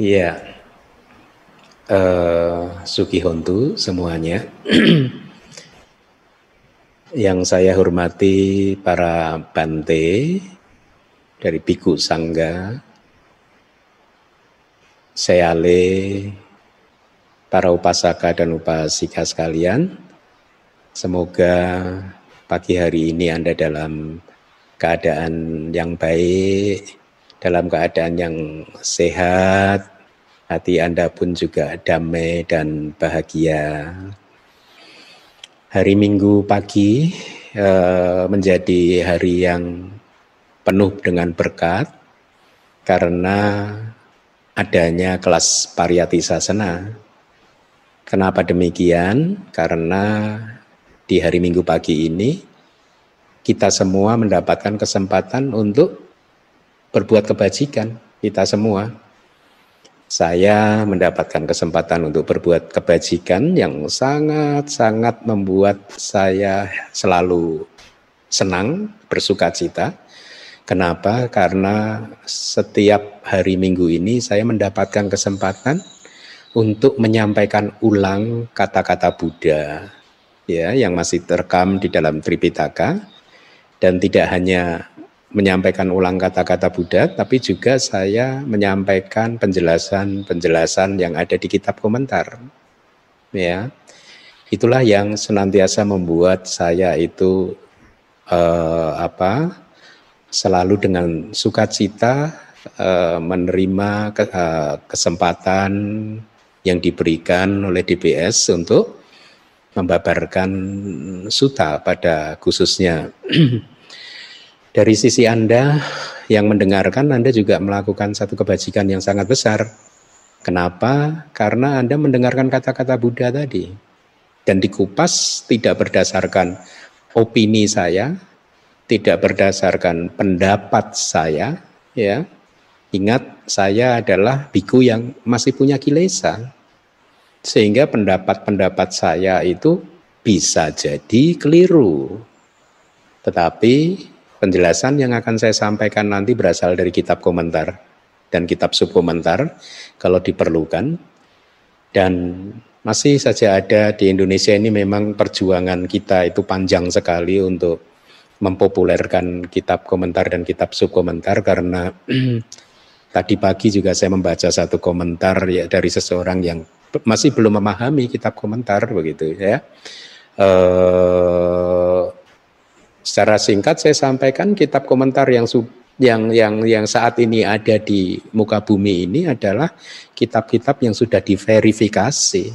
Ya, uh, Suki Hontu semuanya. Yang saya hormati para bante dari Biku Sangga, Seale, para upasaka dan upasika sekalian. Semoga pagi hari ini Anda dalam keadaan yang baik, dalam keadaan yang sehat, hati Anda pun juga damai dan bahagia. Hari Minggu pagi uh, menjadi hari yang penuh dengan berkat karena adanya kelas pariyati sasana. Kenapa demikian? Karena di hari Minggu pagi ini kita semua mendapatkan kesempatan untuk berbuat kebajikan kita semua. Saya mendapatkan kesempatan untuk berbuat kebajikan yang sangat-sangat membuat saya selalu senang, bersuka cita. Kenapa? Karena setiap hari Minggu ini saya mendapatkan kesempatan untuk menyampaikan ulang kata-kata Buddha ya yang masih terekam di dalam Tripitaka dan tidak hanya menyampaikan ulang kata-kata Buddha, tapi juga saya menyampaikan penjelasan-penjelasan yang ada di kitab komentar. Ya, itulah yang senantiasa membuat saya itu eh, apa? Selalu dengan sukacita eh, menerima ke, eh, kesempatan yang diberikan oleh DBS untuk membabarkan suta pada khususnya dari sisi Anda yang mendengarkan, Anda juga melakukan satu kebajikan yang sangat besar. Kenapa? Karena Anda mendengarkan kata-kata Buddha tadi. Dan dikupas tidak berdasarkan opini saya, tidak berdasarkan pendapat saya, ya. Ingat, saya adalah biku yang masih punya kilesa. Sehingga pendapat-pendapat saya itu bisa jadi keliru. Tetapi Penjelasan yang akan saya sampaikan nanti berasal dari kitab komentar dan kitab subkomentar kalau diperlukan. Dan masih saja ada di Indonesia ini memang perjuangan kita itu panjang sekali untuk mempopulerkan kitab komentar dan kitab subkomentar karena tadi pagi juga saya membaca satu komentar ya dari seseorang yang masih belum memahami kitab komentar begitu ya. Eh, Secara singkat saya sampaikan kitab komentar yang yang yang yang saat ini ada di muka bumi ini adalah kitab-kitab yang sudah diverifikasi.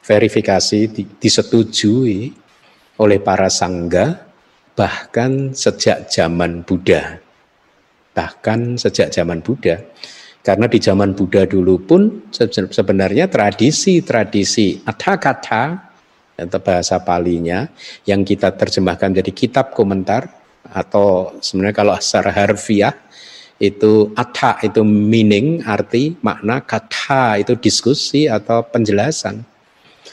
Verifikasi disetujui oleh para sangga bahkan sejak zaman Buddha. Bahkan sejak zaman Buddha. Karena di zaman Buddha dulu pun sebenarnya tradisi-tradisi kata atau bahasa palinya yang kita terjemahkan jadi kitab komentar atau sebenarnya kalau secara harfiah itu atha itu meaning arti makna kata itu diskusi atau penjelasan.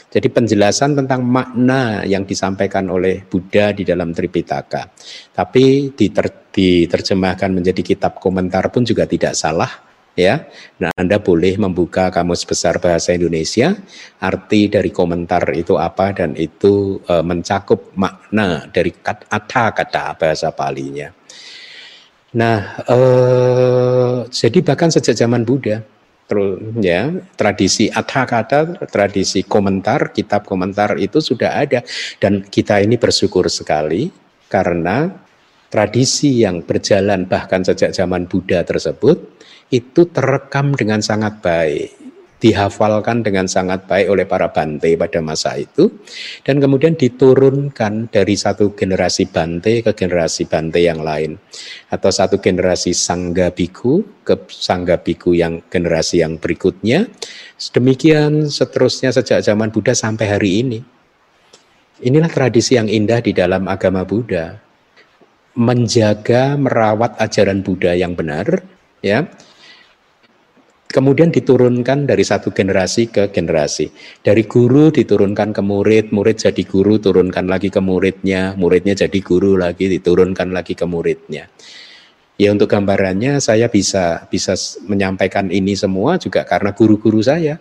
Jadi penjelasan tentang makna yang disampaikan oleh Buddha di dalam Tripitaka. Tapi diter, diterjemahkan menjadi kitab komentar pun juga tidak salah ya. Nah, Anda boleh membuka kamus besar bahasa Indonesia, arti dari komentar itu apa dan itu e, mencakup makna dari kata-kata bahasa palinya. Nah, e, jadi bahkan sejak zaman Buddha, terus ya tradisi atha kata, tradisi komentar, kitab komentar itu sudah ada dan kita ini bersyukur sekali karena tradisi yang berjalan bahkan sejak zaman Buddha tersebut itu terekam dengan sangat baik, dihafalkan dengan sangat baik oleh para bante pada masa itu, dan kemudian diturunkan dari satu generasi bante ke generasi bante yang lain, atau satu generasi sangga biku ke sangga biku yang generasi yang berikutnya. Demikian seterusnya sejak zaman Buddha sampai hari ini. Inilah tradisi yang indah di dalam agama Buddha. Menjaga, merawat ajaran Buddha yang benar, ya kemudian diturunkan dari satu generasi ke generasi. Dari guru diturunkan ke murid, murid jadi guru, turunkan lagi ke muridnya, muridnya jadi guru lagi, diturunkan lagi ke muridnya. Ya untuk gambarannya saya bisa bisa menyampaikan ini semua juga karena guru-guru saya.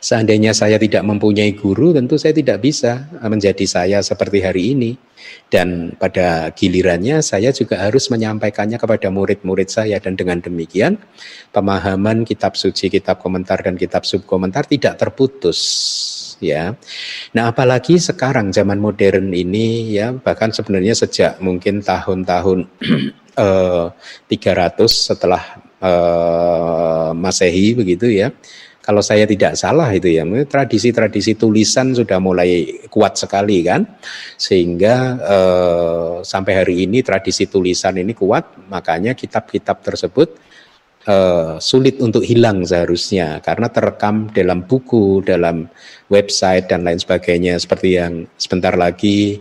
Seandainya saya tidak mempunyai guru, tentu saya tidak bisa menjadi saya seperti hari ini. Dan pada gilirannya saya juga harus menyampaikannya kepada murid-murid saya dan dengan demikian pemahaman kitab suci, kitab komentar dan kitab subkomentar tidak terputus ya. Nah, apalagi sekarang zaman modern ini ya bahkan sebenarnya sejak mungkin tahun-tahun eh, 300 setelah eh, Masehi begitu ya kalau saya tidak salah itu ya tradisi-tradisi tulisan sudah mulai kuat sekali kan? Sehingga eh, sampai hari ini tradisi tulisan ini kuat makanya kitab-kitab tersebut eh, sulit untuk hilang seharusnya karena terekam dalam buku dalam website dan lain sebagainya. Seperti yang sebentar lagi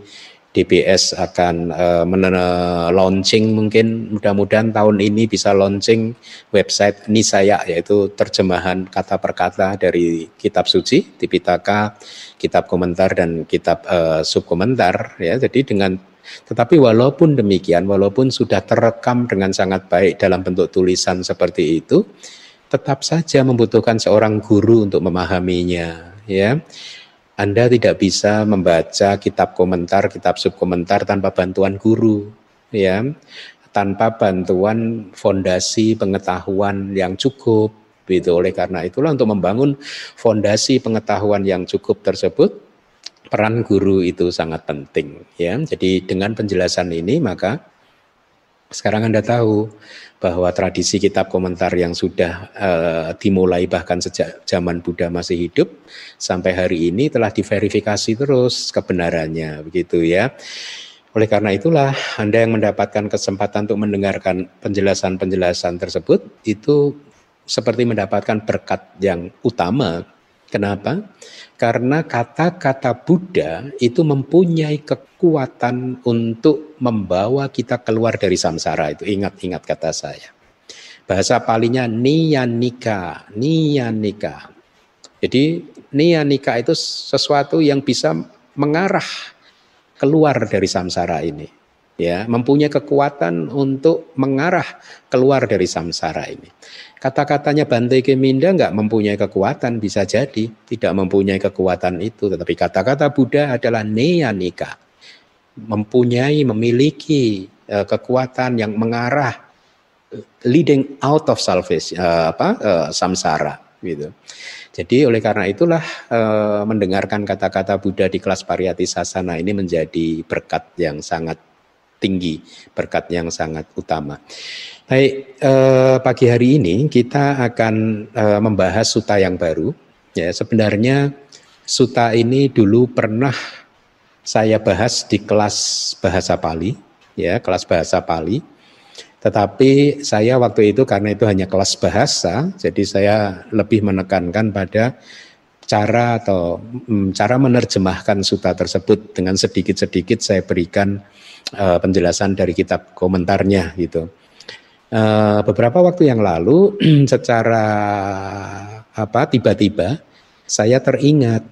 DBS akan uh, launching mungkin mudah-mudahan tahun ini bisa launching website Nisaya yaitu terjemahan kata per kata dari kitab suci Tipitaka, kitab komentar dan kitab uh, subkomentar ya. Jadi dengan tetapi walaupun demikian walaupun sudah terekam dengan sangat baik dalam bentuk tulisan seperti itu tetap saja membutuhkan seorang guru untuk memahaminya ya. Anda tidak bisa membaca kitab komentar, kitab subkomentar tanpa bantuan guru, ya, tanpa bantuan fondasi pengetahuan yang cukup. Gitu. Oleh karena itulah untuk membangun fondasi pengetahuan yang cukup tersebut, peran guru itu sangat penting. Ya, jadi dengan penjelasan ini maka sekarang Anda tahu bahwa tradisi kitab komentar yang sudah uh, dimulai bahkan sejak zaman Buddha masih hidup sampai hari ini telah diverifikasi terus kebenarannya begitu ya. Oleh karena itulah Anda yang mendapatkan kesempatan untuk mendengarkan penjelasan-penjelasan tersebut itu seperti mendapatkan berkat yang utama. Kenapa? Karena kata-kata Buddha itu mempunyai kekuatan untuk membawa kita keluar dari samsara itu. Ingat-ingat kata saya. Bahasa palinya niyanika, niyanika. Jadi niyanika itu sesuatu yang bisa mengarah keluar dari samsara ini. Ya, mempunyai kekuatan untuk mengarah keluar dari samsara ini. Kata-katanya Bante Keminda nggak mempunyai kekuatan, bisa jadi tidak mempunyai kekuatan itu. Tetapi kata-kata Buddha adalah neanika, mempunyai, memiliki uh, kekuatan yang mengarah leading out of salvation, uh, apa, uh, samsara, gitu. Jadi oleh karena itulah uh, mendengarkan kata-kata Buddha di kelas Pariyati Sasana ini menjadi berkat yang sangat tinggi, berkat yang sangat utama. Baik, eh, pagi hari ini kita akan eh, membahas suta yang baru. Ya, sebenarnya suta ini dulu pernah saya bahas di kelas bahasa Pali, ya, kelas bahasa Pali. Tetapi saya waktu itu karena itu hanya kelas bahasa, jadi saya lebih menekankan pada cara atau mm, cara menerjemahkan suta tersebut dengan sedikit-sedikit saya berikan uh, penjelasan dari kitab komentarnya gitu. Uh, beberapa waktu yang lalu secara apa tiba-tiba saya teringat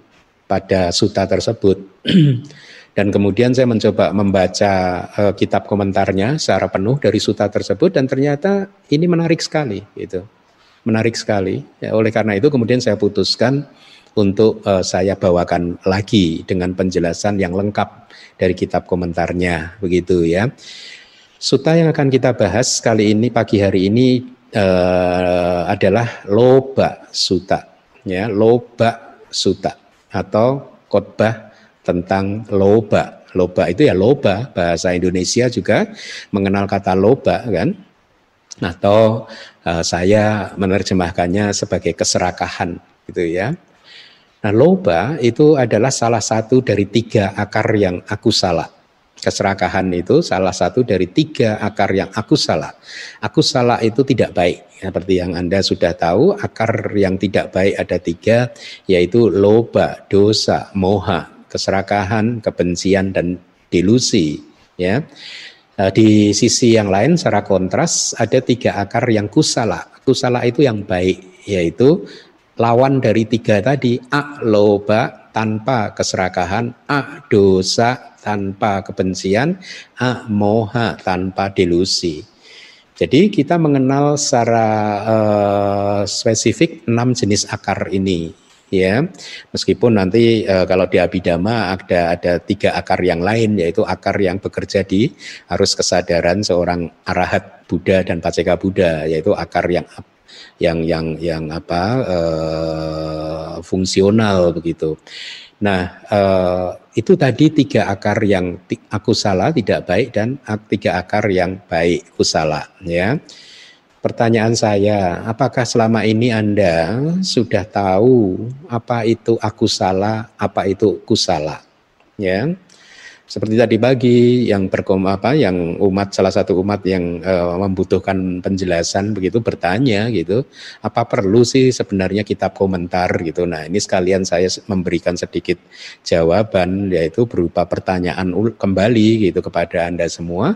pada suta tersebut. Dan kemudian saya mencoba membaca uh, kitab komentarnya secara penuh dari suta tersebut dan ternyata ini menarik sekali gitu. Menarik sekali. Ya, oleh karena itu kemudian saya putuskan untuk uh, saya bawakan lagi dengan penjelasan yang lengkap dari kitab komentarnya begitu ya Suta yang akan kita bahas kali ini pagi hari ini uh, adalah loba suta, ya loba suta atau khotbah tentang loba. Loba itu ya loba bahasa Indonesia juga mengenal kata loba kan, atau uh, saya menerjemahkannya sebagai keserakahan gitu ya. Nah loba itu adalah salah satu dari tiga akar yang aku salah keserakahan itu salah satu dari tiga akar yang aku salah. Aku salah itu tidak baik. Seperti yang Anda sudah tahu, akar yang tidak baik ada tiga, yaitu loba, dosa, moha, keserakahan, kebencian, dan delusi. Ya, eh, di sisi yang lain secara kontras ada tiga akar yang kusala. Kusala itu yang baik, yaitu lawan dari tiga tadi, a loba tanpa keserakahan, a dosa tanpa kebencian, moha tanpa delusi. Jadi kita mengenal secara uh, spesifik enam jenis akar ini ya meskipun nanti uh, kalau di abidama ada ada tiga akar yang lain yaitu akar yang bekerja di harus kesadaran seorang arahat Buddha dan paceka Buddha yaitu akar yang yang yang yang apa uh, fungsional begitu. Nah, uh, itu tadi tiga akar yang aku salah tidak baik dan tiga akar yang baik kusala ya. Pertanyaan saya, apakah selama ini Anda sudah tahu apa itu aku salah, apa itu kusala? Ya. Seperti tadi pagi yang berkom apa yang umat salah satu umat yang uh, membutuhkan penjelasan begitu bertanya gitu, apa perlu sih sebenarnya kitab komentar gitu. Nah, ini sekalian saya memberikan sedikit jawaban yaitu berupa pertanyaan kembali gitu kepada Anda semua.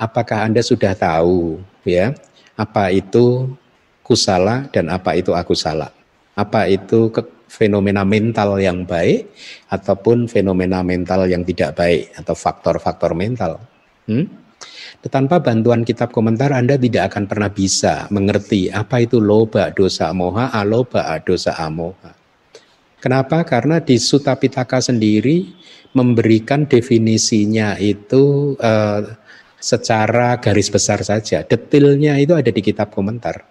Apakah Anda sudah tahu ya apa itu kusala dan apa itu aku salah? Apa itu ke fenomena mental yang baik ataupun fenomena mental yang tidak baik atau faktor-faktor mental. Hmm? Tanpa bantuan kitab komentar Anda tidak akan pernah bisa mengerti apa itu loba dosa moha, aloba dosa amoha. Kenapa? Karena di Sutta Pitaka sendiri memberikan definisinya itu uh, secara garis besar saja. Detilnya itu ada di kitab komentar.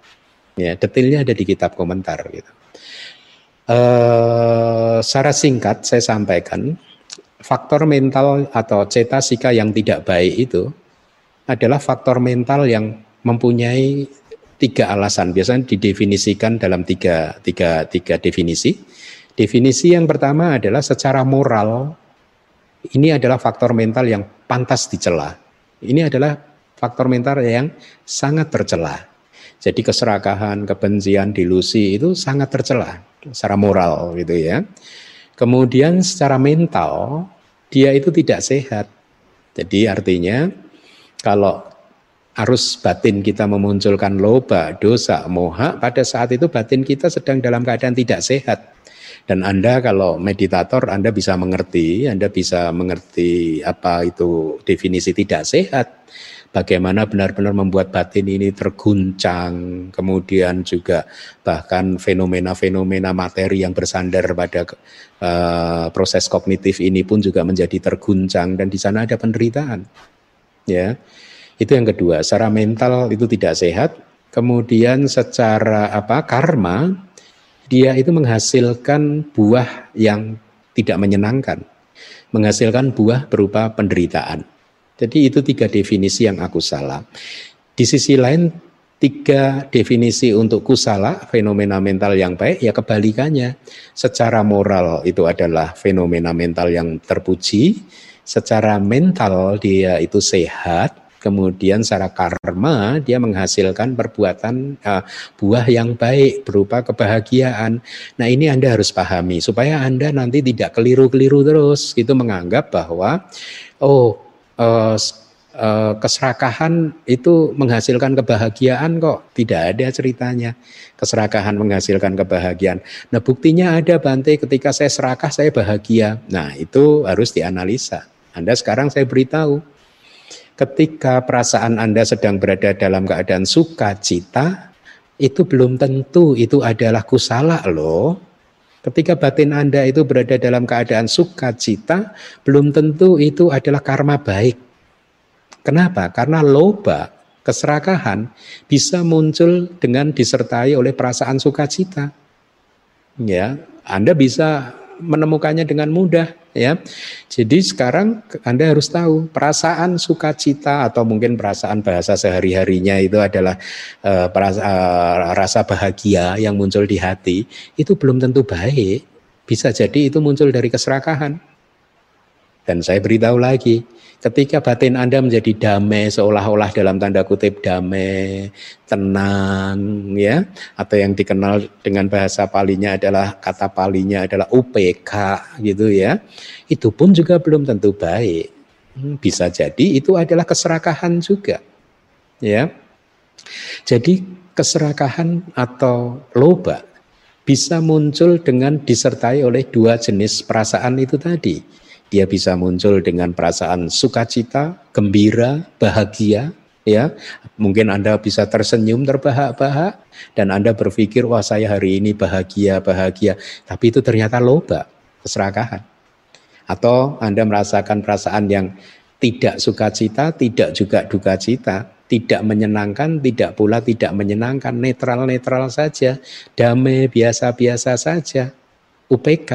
Ya, detilnya ada di kitab komentar gitu. Uh, secara singkat saya sampaikan, faktor mental atau cetasika yang tidak baik itu adalah faktor mental yang mempunyai tiga alasan. Biasanya didefinisikan dalam tiga, tiga, tiga definisi. Definisi yang pertama adalah secara moral, ini adalah faktor mental yang pantas dicela. Ini adalah faktor mental yang sangat tercela. Jadi keserakahan, kebencian, delusi itu sangat tercela secara moral gitu ya. Kemudian secara mental dia itu tidak sehat. Jadi artinya kalau arus batin kita memunculkan loba, dosa, moha, pada saat itu batin kita sedang dalam keadaan tidak sehat. Dan Anda kalau meditator Anda bisa mengerti, Anda bisa mengerti apa itu definisi tidak sehat bagaimana benar-benar membuat batin ini terguncang, kemudian juga bahkan fenomena-fenomena materi yang bersandar pada uh, proses kognitif ini pun juga menjadi terguncang dan di sana ada penderitaan. Ya. Itu yang kedua, secara mental itu tidak sehat, kemudian secara apa karma dia itu menghasilkan buah yang tidak menyenangkan, menghasilkan buah berupa penderitaan. Jadi itu tiga definisi yang aku salah. Di sisi lain tiga definisi untuk kusala fenomena mental yang baik ya kebalikannya. Secara moral itu adalah fenomena mental yang terpuji, secara mental dia itu sehat, kemudian secara karma dia menghasilkan perbuatan uh, buah yang baik berupa kebahagiaan. Nah ini Anda harus pahami supaya Anda nanti tidak keliru-keliru terus gitu menganggap bahwa oh uh, uh, keserakahan itu menghasilkan kebahagiaan kok. Tidak ada ceritanya. Keserakahan menghasilkan kebahagiaan. Nah buktinya ada Bante ketika saya serakah saya bahagia. Nah itu harus dianalisa. Anda sekarang saya beritahu. Ketika perasaan Anda sedang berada dalam keadaan sukacita, itu belum tentu itu adalah kusala loh. Ketika batin Anda itu berada dalam keadaan sukacita, belum tentu itu adalah karma baik. Kenapa? Karena loba, keserakahan bisa muncul dengan disertai oleh perasaan sukacita. Ya, Anda bisa menemukannya dengan mudah ya. Jadi sekarang Anda harus tahu perasaan sukacita atau mungkin perasaan bahasa sehari-harinya itu adalah uh, perasa, uh, rasa bahagia yang muncul di hati itu belum tentu baik. Bisa jadi itu muncul dari keserakahan. Dan saya beritahu lagi, ketika batin Anda menjadi damai seolah-olah dalam tanda kutip damai, tenang ya, atau yang dikenal dengan bahasa palinya adalah kata palinya adalah UPK gitu ya. Itu pun juga belum tentu baik. Hmm, bisa jadi itu adalah keserakahan juga. Ya. Jadi keserakahan atau loba bisa muncul dengan disertai oleh dua jenis perasaan itu tadi dia bisa muncul dengan perasaan sukacita, gembira, bahagia, ya. Mungkin Anda bisa tersenyum terbahak-bahak dan Anda berpikir wah saya hari ini bahagia, bahagia. Tapi itu ternyata loba, keserakahan. Atau Anda merasakan perasaan yang tidak sukacita, tidak juga duka cita, tidak menyenangkan, tidak pula tidak menyenangkan, netral-netral saja, damai biasa-biasa saja. UPK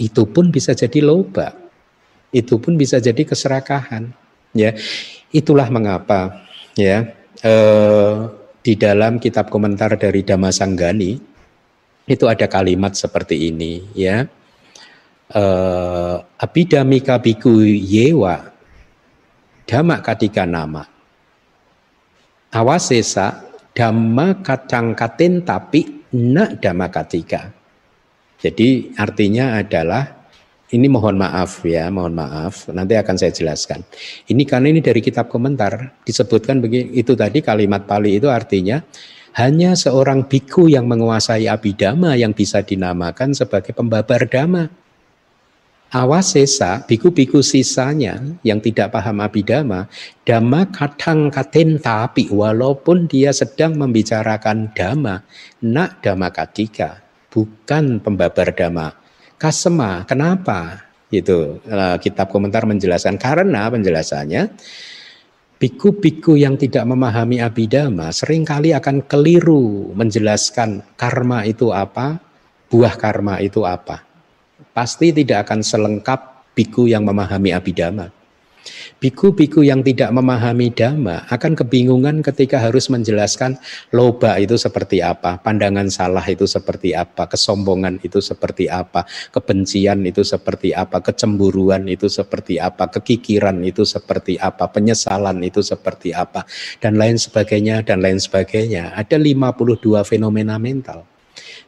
itu pun bisa jadi loba. Itu pun bisa jadi keserakahan. Ya, itulah mengapa ya eh, di dalam kitab komentar dari Damasanggani itu ada kalimat seperti ini ya. Eh, Abidamika biku yewa dhamma katika nama. Awasesa dhamma kacang katin tapi nak dhamma katika. Jadi artinya adalah ini mohon maaf ya, mohon maaf. Nanti akan saya jelaskan. Ini karena ini dari kitab komentar disebutkan begini itu tadi kalimat Pali itu artinya hanya seorang biku yang menguasai abidama yang bisa dinamakan sebagai pembabar dhamma. Awasesa, biku-biku sisanya yang tidak paham abidama, dhamma kadang katen tapi walaupun dia sedang membicarakan dhamma, nak dhamma katika, bukan pembabar dhamma. Kasema, kenapa? Itu uh, kitab komentar menjelaskan karena penjelasannya biku-biku yang tidak memahami abidama sering kali akan keliru menjelaskan karma itu apa, buah karma itu apa. Pasti tidak akan selengkap biku yang memahami abidama. Biku-biku yang tidak memahami dhamma akan kebingungan ketika harus menjelaskan loba itu seperti apa, pandangan salah itu seperti apa, kesombongan itu seperti apa, kebencian itu seperti apa, kecemburuan itu seperti apa, kekikiran itu seperti apa, penyesalan itu seperti apa, dan lain sebagainya, dan lain sebagainya. Ada 52 fenomena mental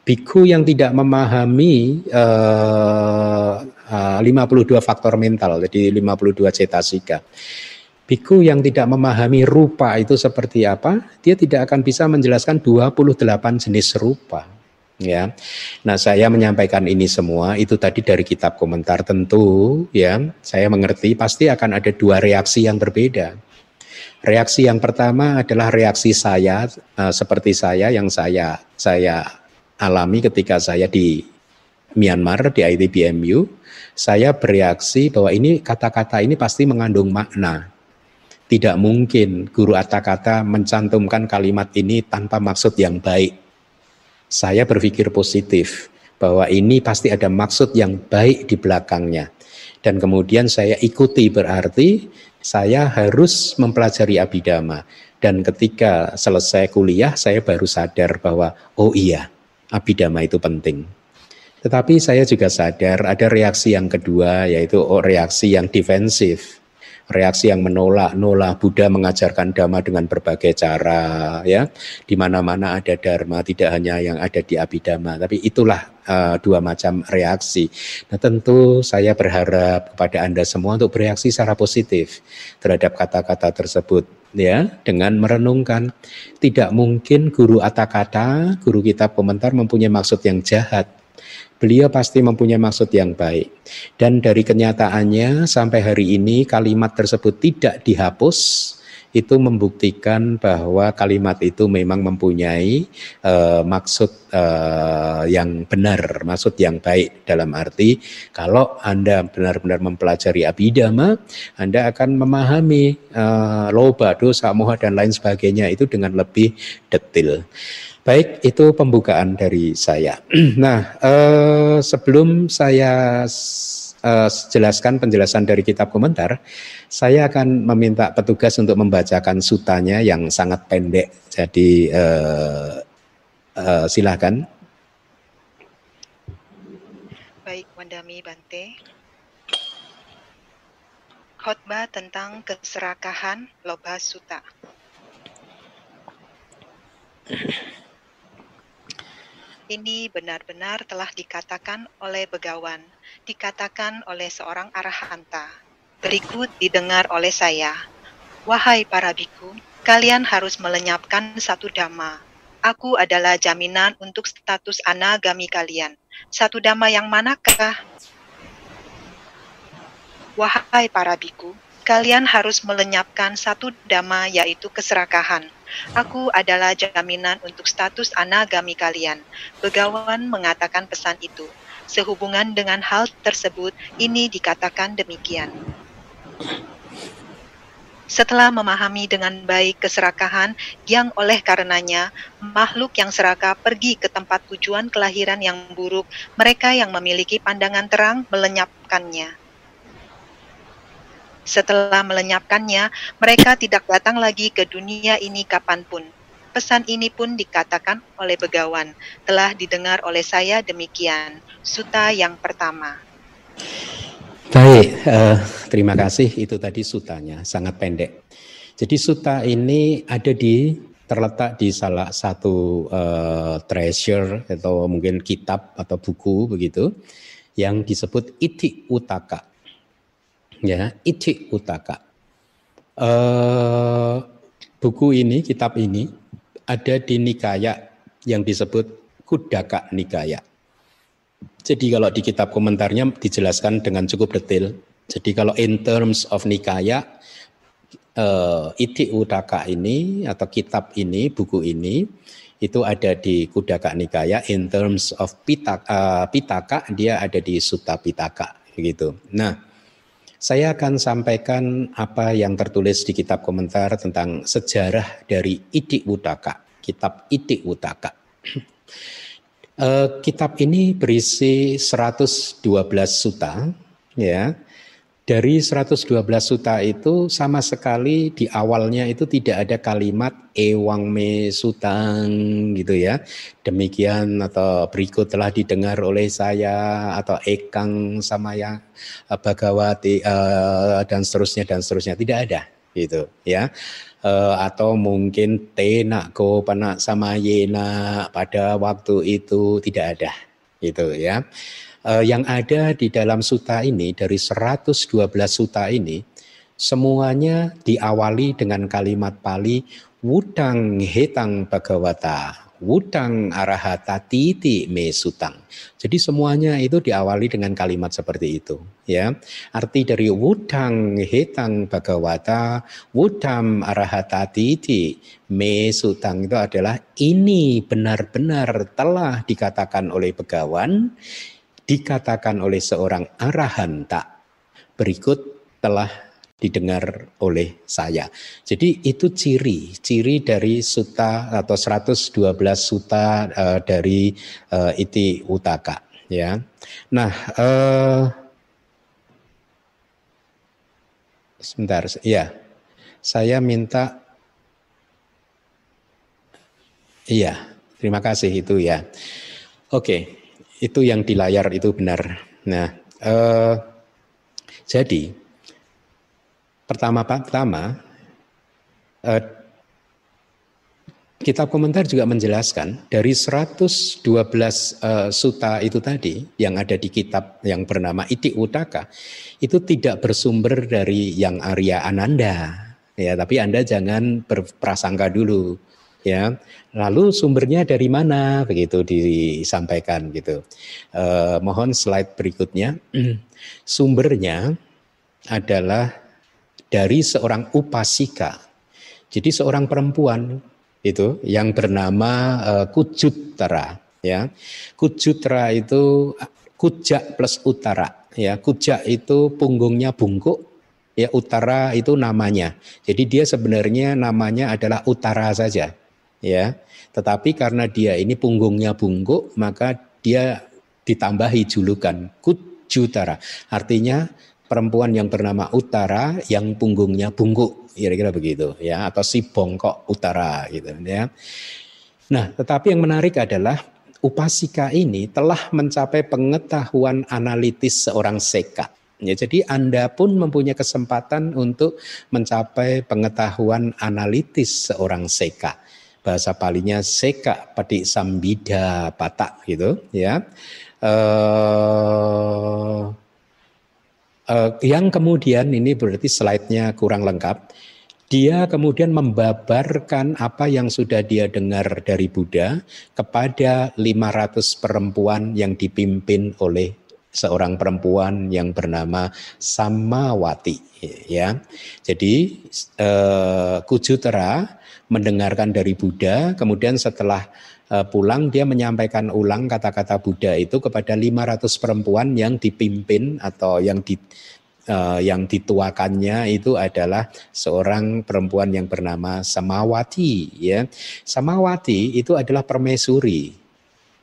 biku yang tidak memahami uh, uh, 52 faktor mental, jadi 52 cetasika. Biku yang tidak memahami rupa itu seperti apa, dia tidak akan bisa menjelaskan 28 jenis rupa. Ya, nah saya menyampaikan ini semua itu tadi dari kitab komentar tentu, ya saya mengerti pasti akan ada dua reaksi yang berbeda. Reaksi yang pertama adalah reaksi saya uh, seperti saya yang saya saya alami ketika saya di Myanmar di ITBMU, saya bereaksi bahwa ini kata-kata ini pasti mengandung makna. Tidak mungkin guru kata-kata mencantumkan kalimat ini tanpa maksud yang baik. Saya berpikir positif bahwa ini pasti ada maksud yang baik di belakangnya. Dan kemudian saya ikuti berarti saya harus mempelajari abidama. Dan ketika selesai kuliah saya baru sadar bahwa oh iya, abidama itu penting. Tetapi saya juga sadar ada reaksi yang kedua yaitu oh, reaksi yang defensif, reaksi yang menolak, nolak Buddha mengajarkan dhamma dengan berbagai cara ya. Di mana-mana ada dharma, tidak hanya yang ada di abidama, tapi itulah uh, dua macam reaksi. Nah, tentu saya berharap kepada Anda semua untuk bereaksi secara positif terhadap kata-kata tersebut ya dengan merenungkan tidak mungkin guru kata-kata, guru kitab komentar mempunyai maksud yang jahat. Beliau pasti mempunyai maksud yang baik. Dan dari kenyataannya sampai hari ini kalimat tersebut tidak dihapus itu membuktikan bahwa kalimat itu memang mempunyai uh, maksud uh, yang benar, maksud yang baik dalam arti kalau Anda benar-benar mempelajari abidama, Anda akan memahami uh, loba, dosa, moha dan lain sebagainya itu dengan lebih detail. Baik, itu pembukaan dari saya. nah, uh, sebelum saya uh, jelaskan penjelasan dari kitab komentar, saya akan meminta petugas untuk membacakan sutanya yang sangat pendek. Jadi uh, uh, silakan. Baik, Wandami Bante. Khotbah tentang keserakahan Loba Suta. Ini benar-benar telah dikatakan oleh begawan dikatakan oleh seorang arahanta. Berikut didengar oleh saya. Wahai para biku, kalian harus melenyapkan satu dhamma. Aku adalah jaminan untuk status anagami kalian. Satu dhamma yang manakah? Wahai para biku, kalian harus melenyapkan satu dhamma yaitu keserakahan. Aku adalah jaminan untuk status anagami kalian. Begawan mengatakan pesan itu. Sehubungan dengan hal tersebut, ini dikatakan demikian. Setelah memahami dengan baik keserakahan yang oleh karenanya makhluk yang serakah pergi ke tempat tujuan kelahiran yang buruk, mereka yang memiliki pandangan terang melenyapkannya. Setelah melenyapkannya, mereka tidak datang lagi ke dunia ini kapan pun. Pesan ini pun dikatakan oleh begawan, telah didengar oleh saya demikian. Suta yang pertama. Baik, uh, terima kasih. Itu tadi sutanya, sangat pendek. Jadi suta ini ada di terletak di salah satu uh, treasure atau mungkin kitab atau buku begitu yang disebut Iti Utaka. Ya, Iti Utaka. Uh, buku ini, kitab ini ada di Nikaya yang disebut Kudaka Nikaya. Jadi kalau di kitab komentarnya dijelaskan dengan cukup detail. Jadi kalau in terms of nikaya, uh, Iti Udaka ini atau kitab ini, buku ini, itu ada di Kudaka Nikaya. In terms of pitaka, uh, pitaka dia ada di Sutta Pitaka. Begitu. Nah, saya akan sampaikan apa yang tertulis di kitab komentar tentang sejarah dari Iti Udaka, kitab Iti Udaka. Uh, kitab ini berisi 112 suta, ya. Dari 112 suta itu sama sekali di awalnya itu tidak ada kalimat ewang me sutang gitu ya. Demikian atau berikut telah didengar oleh saya atau ekang sama uh, Bagawati uh, dan seterusnya dan seterusnya tidak ada gitu ya uh, atau mungkin tenak ko panak sama yena pada waktu itu tidak ada gitu ya. Uh, yang ada di dalam suta ini dari 112 suta ini semuanya diawali dengan kalimat Pali wudang hetang bhagavata wudang arahata titi me sutang. Jadi semuanya itu diawali dengan kalimat seperti itu, ya. Arti dari wudang hetang bhagawata, wudam arahata titi me sutang itu adalah ini benar-benar telah dikatakan oleh begawan, dikatakan oleh seorang arahanta. Berikut telah didengar oleh saya. Jadi itu ciri, ciri dari suta atau 112 suta uh, dari uh, iti utaka ya. Nah, uh, sebentar ya. Saya minta Iya, terima kasih itu ya. Oke, itu yang di layar itu benar. Nah, uh, jadi Pertama-tama, eh, kitab komentar juga menjelaskan dari 112 eh, suta itu tadi yang ada di kitab yang bernama Iti Utaka itu tidak bersumber dari yang Arya Ananda. Ya tapi Anda jangan berprasangka dulu ya. Lalu sumbernya dari mana? Begitu disampaikan gitu. Eh, mohon slide berikutnya. Sumbernya adalah dari seorang upasika. Jadi seorang perempuan itu yang bernama uh, Kujutra ya. Kujutra itu kujak plus utara ya. Kujak itu punggungnya bungkuk ya utara itu namanya. Jadi dia sebenarnya namanya adalah utara saja ya. Tetapi karena dia ini punggungnya bungkuk maka dia ditambahi julukan Kujutara. Artinya perempuan yang bernama Utara yang punggungnya bungkuk kira-kira begitu ya atau si bongkok utara gitu ya. Nah, tetapi yang menarik adalah upasika ini telah mencapai pengetahuan analitis seorang seka. Ya, jadi Anda pun mempunyai kesempatan untuk mencapai pengetahuan analitis seorang seka. Bahasa palinya seka pati sambida patak gitu ya. Uh, Uh, yang kemudian ini berarti slide-nya kurang lengkap. Dia kemudian membabarkan apa yang sudah dia dengar dari Buddha kepada 500 perempuan yang dipimpin oleh seorang perempuan yang bernama Samawati ya. Jadi eh, Kujutera mendengarkan dari Buddha, kemudian setelah pulang dia menyampaikan ulang kata-kata Buddha itu kepada 500 perempuan yang dipimpin atau yang di uh, yang dituakannya itu adalah seorang perempuan yang bernama Samawati ya. Samawati itu adalah permaisuri.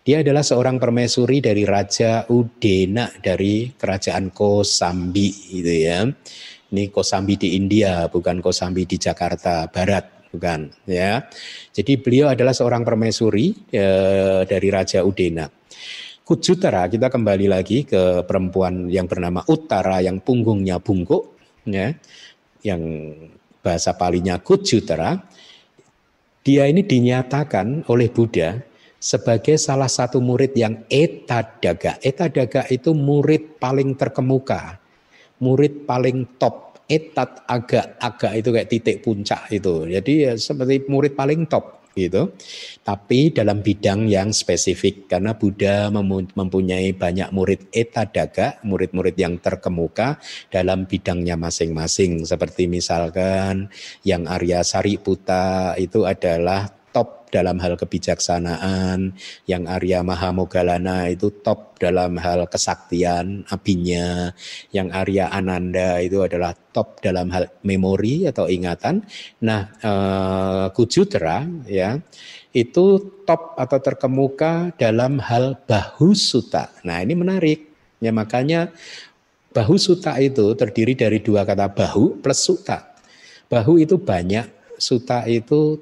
Dia adalah seorang permaisuri dari Raja Udena dari kerajaan Kosambi gitu ya. Ini Kosambi di India, bukan Kosambi di Jakarta Barat bukan ya. Jadi beliau adalah seorang permaisuri e, dari Raja Udena. Kujutara kita kembali lagi ke perempuan yang bernama Utara yang punggungnya bungkuk ya. Yang bahasa palinya Kujutara. Dia ini dinyatakan oleh Buddha sebagai salah satu murid yang etadaga. Etadaga itu murid paling terkemuka, murid paling top etat agak agak itu kayak titik puncak itu. Jadi ya seperti murid paling top gitu. Tapi dalam bidang yang spesifik karena Buddha mempunyai banyak murid etadaga, murid-murid yang terkemuka dalam bidangnya masing-masing. Seperti misalkan yang Arya Sariputta itu adalah dalam hal kebijaksanaan, yang Arya Mahamogalana itu top dalam hal kesaktian abinya, yang Arya Ananda itu adalah top dalam hal memori atau ingatan. Nah, eh, Kujutra ya itu top atau terkemuka dalam hal bahu suta. Nah, ini menarik. Ya makanya bahu suta itu terdiri dari dua kata bahu plus suta. Bahu itu banyak, suta itu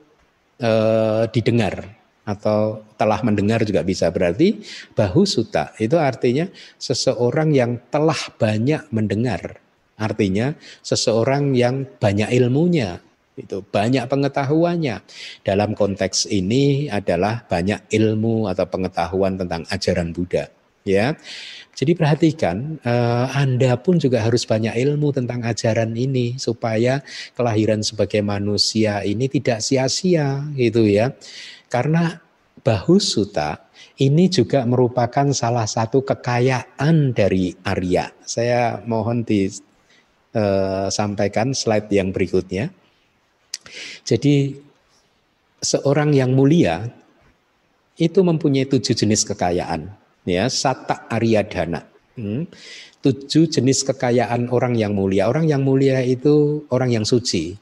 eh, didengar atau telah mendengar juga bisa. Berarti bahu suta itu artinya seseorang yang telah banyak mendengar. Artinya seseorang yang banyak ilmunya itu banyak pengetahuannya. Dalam konteks ini adalah banyak ilmu atau pengetahuan tentang ajaran Buddha ya jadi perhatikan, eh, Anda pun juga harus banyak ilmu tentang ajaran ini supaya kelahiran sebagai manusia ini tidak sia-sia gitu ya. Karena Bahusuta ini juga merupakan salah satu kekayaan dari Arya. Saya mohon disampaikan eh, slide yang berikutnya. Jadi seorang yang mulia itu mempunyai tujuh jenis kekayaan ya sata dana hmm. tujuh jenis kekayaan orang yang mulia. Orang yang mulia itu orang yang suci.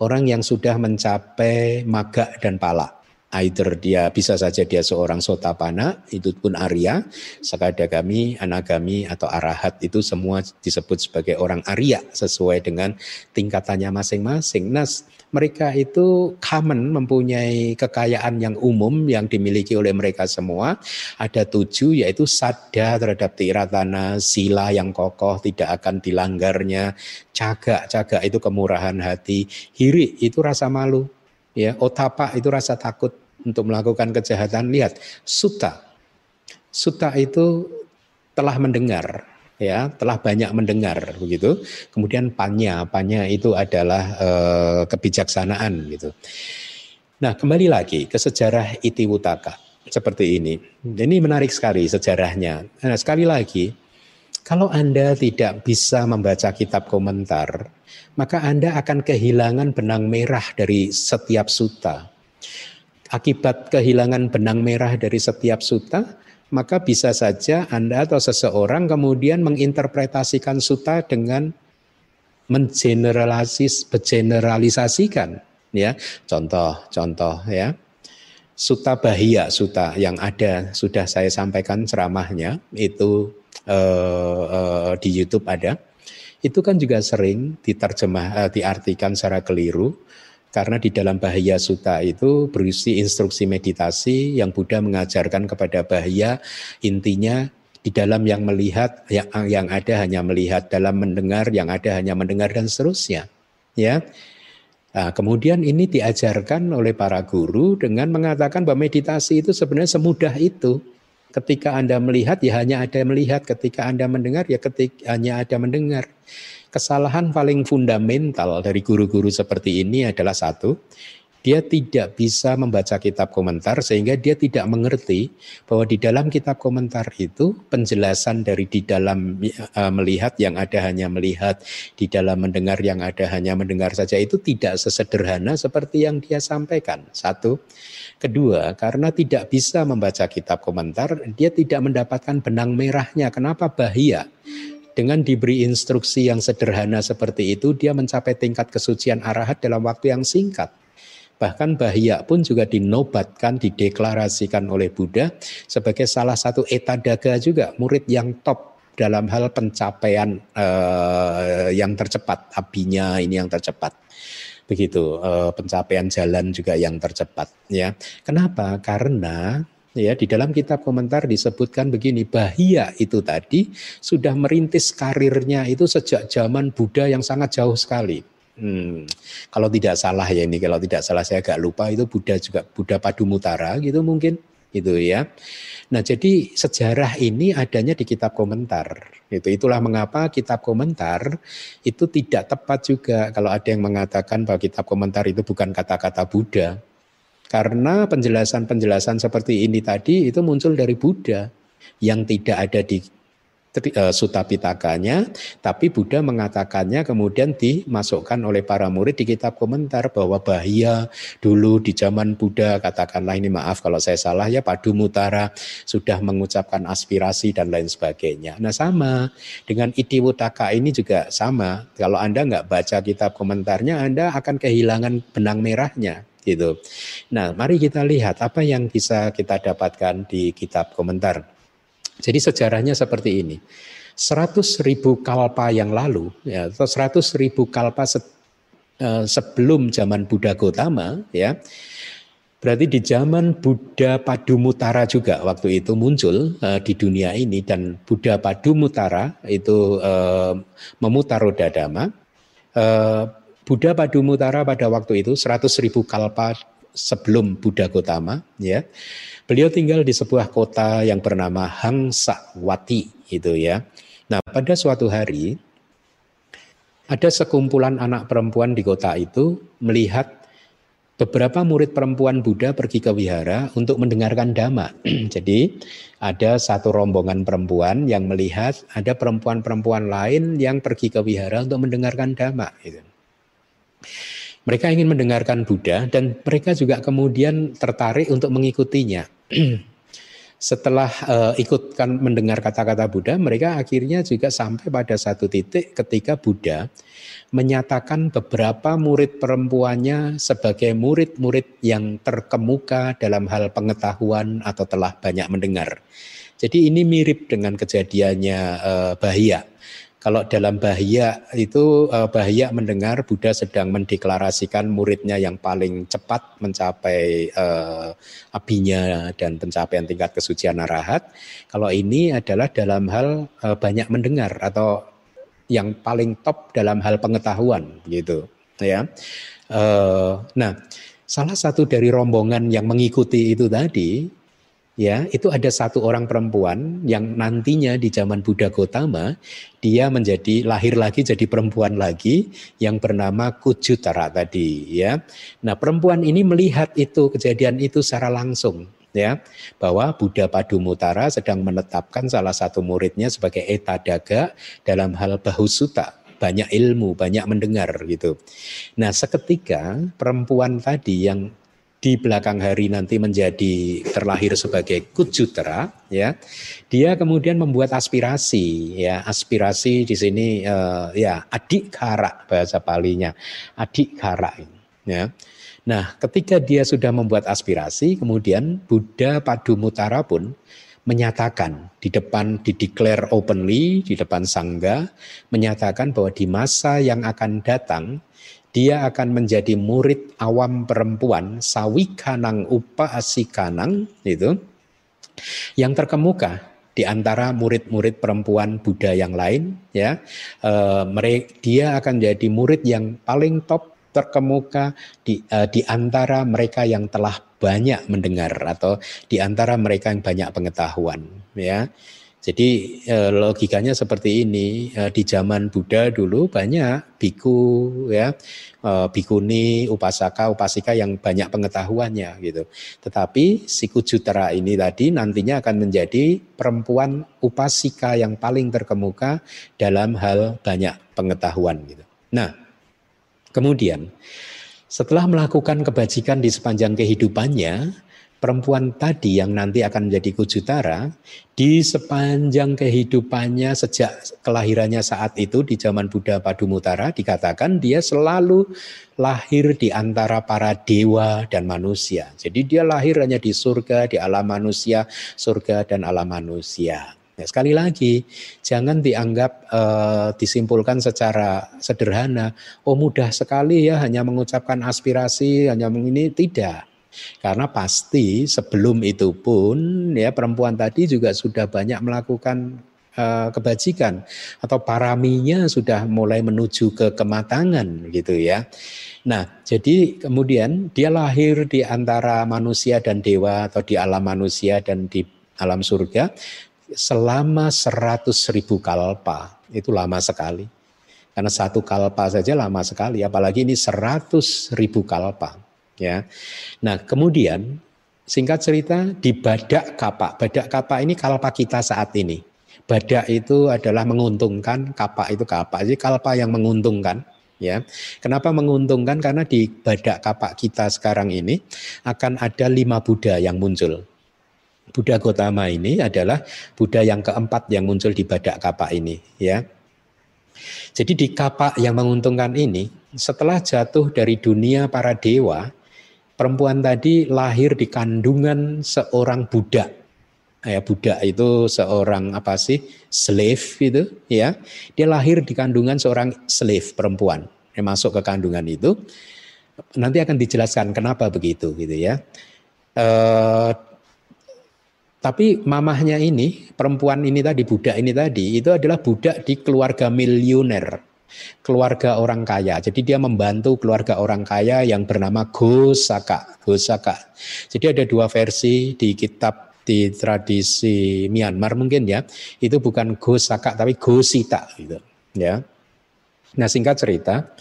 Orang yang sudah mencapai maga dan pala either dia bisa saja dia seorang sotapana itu pun Arya. Sakadagami anagami atau arahat itu semua disebut sebagai orang Arya sesuai dengan tingkatannya masing-masing. Nah mereka itu common mempunyai kekayaan yang umum yang dimiliki oleh mereka semua. Ada tujuh yaitu sada terhadap tiratana, sila yang kokoh tidak akan dilanggarnya, caga, caga itu kemurahan hati, hiri itu rasa malu, ya otapa itu rasa takut untuk melakukan kejahatan. Lihat, suta. Suta itu telah mendengar, ya telah banyak mendengar begitu. Kemudian panya, panya itu adalah e, kebijaksanaan gitu. Nah kembali lagi ke sejarah Itiwutaka seperti ini. Ini menarik sekali sejarahnya. Nah sekali lagi, kalau Anda tidak bisa membaca kitab komentar, maka Anda akan kehilangan benang merah dari setiap suta. Akibat kehilangan benang merah dari setiap suta, maka bisa saja Anda atau seseorang kemudian menginterpretasikan suta dengan mengeneralis generalisasikan ya contoh contoh ya suta bahia suta yang ada sudah saya sampaikan ceramahnya itu eh, eh, di YouTube ada. Itu kan juga sering diterjemah eh, diartikan secara keliru karena di dalam bahaya suta itu berisi instruksi meditasi yang Buddha mengajarkan kepada bahaya. Intinya di dalam yang melihat yang yang ada hanya melihat dalam mendengar yang ada hanya mendengar dan seterusnya ya. Nah, kemudian ini diajarkan oleh para guru dengan mengatakan bahwa meditasi itu sebenarnya semudah itu ketika anda melihat ya hanya ada melihat ketika anda mendengar ya ketika hanya ada mendengar Kesalahan paling fundamental dari guru-guru seperti ini adalah satu, dia tidak bisa membaca kitab komentar sehingga dia tidak mengerti bahwa di dalam kitab komentar itu penjelasan dari di dalam uh, melihat yang ada hanya melihat, di dalam mendengar yang ada hanya mendengar saja itu tidak sesederhana seperti yang dia sampaikan. Satu. Kedua, karena tidak bisa membaca kitab komentar, dia tidak mendapatkan benang merahnya. Kenapa bahaya? Dengan diberi instruksi yang sederhana seperti itu, dia mencapai tingkat kesucian arahat dalam waktu yang singkat. Bahkan Bahia pun juga dinobatkan, dideklarasikan oleh Buddha sebagai salah satu etadaga juga, murid yang top dalam hal pencapaian uh, yang tercepat, abinya ini yang tercepat. Begitu, uh, pencapaian jalan juga yang tercepat. Ya, Kenapa? Karena ya di dalam kitab komentar disebutkan begini Bahia itu tadi sudah merintis karirnya itu sejak zaman Buddha yang sangat jauh sekali Hmm, kalau tidak salah ya ini, kalau tidak salah saya agak lupa itu Buddha juga Buddha Padumutara gitu mungkin itu ya. Nah jadi sejarah ini adanya di kitab komentar. Itu itulah mengapa kitab komentar itu tidak tepat juga kalau ada yang mengatakan bahwa kitab komentar itu bukan kata-kata Buddha. Karena penjelasan-penjelasan seperti ini tadi itu muncul dari Buddha yang tidak ada di Eh, Sutta Pitakanya, tapi Buddha mengatakannya kemudian dimasukkan oleh para murid di kitab komentar bahwa bahaya dulu di zaman Buddha, katakanlah ini maaf kalau saya salah ya Padu Mutara sudah mengucapkan aspirasi dan lain sebagainya. Nah sama dengan Wutaka ini juga sama. Kalau Anda nggak baca kitab komentarnya, Anda akan kehilangan benang merahnya gitu. Nah, mari kita lihat apa yang bisa kita dapatkan di kitab komentar. Jadi sejarahnya seperti ini. 100 ribu kalpa yang lalu, ya, atau 100 ribu kalpa se, uh, sebelum zaman Buddha Gotama, ya, berarti di zaman Buddha Padumutara juga waktu itu muncul uh, di dunia ini dan Buddha Padumutara itu uh, memutar roda dhamma. Uh, Buddha Padumutara pada waktu itu 100 ribu kalpa sebelum Buddha Gotama, ya Beliau tinggal di sebuah kota yang bernama Hangsawati itu ya. Nah, pada suatu hari ada sekumpulan anak perempuan di kota itu melihat beberapa murid perempuan Buddha pergi ke wihara untuk mendengarkan dhamma. Jadi ada satu rombongan perempuan yang melihat ada perempuan-perempuan lain yang pergi ke wihara untuk mendengarkan dhamma. Gitu. Mereka ingin mendengarkan Buddha dan mereka juga kemudian tertarik untuk mengikutinya. setelah uh, ikutkan mendengar kata-kata Buddha, mereka akhirnya juga sampai pada satu titik ketika Buddha menyatakan beberapa murid perempuannya sebagai murid-murid yang terkemuka dalam hal pengetahuan atau telah banyak mendengar. Jadi ini mirip dengan kejadiannya uh, Bahia kalau dalam bahaya itu eh, bahaya mendengar Buddha sedang mendeklarasikan muridnya yang paling cepat mencapai uh, abinya dan pencapaian tingkat kesucian arahat. Kalau ini adalah dalam hal uh, banyak mendengar atau yang paling top dalam hal pengetahuan gitu ya. Uh, nah, salah satu dari rombongan yang mengikuti itu tadi ya itu ada satu orang perempuan yang nantinya di zaman Buddha Gotama dia menjadi lahir lagi jadi perempuan lagi yang bernama Kujutara tadi ya. Nah, perempuan ini melihat itu kejadian itu secara langsung ya bahwa Buddha Padumutara sedang menetapkan salah satu muridnya sebagai etadaga dalam hal bahusuta banyak ilmu, banyak mendengar gitu. Nah, seketika perempuan tadi yang di belakang hari nanti menjadi terlahir sebagai kujutera ya. Dia kemudian membuat aspirasi ya. Aspirasi di sini uh, ya adik kara bahasa palinya adik kara ya. Nah ketika dia sudah membuat aspirasi kemudian Buddha Padumutara pun menyatakan di depan dideklar openly di depan sangga menyatakan bahwa di masa yang akan datang dia akan menjadi murid awam perempuan sawikanang upasikanang itu yang terkemuka di antara murid-murid perempuan Buddha yang lain ya e, mereka dia akan jadi murid yang paling top terkemuka di e, di antara mereka yang telah banyak mendengar atau di antara mereka yang banyak pengetahuan ya Jadi eh, logikanya seperti ini eh, di zaman Buddha dulu banyak biku ya eh, bikuni upasaka upasika yang banyak pengetahuannya gitu. Tetapi si Kujutera ini tadi nantinya akan menjadi perempuan upasika yang paling terkemuka dalam hal banyak pengetahuan gitu. Nah, kemudian setelah melakukan kebajikan di sepanjang kehidupannya, perempuan tadi yang nanti akan menjadi kujutara di sepanjang kehidupannya sejak kelahirannya saat itu di zaman Buddha Padumutara dikatakan dia selalu lahir di antara para dewa dan manusia. Jadi dia lahir hanya di surga, di alam manusia, surga dan alam manusia. Ya, sekali lagi, jangan dianggap uh, disimpulkan secara sederhana. Oh mudah sekali ya hanya mengucapkan aspirasi, hanya ini tidak karena pasti sebelum itu pun ya perempuan tadi juga sudah banyak melakukan uh, kebajikan atau paraminya sudah mulai menuju ke kematangan gitu ya. Nah, jadi kemudian dia lahir di antara manusia dan dewa atau di alam manusia dan di alam surga selama seratus ribu kalpa. Itu lama sekali. Karena satu kalpa saja lama sekali, apalagi ini seratus ribu kalpa. Ya. Nah, kemudian singkat cerita di badak kapak. Badak kapak ini kalpa kita saat ini. Badak itu adalah menguntungkan, kapak itu kapak. Jadi kalpa yang menguntungkan ya. Kenapa menguntungkan? Karena di badak kapak kita sekarang ini akan ada lima Buddha yang muncul. Buddha Gotama ini adalah Buddha yang keempat yang muncul di badak kapak ini ya. Jadi di kapak yang menguntungkan ini setelah jatuh dari dunia para dewa perempuan tadi lahir di kandungan seorang budak. Ya, budak itu seorang apa sih? slave itu, ya. Dia lahir di kandungan seorang slave perempuan. Dia masuk ke kandungan itu. Nanti akan dijelaskan kenapa begitu gitu ya. Eh, tapi mamahnya ini, perempuan ini tadi, budak ini tadi, itu adalah budak di keluarga miliuner keluarga orang kaya. Jadi dia membantu keluarga orang kaya yang bernama Gosaka. Gosaka. Jadi ada dua versi di kitab di tradisi Myanmar mungkin ya. Itu bukan Gosaka tapi Gosita gitu. Ya. Nah singkat cerita,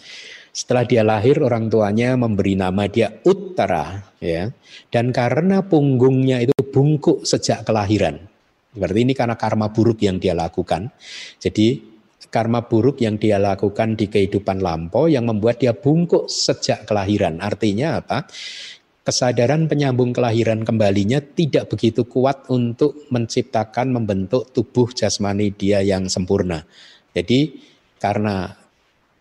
setelah dia lahir orang tuanya memberi nama dia Uttara ya. Dan karena punggungnya itu bungkuk sejak kelahiran. Berarti ini karena karma buruk yang dia lakukan. Jadi karma buruk yang dia lakukan di kehidupan lampau yang membuat dia bungkuk sejak kelahiran. Artinya apa? Kesadaran penyambung kelahiran kembalinya tidak begitu kuat untuk menciptakan membentuk tubuh jasmani dia yang sempurna. Jadi karena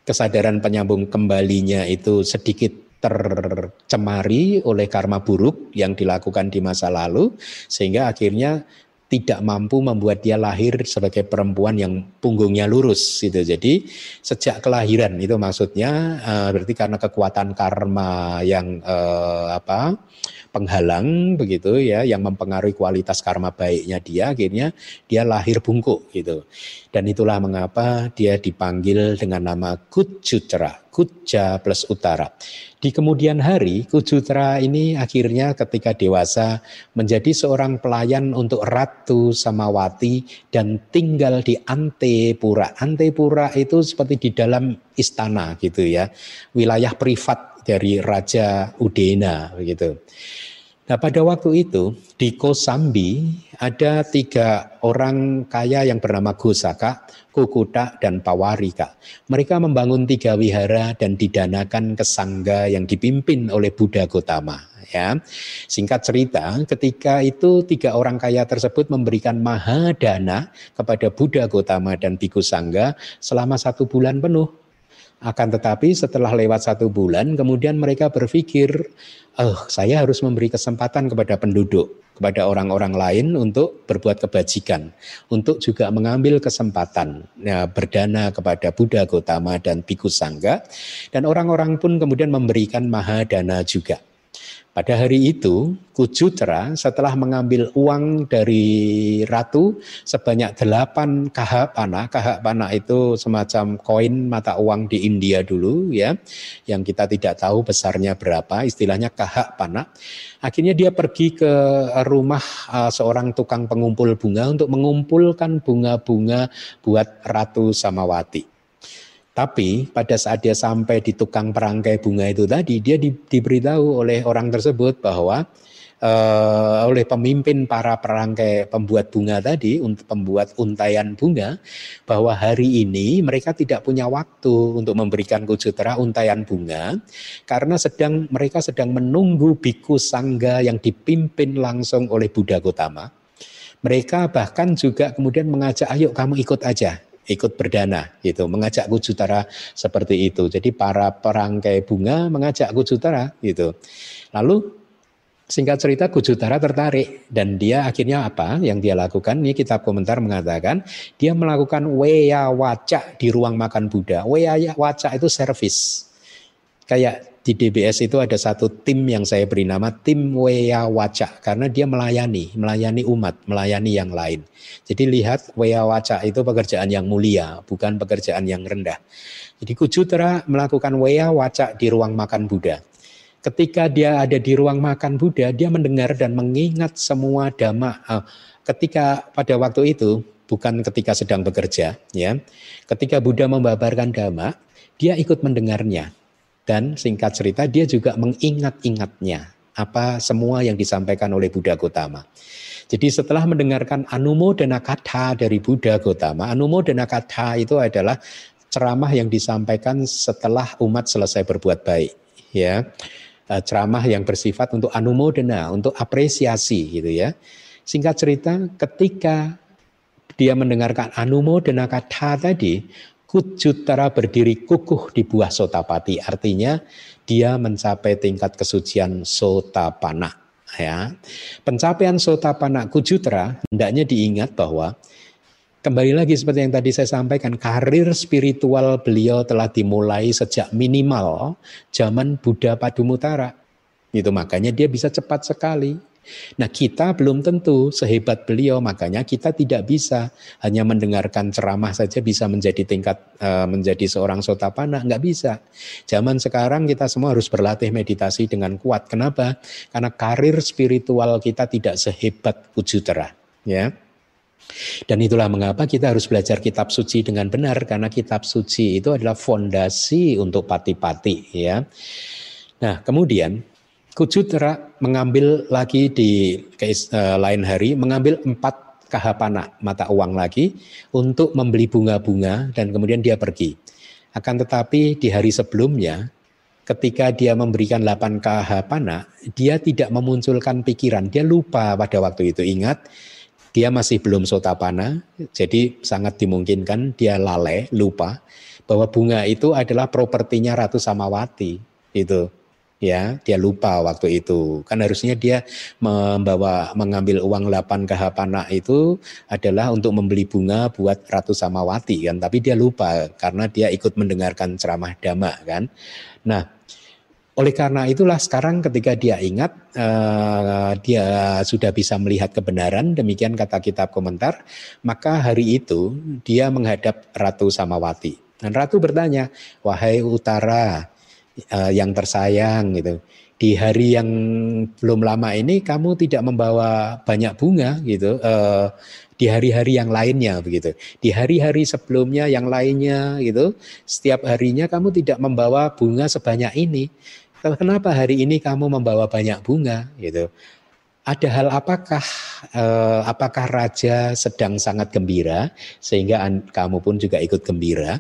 kesadaran penyambung kembalinya itu sedikit tercemari oleh karma buruk yang dilakukan di masa lalu sehingga akhirnya tidak mampu membuat dia lahir sebagai perempuan yang punggungnya lurus gitu. Jadi sejak kelahiran itu maksudnya uh, berarti karena kekuatan karma yang uh, apa penghalang begitu ya yang mempengaruhi kualitas karma baiknya dia akhirnya dia lahir bungkuk gitu. Dan itulah mengapa dia dipanggil dengan nama Kujutra, Kuja plus Utara. Di kemudian hari, Kujutra ini akhirnya ketika dewasa menjadi seorang pelayan untuk Ratu Samawati dan tinggal di Antepura. Antepura itu seperti di dalam istana gitu ya, wilayah privat dari Raja Udena begitu. Nah pada waktu itu di Kosambi ada tiga orang kaya yang bernama Gosaka, Kukuta, dan Pawarika. Mereka membangun tiga wihara dan didanakan ke sangga yang dipimpin oleh Buddha Gotama. Ya, singkat cerita, ketika itu tiga orang kaya tersebut memberikan mahadana kepada Buddha Gotama dan Biku Sangga selama satu bulan penuh. Akan tetapi setelah lewat satu bulan, kemudian mereka berpikir, oh, saya harus memberi kesempatan kepada penduduk kepada orang-orang lain untuk berbuat kebajikan, untuk juga mengambil kesempatan ya, berdana kepada Buddha Gotama dan Bhikkhu Sangga, dan orang-orang pun kemudian memberikan mahadana juga. Pada hari itu, Kujutra setelah mengambil uang dari ratu sebanyak delapan. Kahak panah itu semacam koin mata uang di India dulu ya, yang kita tidak tahu besarnya berapa, istilahnya kahak panah. Akhirnya dia pergi ke rumah uh, seorang tukang pengumpul bunga untuk mengumpulkan bunga-bunga buat Ratu Samawati. Tapi pada saat dia sampai di tukang perangkai bunga itu tadi, dia di, diberitahu oleh orang tersebut bahwa uh, oleh pemimpin para perangkai pembuat bunga tadi untuk pembuat untayan bunga bahwa hari ini mereka tidak punya waktu untuk memberikan kujutera untayan bunga karena sedang mereka sedang menunggu biku sangga yang dipimpin langsung oleh Buddha Gotama. Mereka bahkan juga kemudian mengajak ayo kamu ikut aja ikut berdana gitu. Mengajak Kujutara seperti itu. Jadi para perangkai bunga mengajak Kujutara gitu. Lalu Singkat cerita Kujutara tertarik. Dan dia akhirnya apa yang dia lakukan? Ini kitab komentar mengatakan dia melakukan weya waca di ruang makan Buddha. Weya waca itu servis. Kayak di DBS itu ada satu tim yang saya beri nama tim Wea Waca karena dia melayani, melayani umat, melayani yang lain. Jadi lihat Wea Waca itu pekerjaan yang mulia, bukan pekerjaan yang rendah. Jadi Kujutra melakukan Wea Waca di ruang makan Buddha. Ketika dia ada di ruang makan Buddha, dia mendengar dan mengingat semua dhamma. Eh, ketika pada waktu itu, bukan ketika sedang bekerja, ya. Ketika Buddha membabarkan dhamma, dia ikut mendengarnya dan singkat cerita dia juga mengingat-ingatnya apa semua yang disampaikan oleh Buddha Gotama. Jadi setelah mendengarkan Anumodana Katha dari Buddha Gotama, Anumodana Katha itu adalah ceramah yang disampaikan setelah umat selesai berbuat baik, ya. E, ceramah yang bersifat untuk anumodana, untuk apresiasi gitu ya. Singkat cerita, ketika dia mendengarkan anumodana kata tadi, Kujutara berdiri kukuh di buah sotapati, artinya dia mencapai tingkat kesucian sotapana. Ya. Pencapaian sotapana Kujutara hendaknya diingat bahwa kembali lagi seperti yang tadi saya sampaikan, karir spiritual beliau telah dimulai sejak minimal zaman Buddha Padumutara. Itu makanya dia bisa cepat sekali. Nah kita belum tentu sehebat beliau, makanya kita tidak bisa hanya mendengarkan ceramah saja bisa menjadi tingkat uh, menjadi seorang sotapana, nggak bisa. Zaman sekarang kita semua harus berlatih meditasi dengan kuat. Kenapa? Karena karir spiritual kita tidak sehebat Ujutera, ya. Dan itulah mengapa kita harus belajar kitab suci dengan benar karena kitab suci itu adalah fondasi untuk pati-pati ya. Nah, kemudian Kujutera mengambil lagi di uh, lain hari, mengambil empat kahapana mata uang lagi untuk membeli bunga-bunga dan kemudian dia pergi. Akan tetapi di hari sebelumnya ketika dia memberikan 8 kahapana, dia tidak memunculkan pikiran, dia lupa pada waktu itu. Ingat, dia masih belum sotapana, jadi sangat dimungkinkan dia lalai, lupa bahwa bunga itu adalah propertinya Ratu Samawati. Itu ya dia lupa waktu itu. Kan harusnya dia membawa mengambil uang 8 kahapana itu adalah untuk membeli bunga buat Ratu Samawati kan. Tapi dia lupa karena dia ikut mendengarkan ceramah dhamma kan. Nah oleh karena itulah sekarang ketika dia ingat uh, dia sudah bisa melihat kebenaran demikian kata kitab komentar maka hari itu dia menghadap Ratu Samawati. Dan Ratu bertanya wahai utara uh, yang tersayang gitu. Di hari yang belum lama ini kamu tidak membawa banyak bunga gitu. Uh, di hari-hari yang lainnya begitu. Di hari-hari sebelumnya yang lainnya gitu, setiap harinya kamu tidak membawa bunga sebanyak ini. Kenapa hari ini kamu membawa banyak bunga gitu? Ada hal apakah eh, apakah raja sedang sangat gembira sehingga kamu pun juga ikut gembira.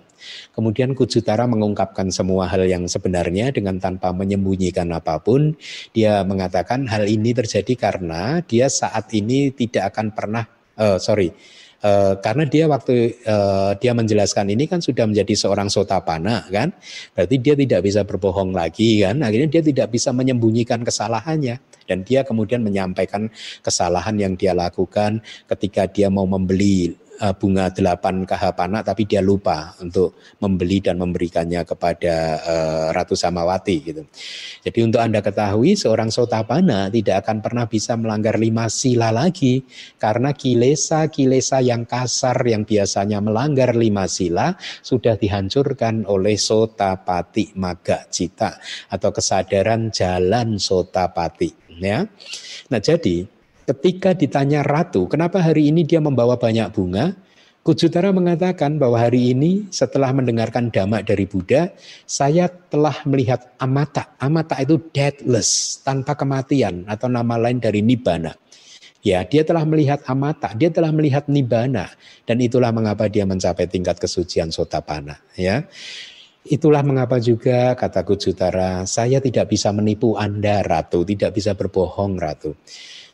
Kemudian Kujutara mengungkapkan semua hal yang sebenarnya dengan tanpa menyembunyikan apa pun. Dia mengatakan hal ini terjadi karena dia saat ini tidak akan pernah uh, sorry Uh, karena dia waktu uh, dia menjelaskan ini kan sudah menjadi seorang sotapana kan, berarti dia tidak bisa berbohong lagi kan, akhirnya dia tidak bisa menyembunyikan kesalahannya. Dan dia kemudian menyampaikan kesalahan yang dia lakukan ketika dia mau membeli bunga delapan kahapana tapi dia lupa untuk membeli dan memberikannya kepada uh, Ratu Samawati gitu. Jadi untuk Anda ketahui seorang sotapana tidak akan pernah bisa melanggar lima sila lagi karena kilesa-kilesa yang kasar yang biasanya melanggar lima sila sudah dihancurkan oleh sotapati maga cita atau kesadaran jalan sotapati ya. Nah, jadi ketika ditanya ratu, kenapa hari ini dia membawa banyak bunga? Kujutara mengatakan bahwa hari ini setelah mendengarkan dhamma dari Buddha, saya telah melihat amata. Amata itu deathless, tanpa kematian atau nama lain dari nibbana. Ya, dia telah melihat amata, dia telah melihat nibbana dan itulah mengapa dia mencapai tingkat kesucian sotapana, ya. Itulah mengapa juga kata Kujutara, saya tidak bisa menipu Anda ratu, tidak bisa berbohong ratu.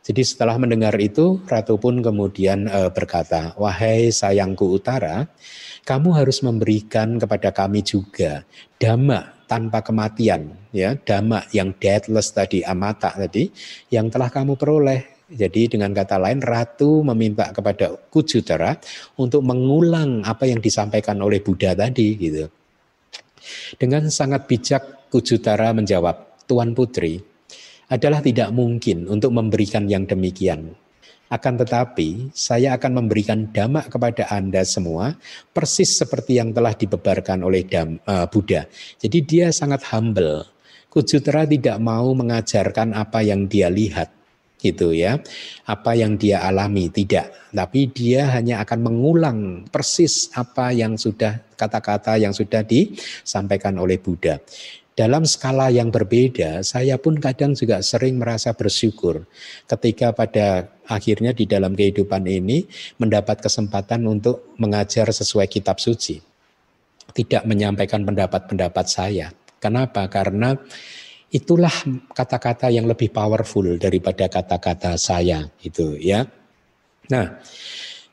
Jadi setelah mendengar itu, Ratu pun kemudian e, berkata, "Wahai sayangku utara, kamu harus memberikan kepada kami juga dhamma tanpa kematian, ya, dhamma yang deathless tadi, amata tadi, yang telah kamu peroleh jadi dengan kata lain Ratu meminta kepada Kujutara untuk mengulang apa yang disampaikan oleh Buddha tadi gitu. Dengan sangat bijak Kujutara menjawab, Tuan Putri, adalah tidak mungkin untuk memberikan yang demikian. Akan tetapi, saya akan memberikan dhamma kepada Anda semua, persis seperti yang telah dibebarkan oleh Dam, uh, Buddha. Jadi dia sangat humble. Kujutra tidak mau mengajarkan apa yang dia lihat, gitu ya. Apa yang dia alami tidak, tapi dia hanya akan mengulang persis apa yang sudah kata-kata yang sudah disampaikan oleh Buddha. Dalam skala yang berbeda, saya pun kadang juga sering merasa bersyukur ketika pada akhirnya di dalam kehidupan ini mendapat kesempatan untuk mengajar sesuai kitab suci. Tidak menyampaikan pendapat-pendapat saya. Kenapa? Karena itulah kata-kata yang lebih powerful daripada kata-kata saya itu ya. Nah,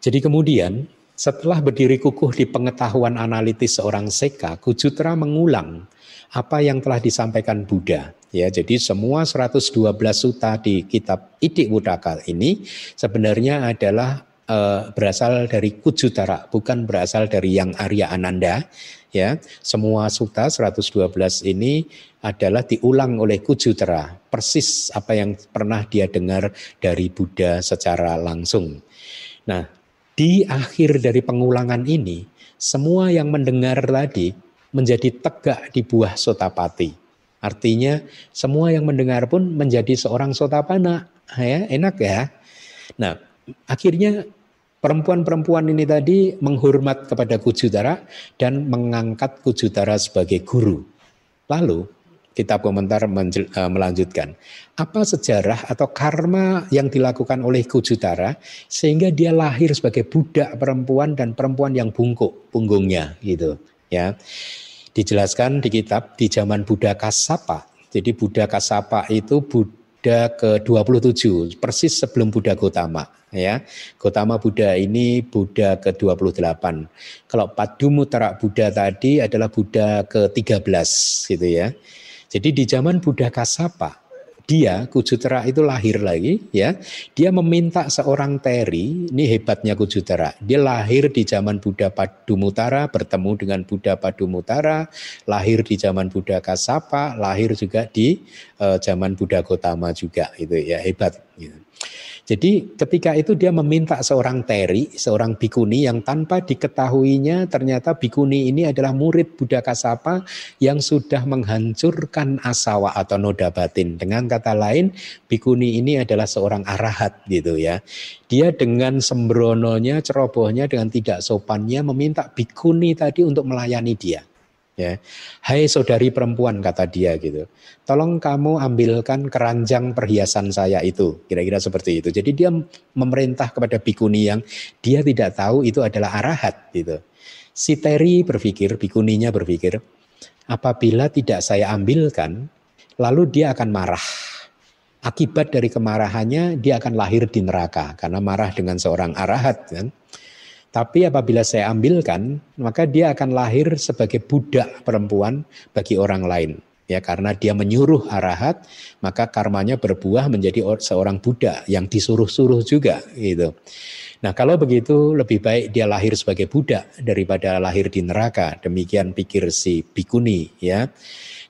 jadi kemudian setelah berdiri kukuh di pengetahuan analitis seorang seka, Kujutra mengulang apa yang telah disampaikan Buddha. Ya, jadi semua 112 suta di kitab Idik Wudaka ini sebenarnya adalah e, berasal dari Kujutara, bukan berasal dari yang Arya Ananda. Ya, semua suta 112 ini adalah diulang oleh Kujutara, persis apa yang pernah dia dengar dari Buddha secara langsung. Nah, di akhir dari pengulangan ini, semua yang mendengar tadi menjadi tegak di buah sotapati. Artinya semua yang mendengar pun menjadi seorang sotapana. Ya, enak ya. Nah, akhirnya perempuan-perempuan ini tadi menghormat kepada Kujutara dan mengangkat Kujutara sebagai guru. Lalu kitab komentar eh, melanjutkan. Apa sejarah atau karma yang dilakukan oleh Kujutara sehingga dia lahir sebagai budak perempuan dan perempuan yang bungkuk punggungnya gitu ya. Dijelaskan di kitab di zaman Buddha Kasapa. Jadi Buddha Kasapa itu Buddha ke-27 persis sebelum Buddha Gotama ya. Gotama Buddha ini Buddha ke-28. Kalau Padumutra Buddha tadi adalah Buddha ke-13 gitu ya. Jadi di zaman Buddha Kasapa dia Kujutera itu lahir lagi ya dia meminta seorang teri ini hebatnya Kujutera dia lahir di zaman Buddha Padumutara bertemu dengan Buddha Padumutara lahir di zaman Buddha Kasapa lahir juga di uh, zaman Buddha Gotama juga itu ya hebat gitu. Jadi ketika itu dia meminta seorang teri, seorang bikuni yang tanpa diketahuinya ternyata bikuni ini adalah murid Buddha Kasapa yang sudah menghancurkan asawa atau noda batin. Dengan kata lain, bikuni ini adalah seorang arahat gitu ya. Dia dengan sembrononya, cerobohnya, dengan tidak sopannya meminta bikuni tadi untuk melayani dia. Ya. Hai saudari perempuan kata dia gitu. Tolong kamu ambilkan keranjang perhiasan saya itu. Kira-kira seperti itu. Jadi dia memerintah kepada bikuni yang dia tidak tahu itu adalah arahat gitu. Si Teri berpikir, bikuninya berpikir, apabila tidak saya ambilkan, lalu dia akan marah. Akibat dari kemarahannya dia akan lahir di neraka karena marah dengan seorang arahat kan. Tapi apabila saya ambilkan, maka dia akan lahir sebagai budak perempuan bagi orang lain. Ya, karena dia menyuruh arahat, maka karmanya berbuah menjadi seorang budak yang disuruh-suruh juga gitu. Nah, kalau begitu lebih baik dia lahir sebagai budak daripada lahir di neraka. Demikian pikir si bikuni ya.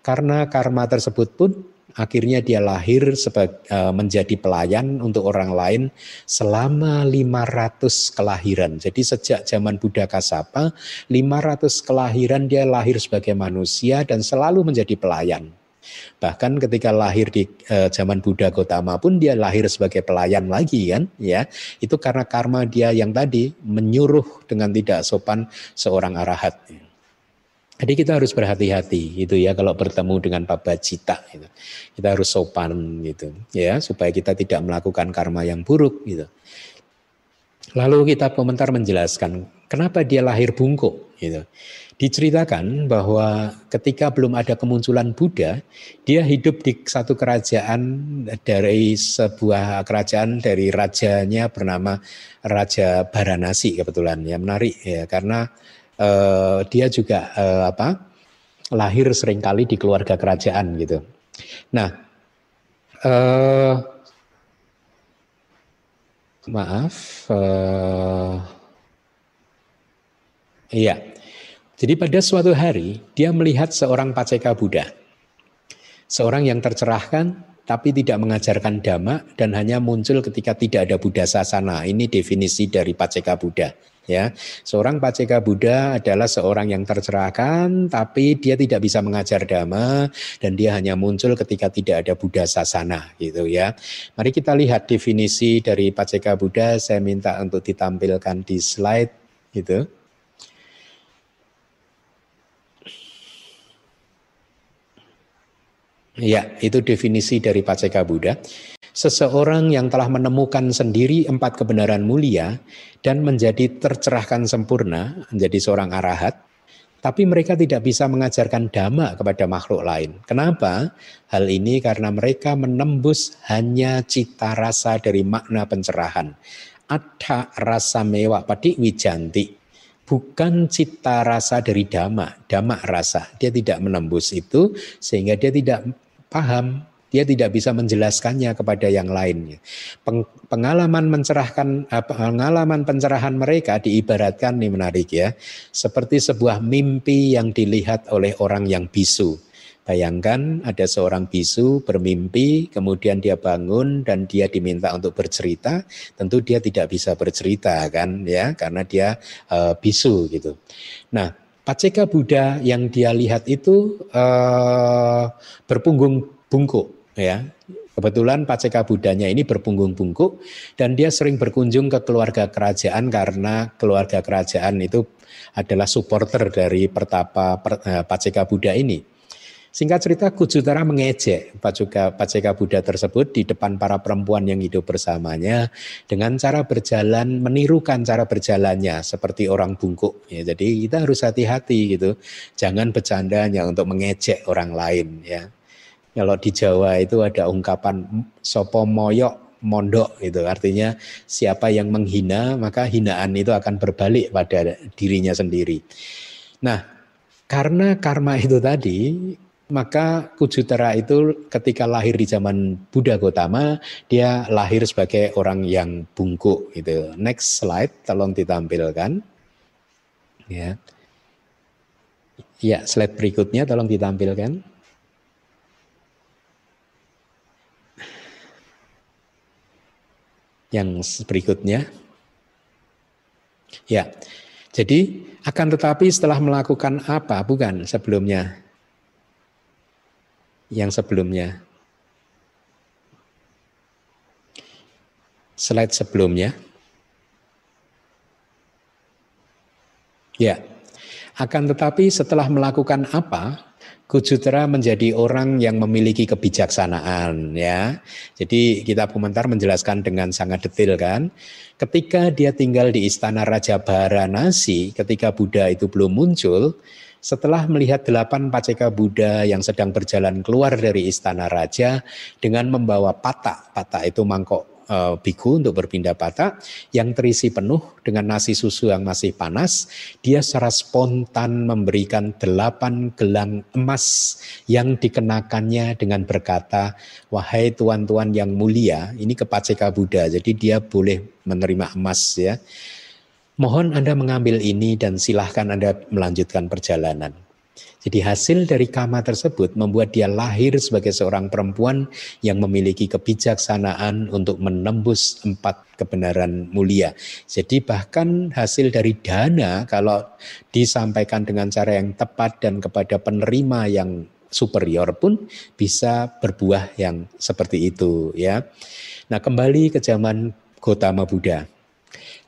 Karena karma tersebut pun akhirnya dia lahir sebagai uh, menjadi pelayan untuk orang lain selama 500 kelahiran. Jadi sejak zaman Buddha Kasapa 500 kelahiran dia lahir sebagai manusia dan selalu menjadi pelayan. Bahkan ketika lahir di e, zaman Buddha Gotama pun dia lahir sebagai pelayan lagi kan, ya. Itu karena karma dia yang tadi menyuruh dengan tidak sopan seorang arahat. Jadi kita harus berhati-hati gitu ya kalau bertemu dengan pabacita gitu. Kita harus sopan gitu ya supaya kita tidak melakukan karma yang buruk gitu. Lalu kita komentar menjelaskan kenapa dia lahir bungkuk gitu. Diceritakan bahwa ketika belum ada kemunculan Buddha, dia hidup di satu kerajaan dari sebuah kerajaan dari rajanya bernama Raja Baranasi kebetulan ya menarik ya karena uh, dia juga uh, apa lahir sering kali di keluarga kerajaan gitu. Nah, uh, maaf, uh, iya jadi pada suatu hari dia melihat seorang paceka Buddha. Seorang yang tercerahkan tapi tidak mengajarkan dhamma dan hanya muncul ketika tidak ada Buddha sasana. Ini definisi dari paceka Buddha. Ya, seorang paceka Buddha adalah seorang yang tercerahkan, tapi dia tidak bisa mengajar dhamma dan dia hanya muncul ketika tidak ada Buddha sasana, gitu ya. Mari kita lihat definisi dari paceka Buddha. Saya minta untuk ditampilkan di slide, gitu. Ya, itu definisi dari Paceka Buddha. Seseorang yang telah menemukan sendiri empat kebenaran mulia dan menjadi tercerahkan sempurna, menjadi seorang arahat, tapi mereka tidak bisa mengajarkan dhamma kepada makhluk lain. Kenapa? Hal ini karena mereka menembus hanya cita rasa dari makna pencerahan. Ada rasa mewah padi wijanti. Bukan cita rasa dari dhamma, dhamma rasa. Dia tidak menembus itu sehingga dia tidak paham, dia tidak bisa menjelaskannya kepada yang lainnya. Pengalaman mencerahkan eh, pengalaman pencerahan mereka diibaratkan ini menarik ya, seperti sebuah mimpi yang dilihat oleh orang yang bisu. Bayangkan ada seorang bisu bermimpi, kemudian dia bangun dan dia diminta untuk bercerita. Tentu dia tidak bisa bercerita kan ya, karena dia uh, bisu gitu. Nah, Paceka Buddha yang dia lihat itu uh, berpunggung bungkuk ya. Kebetulan Paceka Budanya ini berpunggung bungkuk dan dia sering berkunjung ke keluarga kerajaan karena keluarga kerajaan itu adalah supporter dari pertapa uh, Paceka Buddha ini. Singkat cerita Kujutara mengejek Pacuka, Paceka Buddha tersebut di depan para perempuan yang hidup bersamanya dengan cara berjalan menirukan cara berjalannya seperti orang bungkuk. Ya, jadi kita harus hati-hati gitu. Jangan bercanda hanya untuk mengejek orang lain ya. Kalau di Jawa itu ada ungkapan sopo moyok mondok itu artinya siapa yang menghina maka hinaan itu akan berbalik pada dirinya sendiri. Nah, karena karma itu tadi maka Kujutara itu ketika lahir di zaman Buddha Gotama, dia lahir sebagai orang yang bungkuk gitu. Next slide, tolong ditampilkan. Ya. Ya, slide berikutnya tolong ditampilkan. Yang berikutnya. Ya. Jadi akan tetapi setelah melakukan apa? Bukan sebelumnya yang sebelumnya. Slide sebelumnya. Ya, akan tetapi setelah melakukan apa, Kujutera menjadi orang yang memiliki kebijaksanaan ya. Jadi kita komentar menjelaskan dengan sangat detail kan. Ketika dia tinggal di istana Raja Baranasi, ketika Buddha itu belum muncul, setelah melihat delapan paceka Buddha yang sedang berjalan keluar dari istana raja dengan membawa patak, patak itu mangkok uh, biku untuk berpindah patah yang terisi penuh dengan nasi susu yang masih panas. Dia secara spontan memberikan delapan gelang emas yang dikenakannya dengan berkata, wahai tuan-tuan yang mulia, ini kepaceka Buddha, jadi dia boleh menerima emas ya. Mohon Anda mengambil ini dan silahkan Anda melanjutkan perjalanan. Jadi hasil dari kama tersebut membuat dia lahir sebagai seorang perempuan yang memiliki kebijaksanaan untuk menembus empat kebenaran mulia. Jadi bahkan hasil dari dana kalau disampaikan dengan cara yang tepat dan kepada penerima yang superior pun bisa berbuah yang seperti itu ya. Nah, kembali ke zaman Gotama Buddha.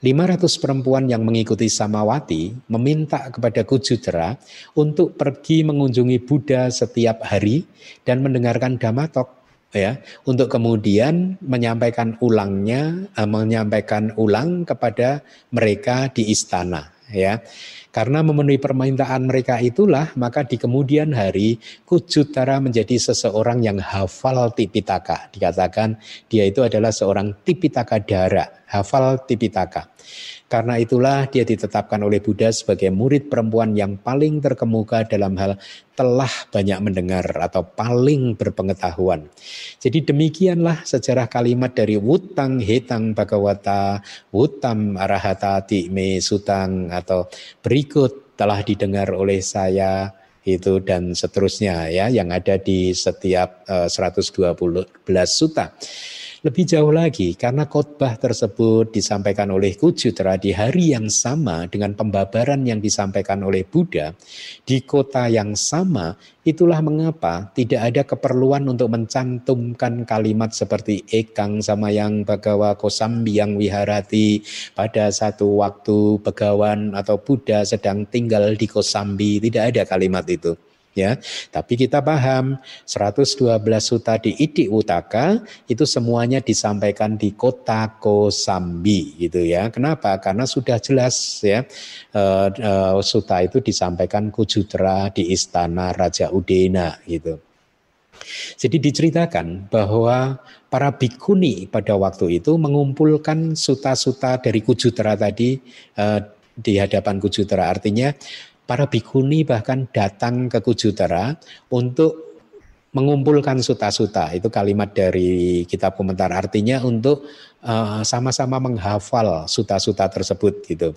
500 perempuan yang mengikuti Samawati meminta kepada Kujutera untuk pergi mengunjungi Buddha setiap hari dan mendengarkan Dhammatok ya untuk kemudian menyampaikan ulangnya eh, menyampaikan ulang kepada mereka di istana ya karena memenuhi permintaan mereka itulah, maka di kemudian hari Kujutara menjadi seseorang yang hafal Tipitaka. Dikatakan dia itu adalah seorang Tipitaka Dara, hafal Tipitaka. Karena itulah dia ditetapkan oleh Buddha sebagai murid perempuan yang paling terkemuka dalam hal telah banyak mendengar atau paling berpengetahuan. Jadi demikianlah sejarah kalimat dari Wutang Hetang Bhagawata, Wutam Arahata Tikme Sutang atau berikut telah didengar oleh saya itu dan seterusnya ya yang ada di setiap uh, 112 suta. Lebih jauh lagi, karena khotbah tersebut disampaikan oleh Kujutra di hari yang sama dengan pembabaran yang disampaikan oleh Buddha di kota yang sama, itulah mengapa tidak ada keperluan untuk mencantumkan kalimat seperti ekang sama yang bagawa kosambi yang wiharati pada satu waktu begawan atau Buddha sedang tinggal di kosambi. Tidak ada kalimat itu ya. Tapi kita paham 112 suta di Idi Utaka itu semuanya disampaikan di kota Kosambi gitu ya. Kenapa? Karena sudah jelas ya uh, uh, suta itu disampaikan Kujutra di istana Raja Udena gitu. Jadi diceritakan bahwa para bikuni pada waktu itu mengumpulkan suta-suta dari Kujutra tadi uh, di hadapan Kujutra. Artinya para bikuni bahkan datang ke Kujutara untuk mengumpulkan suta-suta. Itu kalimat dari kitab komentar artinya untuk eh, sama-sama menghafal suta-suta tersebut gitu.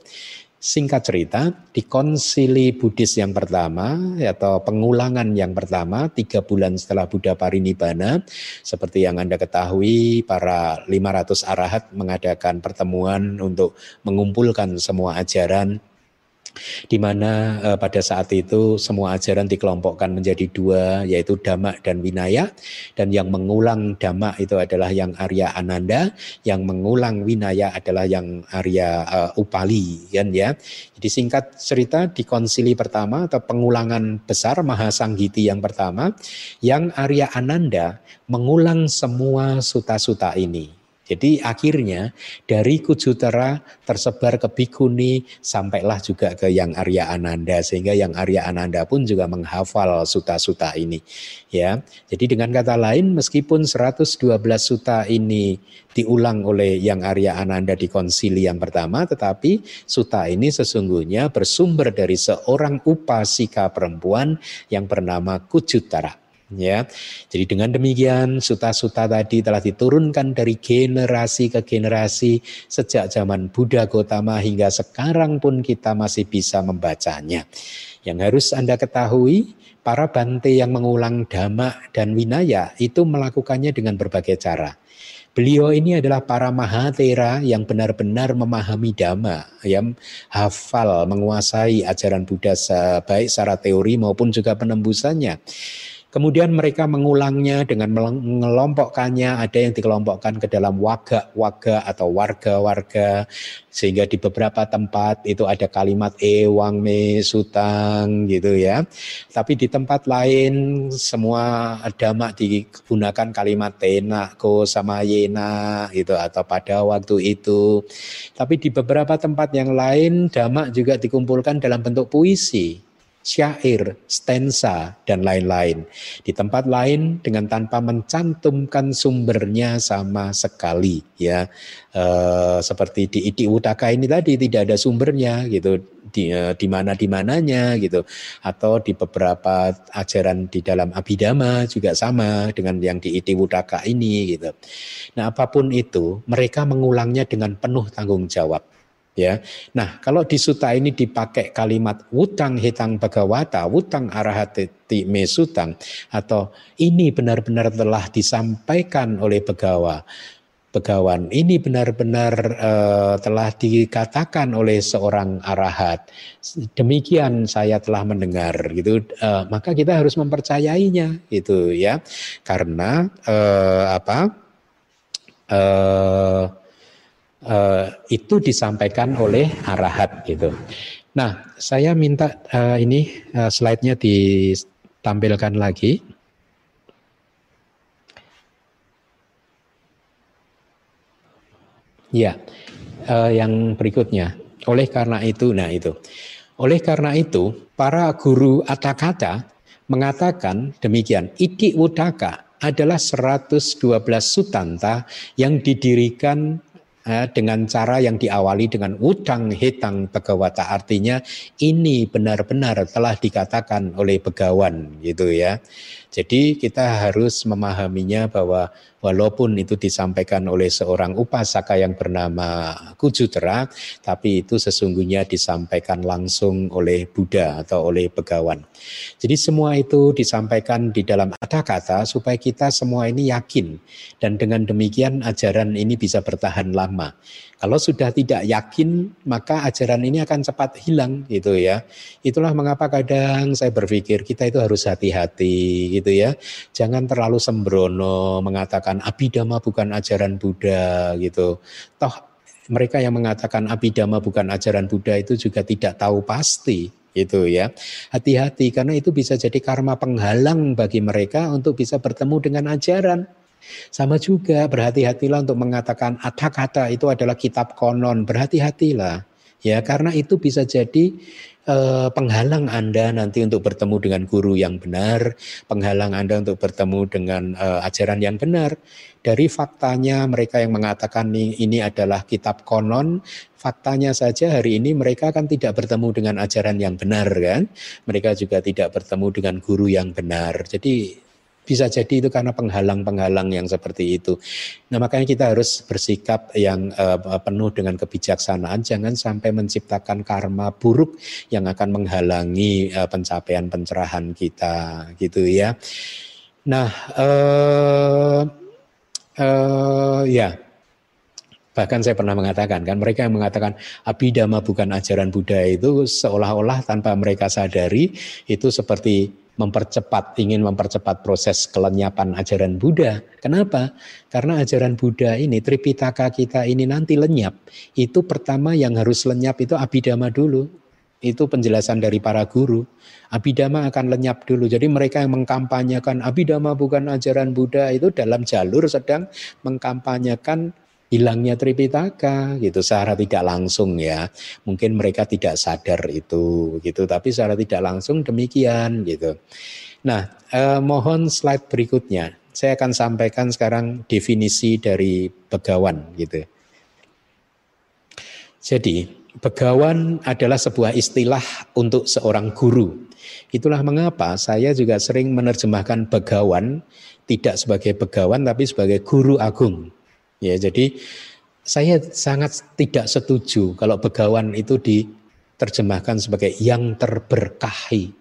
Singkat cerita, di konsili Buddhis yang pertama atau pengulangan yang pertama tiga bulan setelah Buddha Parinibbana, seperti yang Anda ketahui, para 500 arahat mengadakan pertemuan untuk mengumpulkan semua ajaran di mana uh, pada saat itu semua ajaran dikelompokkan menjadi dua yaitu Dhamma dan Winaya. Dan yang mengulang Dhamma itu adalah yang Arya Ananda yang mengulang Winaya adalah yang Arya uh, Upali kan ya. Jadi singkat cerita di konsili pertama atau pengulangan besar Mahasanggiti yang pertama yang Arya Ananda mengulang semua suta-suta ini jadi akhirnya dari Kujutera tersebar ke Bikuni sampailah juga ke yang Arya Ananda sehingga yang Arya Ananda pun juga menghafal suta-suta ini ya. Jadi dengan kata lain meskipun 112 suta ini diulang oleh yang Arya Ananda di konsili yang pertama tetapi suta ini sesungguhnya bersumber dari seorang upasika perempuan yang bernama Kujutara ya. Jadi dengan demikian suta-suta tadi telah diturunkan dari generasi ke generasi sejak zaman Buddha Gotama hingga sekarang pun kita masih bisa membacanya. Yang harus Anda ketahui, para bante yang mengulang dhamma dan winaya itu melakukannya dengan berbagai cara. Beliau ini adalah para mahatera yang benar-benar memahami dhamma, yang hafal, menguasai ajaran Buddha baik secara teori maupun juga penembusannya. Kemudian mereka mengulangnya dengan mengelompokkannya, ada yang dikelompokkan ke dalam waga-waga atau warga-warga, sehingga di beberapa tempat itu ada kalimat ewang me sutang gitu ya. Tapi di tempat lain semua dhamma digunakan kalimat tena ko sama yena gitu atau pada waktu itu. Tapi di beberapa tempat yang lain dhamma juga dikumpulkan dalam bentuk puisi syair, stensa, dan lain-lain. Di tempat lain dengan tanpa mencantumkan sumbernya sama sekali ya. E, seperti di Iti Utaka ini tadi tidak ada sumbernya gitu di, eh, di mana di mananya gitu atau di beberapa ajaran di dalam Abhidhamma juga sama dengan yang di Iti Utaka ini gitu. Nah, apa pun itu mereka mengulangnya dengan penuh tanggung jawab ya. Nah, kalau di suta ini dipakai kalimat wutang hitang bagawata, wutang arahati mesutang atau ini benar-benar telah disampaikan oleh begawa. Begawan ini benar-benar uh, telah dikatakan oleh seorang arahat. Demikian saya telah mendengar gitu. Uh, maka kita harus mempercayainya gitu ya. Karena uh, apa? Uh, uh, itu disampaikan oleh arahat gitu. Nah, saya minta uh, ini uh, slide-nya ditampilkan lagi. Ya, uh, yang berikutnya. Oleh karena itu, nah itu. Oleh karena itu, para guru atakata mengatakan demikian, Iki Wudaka adalah 112 sutanta yang didirikan Eh, dengan cara yang diawali dengan utang hitang begawata artinya ini benar-benar telah dikatakan oleh begawan gitu ya. Jadi kita harus memahaminya bahwa walaupun itu disampaikan oleh seorang upasaka yang bernama Kujutera, tapi itu sesungguhnya disampaikan langsung oleh Buddha atau oleh Begawan. Jadi semua itu disampaikan di dalam kata-kata supaya kita semua ini yakin dan dengan demikian ajaran ini bisa bertahan lama. Kalau sudah tidak yakin, maka ajaran ini akan cepat hilang gitu ya. Itulah mengapa kadang saya berpikir kita itu harus hati-hati gitu ya. Jangan terlalu sembrono mengatakan abidama bukan ajaran Buddha gitu. Toh mereka yang mengatakan abidama bukan ajaran Buddha itu juga tidak tahu pasti itu ya. Hati-hati karena itu bisa jadi karma penghalang bagi mereka untuk bisa bertemu dengan ajaran. Sama juga berhati-hatilah untuk mengatakan kata itu adalah kitab konon. Berhati-hatilah ya karena itu bisa jadi eh, penghalang Anda nanti untuk bertemu dengan guru yang benar, penghalang Anda untuk bertemu dengan eh, ajaran yang benar. Dari faktanya mereka yang mengatakan ini, adalah kitab konon, faktanya saja hari ini mereka kan tidak bertemu dengan ajaran yang benar kan. Mereka juga tidak bertemu dengan guru yang benar. Jadi bisa jadi itu karena penghalang-penghalang yang seperti itu. Nah makanya kita harus bersikap yang uh, penuh dengan kebijaksanaan, jangan sampai menciptakan karma buruk yang akan menghalangi uh, pencapaian pencerahan kita, gitu ya. Nah, uh, uh, ya Bahkan saya pernah mengatakan kan mereka yang mengatakan abidama bukan ajaran Buddha itu seolah-olah tanpa mereka sadari itu seperti mempercepat ingin mempercepat proses kelenyapan ajaran Buddha. Kenapa? Karena ajaran Buddha ini Tripitaka kita ini nanti lenyap. Itu pertama yang harus lenyap itu abidama dulu. Itu penjelasan dari para guru. Abidama akan lenyap dulu. Jadi mereka yang mengkampanyekan abidama bukan ajaran Buddha itu dalam jalur sedang mengkampanyekan hilangnya Tripitaka gitu secara tidak langsung ya. Mungkin mereka tidak sadar itu gitu, tapi secara tidak langsung demikian gitu. Nah, eh, mohon slide berikutnya. Saya akan sampaikan sekarang definisi dari begawan gitu. Jadi, begawan adalah sebuah istilah untuk seorang guru. Itulah mengapa saya juga sering menerjemahkan begawan tidak sebagai begawan tapi sebagai guru agung Ya, jadi saya sangat tidak setuju kalau begawan itu diterjemahkan sebagai yang terberkahi.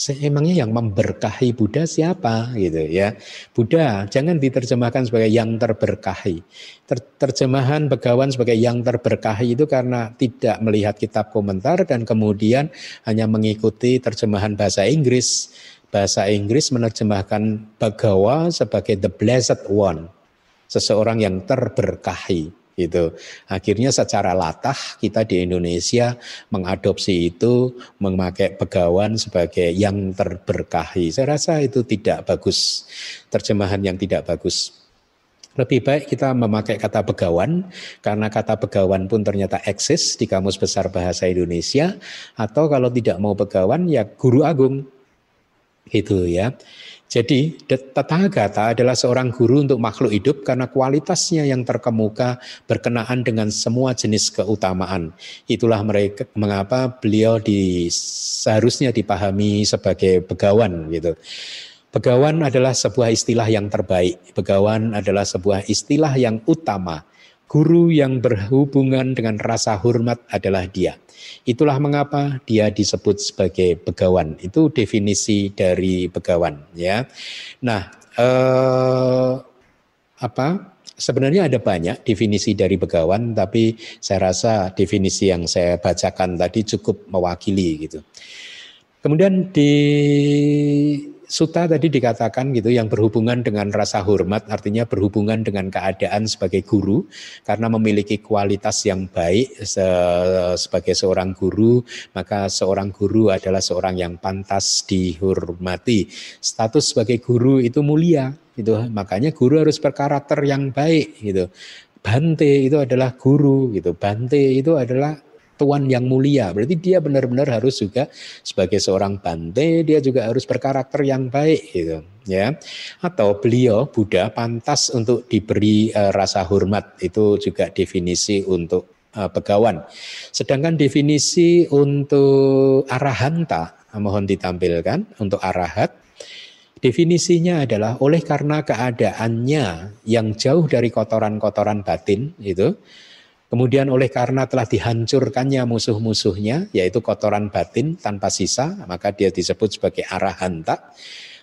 Emangnya yang memberkahi Buddha siapa gitu ya? Buddha jangan diterjemahkan sebagai yang terberkahi. Ter terjemahan begawan sebagai yang terberkahi itu karena tidak melihat kitab komentar dan kemudian hanya mengikuti terjemahan bahasa Inggris. Bahasa Inggris menerjemahkan Bagawa sebagai the blessed one seseorang yang terberkahi gitu. Akhirnya secara latah kita di Indonesia mengadopsi itu memakai begawan sebagai yang terberkahi. Saya rasa itu tidak bagus, terjemahan yang tidak bagus. Lebih baik kita memakai kata begawan karena kata begawan pun ternyata eksis di Kamus Besar Bahasa Indonesia atau kalau tidak mau begawan ya guru agung. Itu ya. Jadi Tathagata adalah seorang guru untuk makhluk hidup karena kualitasnya yang terkemuka berkenaan dengan semua jenis keutamaan. Itulah mereka mengapa beliau di, seharusnya dipahami sebagai begawan gitu. Begawan adalah sebuah istilah yang terbaik. Begawan adalah sebuah istilah yang utama. Guru yang berhubungan dengan rasa hormat adalah dia. Itulah mengapa dia disebut sebagai begawan. Itu definisi dari begawan, ya. Nah, eh, apa? Sebenarnya ada banyak definisi dari begawan, tapi saya rasa definisi yang saya bacakan tadi cukup mewakili gitu. Kemudian di Suta tadi dikatakan gitu yang berhubungan dengan rasa hormat artinya berhubungan dengan keadaan sebagai guru karena memiliki kualitas yang baik se sebagai seorang guru maka seorang guru adalah seorang yang pantas dihormati. Status sebagai guru itu mulia itu makanya guru harus berkarakter yang baik gitu. Bante itu adalah guru gitu. Bante itu adalah tuan yang mulia. Berarti dia benar-benar harus juga sebagai seorang bante dia juga harus berkarakter yang baik gitu ya. Atau beliau Buddha pantas untuk diberi uh, rasa hormat. Itu juga definisi untuk uh, pegawan. Sedangkan definisi untuk arahanta mohon ditampilkan untuk arahat Definisinya adalah oleh karena keadaannya yang jauh dari kotoran-kotoran batin itu Kemudian oleh karena telah dihancurkannya musuh-musuhnya, yaitu kotoran batin tanpa sisa, maka dia disebut sebagai arahanta.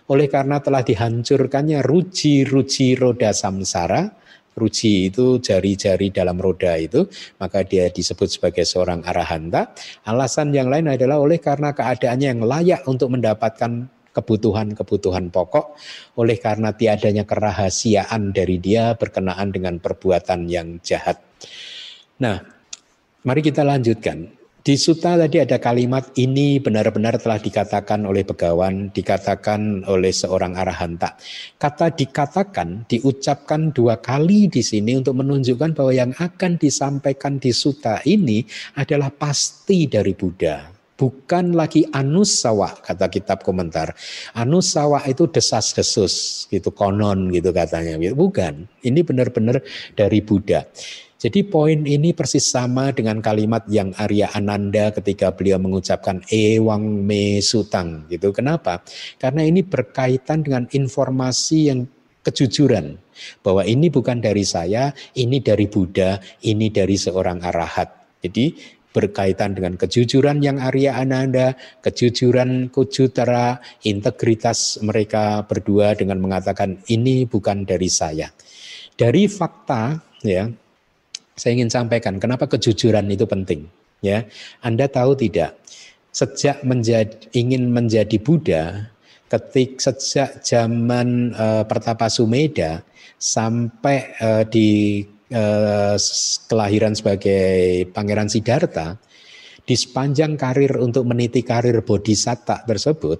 Oleh karena telah dihancurkannya ruji-ruji roda samsara, ruji itu jari-jari dalam roda itu, maka dia disebut sebagai seorang arahanta. Alasan yang lain adalah oleh karena keadaannya yang layak untuk mendapatkan kebutuhan-kebutuhan pokok oleh karena tiadanya kerahasiaan dari dia berkenaan dengan perbuatan yang jahat. Nah, mari kita lanjutkan. Di suta tadi ada kalimat ini benar-benar telah dikatakan oleh begawan, dikatakan oleh seorang arahanta. Kata dikatakan, diucapkan dua kali di sini untuk menunjukkan bahwa yang akan disampaikan di suta ini adalah pasti dari Buddha. Bukan lagi anusawa kata kitab komentar. Anusawa itu desas-desus gitu konon gitu katanya. Bukan. Ini benar-benar dari Buddha. Jadi poin ini persis sama dengan kalimat yang Arya Ananda ketika beliau mengucapkan Ewang Me Sutang gitu. Kenapa? Karena ini berkaitan dengan informasi yang kejujuran bahwa ini bukan dari saya, ini dari Buddha, ini dari seorang arahat. Jadi berkaitan dengan kejujuran yang Arya Ananda, kejujuran Kujutara, integritas mereka berdua dengan mengatakan ini bukan dari saya. Dari fakta ya saya ingin sampaikan kenapa kejujuran itu penting. Ya, Anda tahu tidak? Sejak menjadi, ingin menjadi Buddha, ketik sejak zaman uh, Pertapa Sumeda sampai uh, di uh, kelahiran sebagai Pangeran Siddhartha, di sepanjang karir untuk meniti karir bodhisatta tersebut,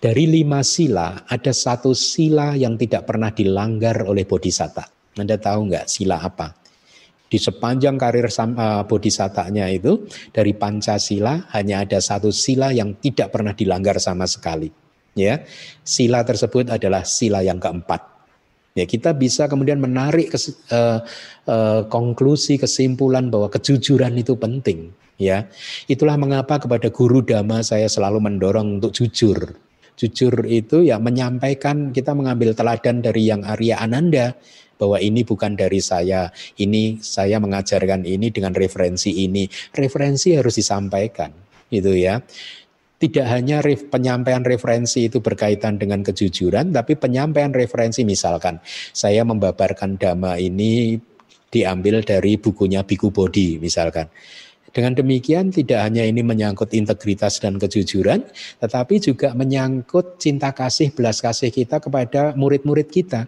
dari lima sila ada satu sila yang tidak pernah dilanggar oleh bodhisatta. Anda tahu nggak sila apa? Di sepanjang karir uh, bodhisatanya itu dari Pancasila hanya ada satu sila yang tidak pernah dilanggar sama sekali. Ya, sila tersebut adalah sila yang keempat. Ya, kita bisa kemudian menarik kes, uh, uh, konklusi kesimpulan bahwa kejujuran itu penting. Ya, itulah mengapa kepada guru dhamma saya selalu mendorong untuk jujur. Jujur itu ya menyampaikan kita mengambil teladan dari yang Arya Ananda bahwa ini bukan dari saya, ini saya mengajarkan ini dengan referensi ini. Referensi harus disampaikan, itu ya. Tidak hanya ref, penyampaian referensi itu berkaitan dengan kejujuran, tapi penyampaian referensi misalkan saya membabarkan dhamma ini diambil dari bukunya Biku Bodhi misalkan. Dengan demikian tidak hanya ini menyangkut integritas dan kejujuran, tetapi juga menyangkut cinta kasih, belas kasih kita kepada murid-murid kita.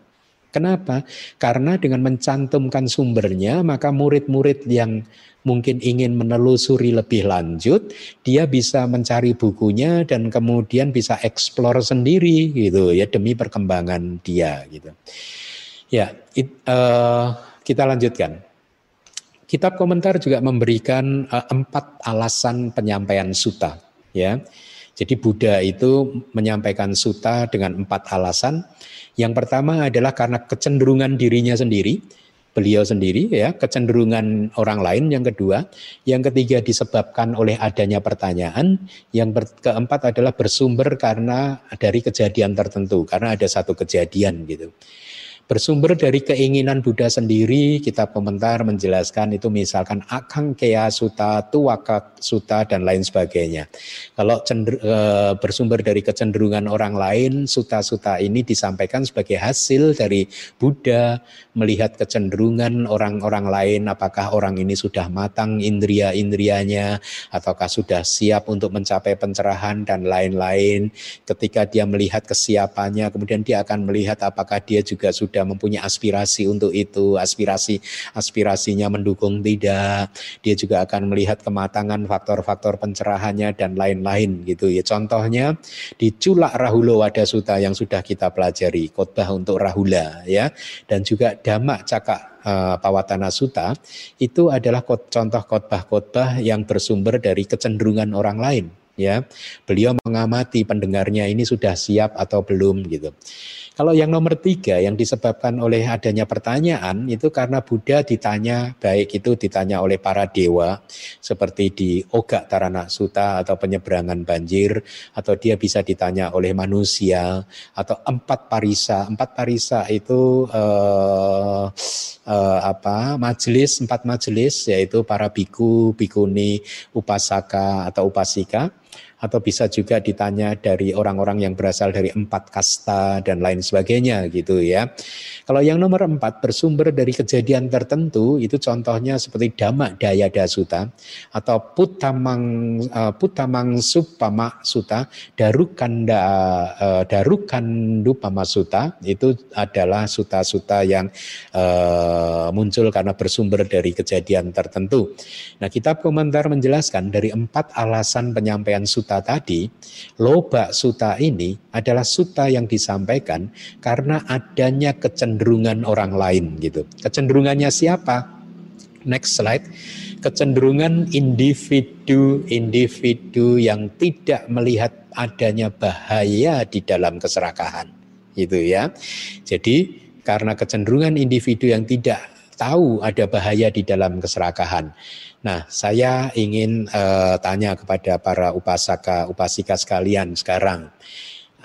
Kenapa? Karena dengan mencantumkan sumbernya, maka murid-murid yang mungkin ingin menelusuri lebih lanjut, dia bisa mencari bukunya dan kemudian bisa eksplor sendiri gitu ya demi perkembangan dia gitu. Ya, it, uh, kita lanjutkan. Kitab komentar juga memberikan uh, empat alasan penyampaian suta. Ya, jadi Buddha itu menyampaikan suta dengan empat alasan. Yang pertama adalah karena kecenderungan dirinya sendiri, beliau sendiri ya, kecenderungan orang lain yang kedua, yang ketiga disebabkan oleh adanya pertanyaan, yang keempat adalah bersumber karena dari kejadian tertentu, karena ada satu kejadian gitu. Bersumber dari keinginan Buddha sendiri, kitab komentar menjelaskan itu misalkan akang kea suta, tuwaka suta, dan lain sebagainya. Kalau cender, e, bersumber dari kecenderungan orang lain, suta-suta ini disampaikan sebagai hasil dari Buddha melihat kecenderungan orang-orang lain, apakah orang ini sudah matang indria-indrianya, ataukah sudah siap untuk mencapai pencerahan dan lain-lain. Ketika dia melihat kesiapannya, kemudian dia akan melihat apakah dia juga sudah sudah mempunyai aspirasi untuk itu, aspirasi aspirasinya mendukung tidak, dia juga akan melihat kematangan faktor-faktor pencerahannya dan lain-lain gitu ya. Contohnya di Culak Rahula Wadasuta yang sudah kita pelajari, khotbah untuk Rahula ya, dan juga Damak Cakak uh, Pawatana Suta itu adalah contoh khotbah-khotbah yang bersumber dari kecenderungan orang lain ya. Beliau mengamati pendengarnya ini sudah siap atau belum gitu. Kalau yang nomor tiga yang disebabkan oleh adanya pertanyaan itu karena Buddha ditanya baik itu ditanya oleh para dewa seperti di Oga Tarana Suta atau penyeberangan banjir atau dia bisa ditanya oleh manusia atau empat parisa. Empat parisa itu eh, eh, apa majelis empat majelis yaitu para biku bikuni upasaka atau upasika atau bisa juga ditanya dari orang-orang yang berasal dari empat kasta dan lain sebagainya gitu ya. Kalau yang nomor empat bersumber dari kejadian tertentu itu contohnya seperti Dhamma Daya Dasuta atau Putamang uh, Putamang Supama Suta Darukanda uh, Darukandupama Suta itu adalah suta-suta yang uh, muncul karena bersumber dari kejadian tertentu. Nah, kitab komentar menjelaskan dari empat alasan penyampaian suta suta tadi, loba suta ini adalah suta yang disampaikan karena adanya kecenderungan orang lain gitu. Kecenderungannya siapa? Next slide. Kecenderungan individu-individu yang tidak melihat adanya bahaya di dalam keserakahan. Gitu ya. Jadi karena kecenderungan individu yang tidak tahu ada bahaya di dalam keserakahan. Nah, saya ingin uh, tanya kepada para upasaka upasika sekalian sekarang.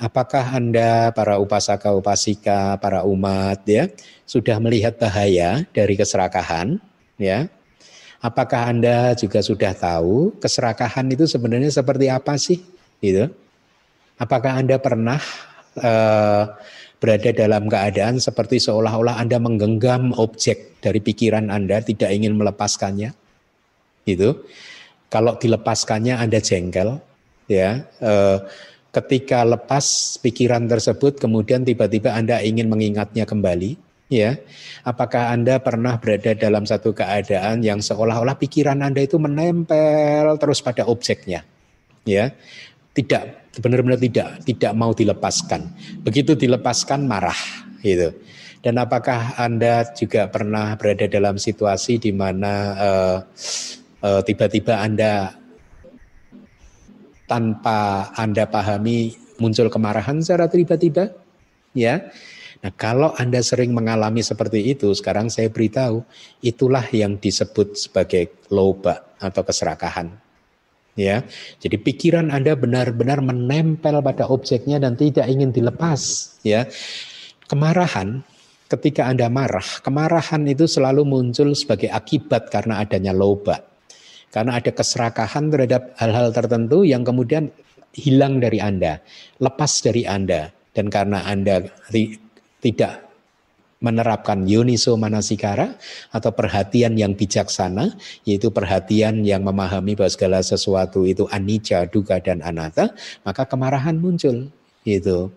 Apakah Anda para upasaka upasika, para umat ya, sudah melihat bahaya dari keserakahan ya? Apakah Anda juga sudah tahu keserakahan itu sebenarnya seperti apa sih? Gitu. Apakah Anda pernah uh, berada dalam keadaan seperti seolah-olah Anda menggenggam objek dari pikiran Anda, tidak ingin melepaskannya? Itu kalau dilepaskannya Anda jengkel ya eh, ketika lepas pikiran tersebut kemudian tiba-tiba Anda ingin mengingatnya kembali ya apakah Anda pernah berada dalam satu keadaan yang seolah-olah pikiran Anda itu menempel terus pada objeknya ya? Tidak benar-benar tidak tidak mau dilepaskan. Begitu dilepaskan marah gitu. Dan apakah Anda juga pernah berada dalam situasi di mana uh, tiba-tiba Anda tanpa Anda pahami muncul kemarahan secara tiba-tiba, ya. Nah, kalau Anda sering mengalami seperti itu, sekarang saya beritahu, itulah yang disebut sebagai loba atau keserakahan. Ya. Jadi pikiran Anda benar-benar menempel pada objeknya dan tidak ingin dilepas, ya. Kemarahan ketika Anda marah, kemarahan itu selalu muncul sebagai akibat karena adanya loba. Karena ada keserakahan terhadap hal-hal tertentu yang kemudian hilang dari Anda, lepas dari Anda. Dan karena Anda tidak menerapkan yoniso manasikara atau perhatian yang bijaksana, yaitu perhatian yang memahami bahwa segala sesuatu itu anicca, duga, dan anatta, maka kemarahan muncul. Gitu.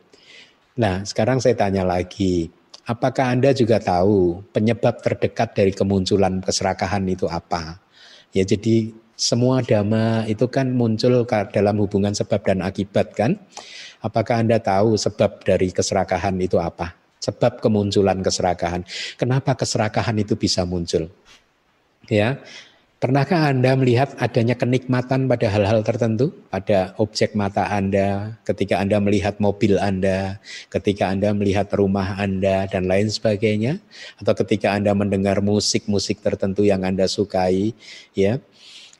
Nah, sekarang saya tanya lagi, apakah Anda juga tahu penyebab terdekat dari kemunculan keserakahan itu apa? Ya jadi semua dhamma itu kan muncul dalam hubungan sebab dan akibat kan. Apakah Anda tahu sebab dari keserakahan itu apa? sebab kemunculan keserakahan. Kenapa keserakahan itu bisa muncul? Ya, Pernahkah Anda melihat adanya kenikmatan pada hal-hal tertentu, pada objek mata Anda, ketika Anda melihat mobil Anda, ketika Anda melihat rumah Anda, dan lain sebagainya, atau ketika Anda mendengar musik-musik tertentu yang Anda sukai, ya?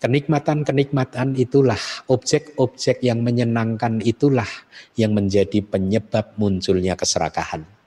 Kenikmatan-kenikmatan itulah, objek-objek yang menyenangkan itulah yang menjadi penyebab munculnya keserakahan.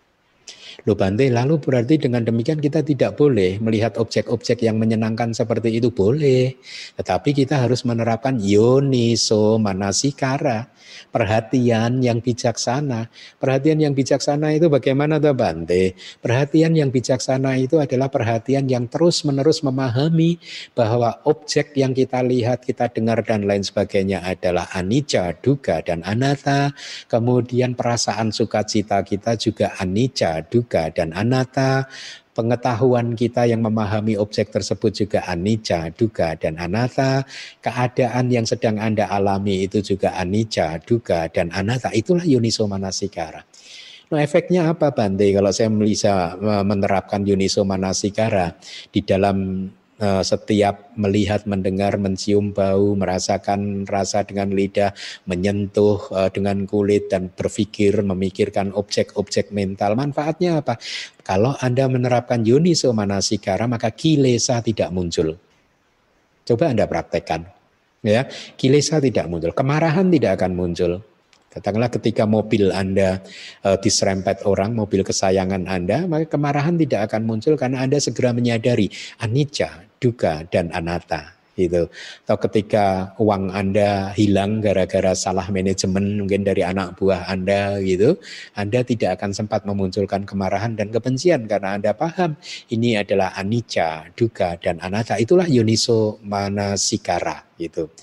Loh Bante, lalu berarti dengan demikian kita tidak boleh melihat objek-objek yang menyenangkan seperti itu boleh. Tetapi kita harus menerapkan yoniso manasikara, perhatian yang bijaksana. Perhatian yang bijaksana itu bagaimana tuh Bante? Perhatian yang bijaksana itu adalah perhatian yang terus-menerus memahami bahwa objek yang kita lihat, kita dengar dan lain sebagainya adalah anicca, duga dan anatta. Kemudian perasaan sukacita kita juga anicca, duga dukkha dan anatta. Pengetahuan kita yang memahami objek tersebut juga anicca, dukkha dan anatta. Keadaan yang sedang Anda alami itu juga anicca, dukkha dan anatta. Itulah yuniso manasikara. Nah, efeknya apa Bante kalau saya bisa menerapkan yuniso manasikara di dalam setiap melihat, mendengar, mencium bau, merasakan rasa dengan lidah, menyentuh eh, dengan kulit dan berpikir, memikirkan objek-objek mental. Manfaatnya apa? Kalau Anda menerapkan yuniso manasikara, maka kilesa tidak muncul. Coba Anda praktekkan. Ya, kilesa tidak muncul, kemarahan tidak akan muncul. Katakanlah ketika mobil Anda e, diserempet orang, mobil kesayangan Anda, maka kemarahan tidak akan muncul karena Anda segera menyadari anicca, duka dan anatta gitu. Atau ketika uang Anda hilang gara-gara salah manajemen mungkin dari anak buah Anda gitu, Anda tidak akan sempat memunculkan kemarahan dan kebencian karena Anda paham ini adalah anicca, duka dan anatta. Itulah yuniso manasikara gitu.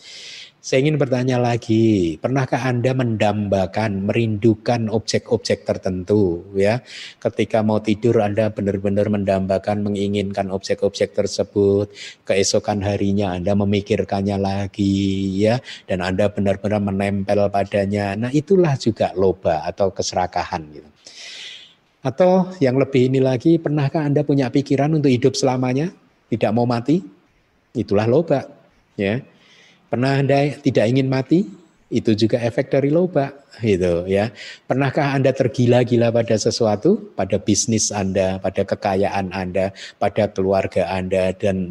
Saya ingin bertanya lagi, pernahkah Anda mendambakan, merindukan objek-objek tertentu ya? Ketika mau tidur Anda benar-benar mendambakan, menginginkan objek-objek tersebut, keesokan harinya Anda memikirkannya lagi ya dan Anda benar-benar menempel padanya. Nah, itulah juga loba atau keserakahan gitu. Atau yang lebih ini lagi, pernahkah Anda punya pikiran untuk hidup selamanya, tidak mau mati? Itulah loba ya Pernah Anda tidak ingin mati? Itu juga efek dari loba, gitu ya. Pernahkah Anda tergila-gila pada sesuatu, pada bisnis Anda, pada kekayaan Anda, pada keluarga Anda dan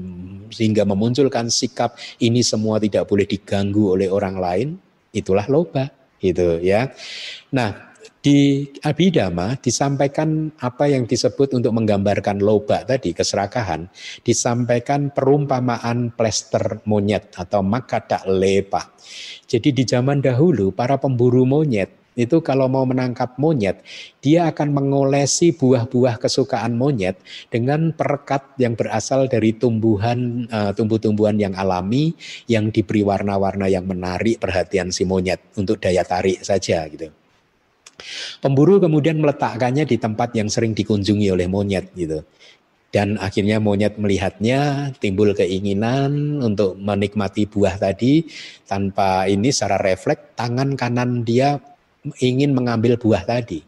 sehingga memunculkan sikap ini semua tidak boleh diganggu oleh orang lain? Itulah loba, gitu ya. Nah, di Abhidhamma disampaikan apa yang disebut untuk menggambarkan loba tadi, keserakahan, disampaikan perumpamaan plester monyet atau makata lepa. Jadi di zaman dahulu para pemburu monyet itu kalau mau menangkap monyet, dia akan mengolesi buah-buah kesukaan monyet dengan perekat yang berasal dari tumbuhan uh, tumbuh-tumbuhan yang alami yang diberi warna-warna yang menarik perhatian si monyet untuk daya tarik saja gitu. Pemburu kemudian meletakkannya di tempat yang sering dikunjungi oleh monyet gitu. Dan akhirnya monyet melihatnya, timbul keinginan untuk menikmati buah tadi tanpa ini secara refleks tangan kanan dia ingin mengambil buah tadi.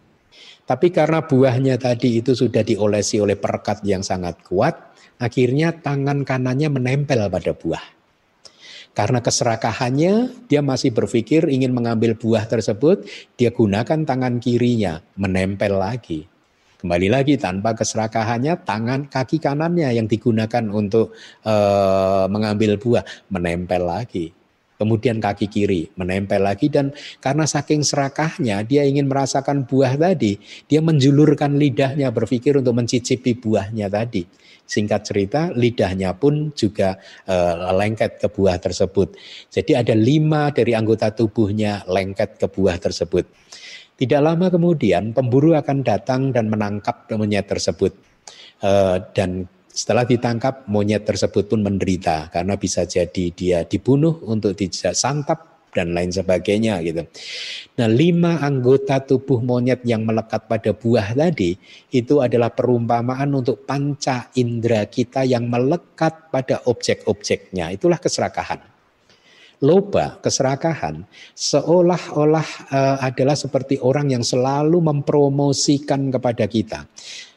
Tapi karena buahnya tadi itu sudah diolesi oleh perekat yang sangat kuat, akhirnya tangan kanannya menempel pada buah. Karena keserakahannya, dia masih berpikir ingin mengambil buah tersebut, dia gunakan tangan kirinya, menempel lagi. Kembali lagi tanpa keserakahannya, tangan kaki kanannya yang digunakan untuk e, mengambil buah, menempel lagi. Kemudian kaki kiri menempel lagi dan karena saking serakahnya dia ingin merasakan buah tadi, dia menjulurkan lidahnya berpikir untuk mencicipi buahnya tadi. Singkat cerita, lidahnya pun juga uh, lengket ke buah tersebut. Jadi ada lima dari anggota tubuhnya lengket ke buah tersebut. Tidak lama kemudian pemburu akan datang dan menangkap monyet tersebut. Uh, dan setelah ditangkap monyet tersebut pun menderita karena bisa jadi dia dibunuh untuk disantap dan lain sebagainya gitu. Nah, lima anggota tubuh monyet yang melekat pada buah tadi itu adalah perumpamaan untuk panca indera kita yang melekat pada objek-objeknya. Itulah keserakahan. loba, keserakahan, seolah-olah uh, adalah seperti orang yang selalu mempromosikan kepada kita.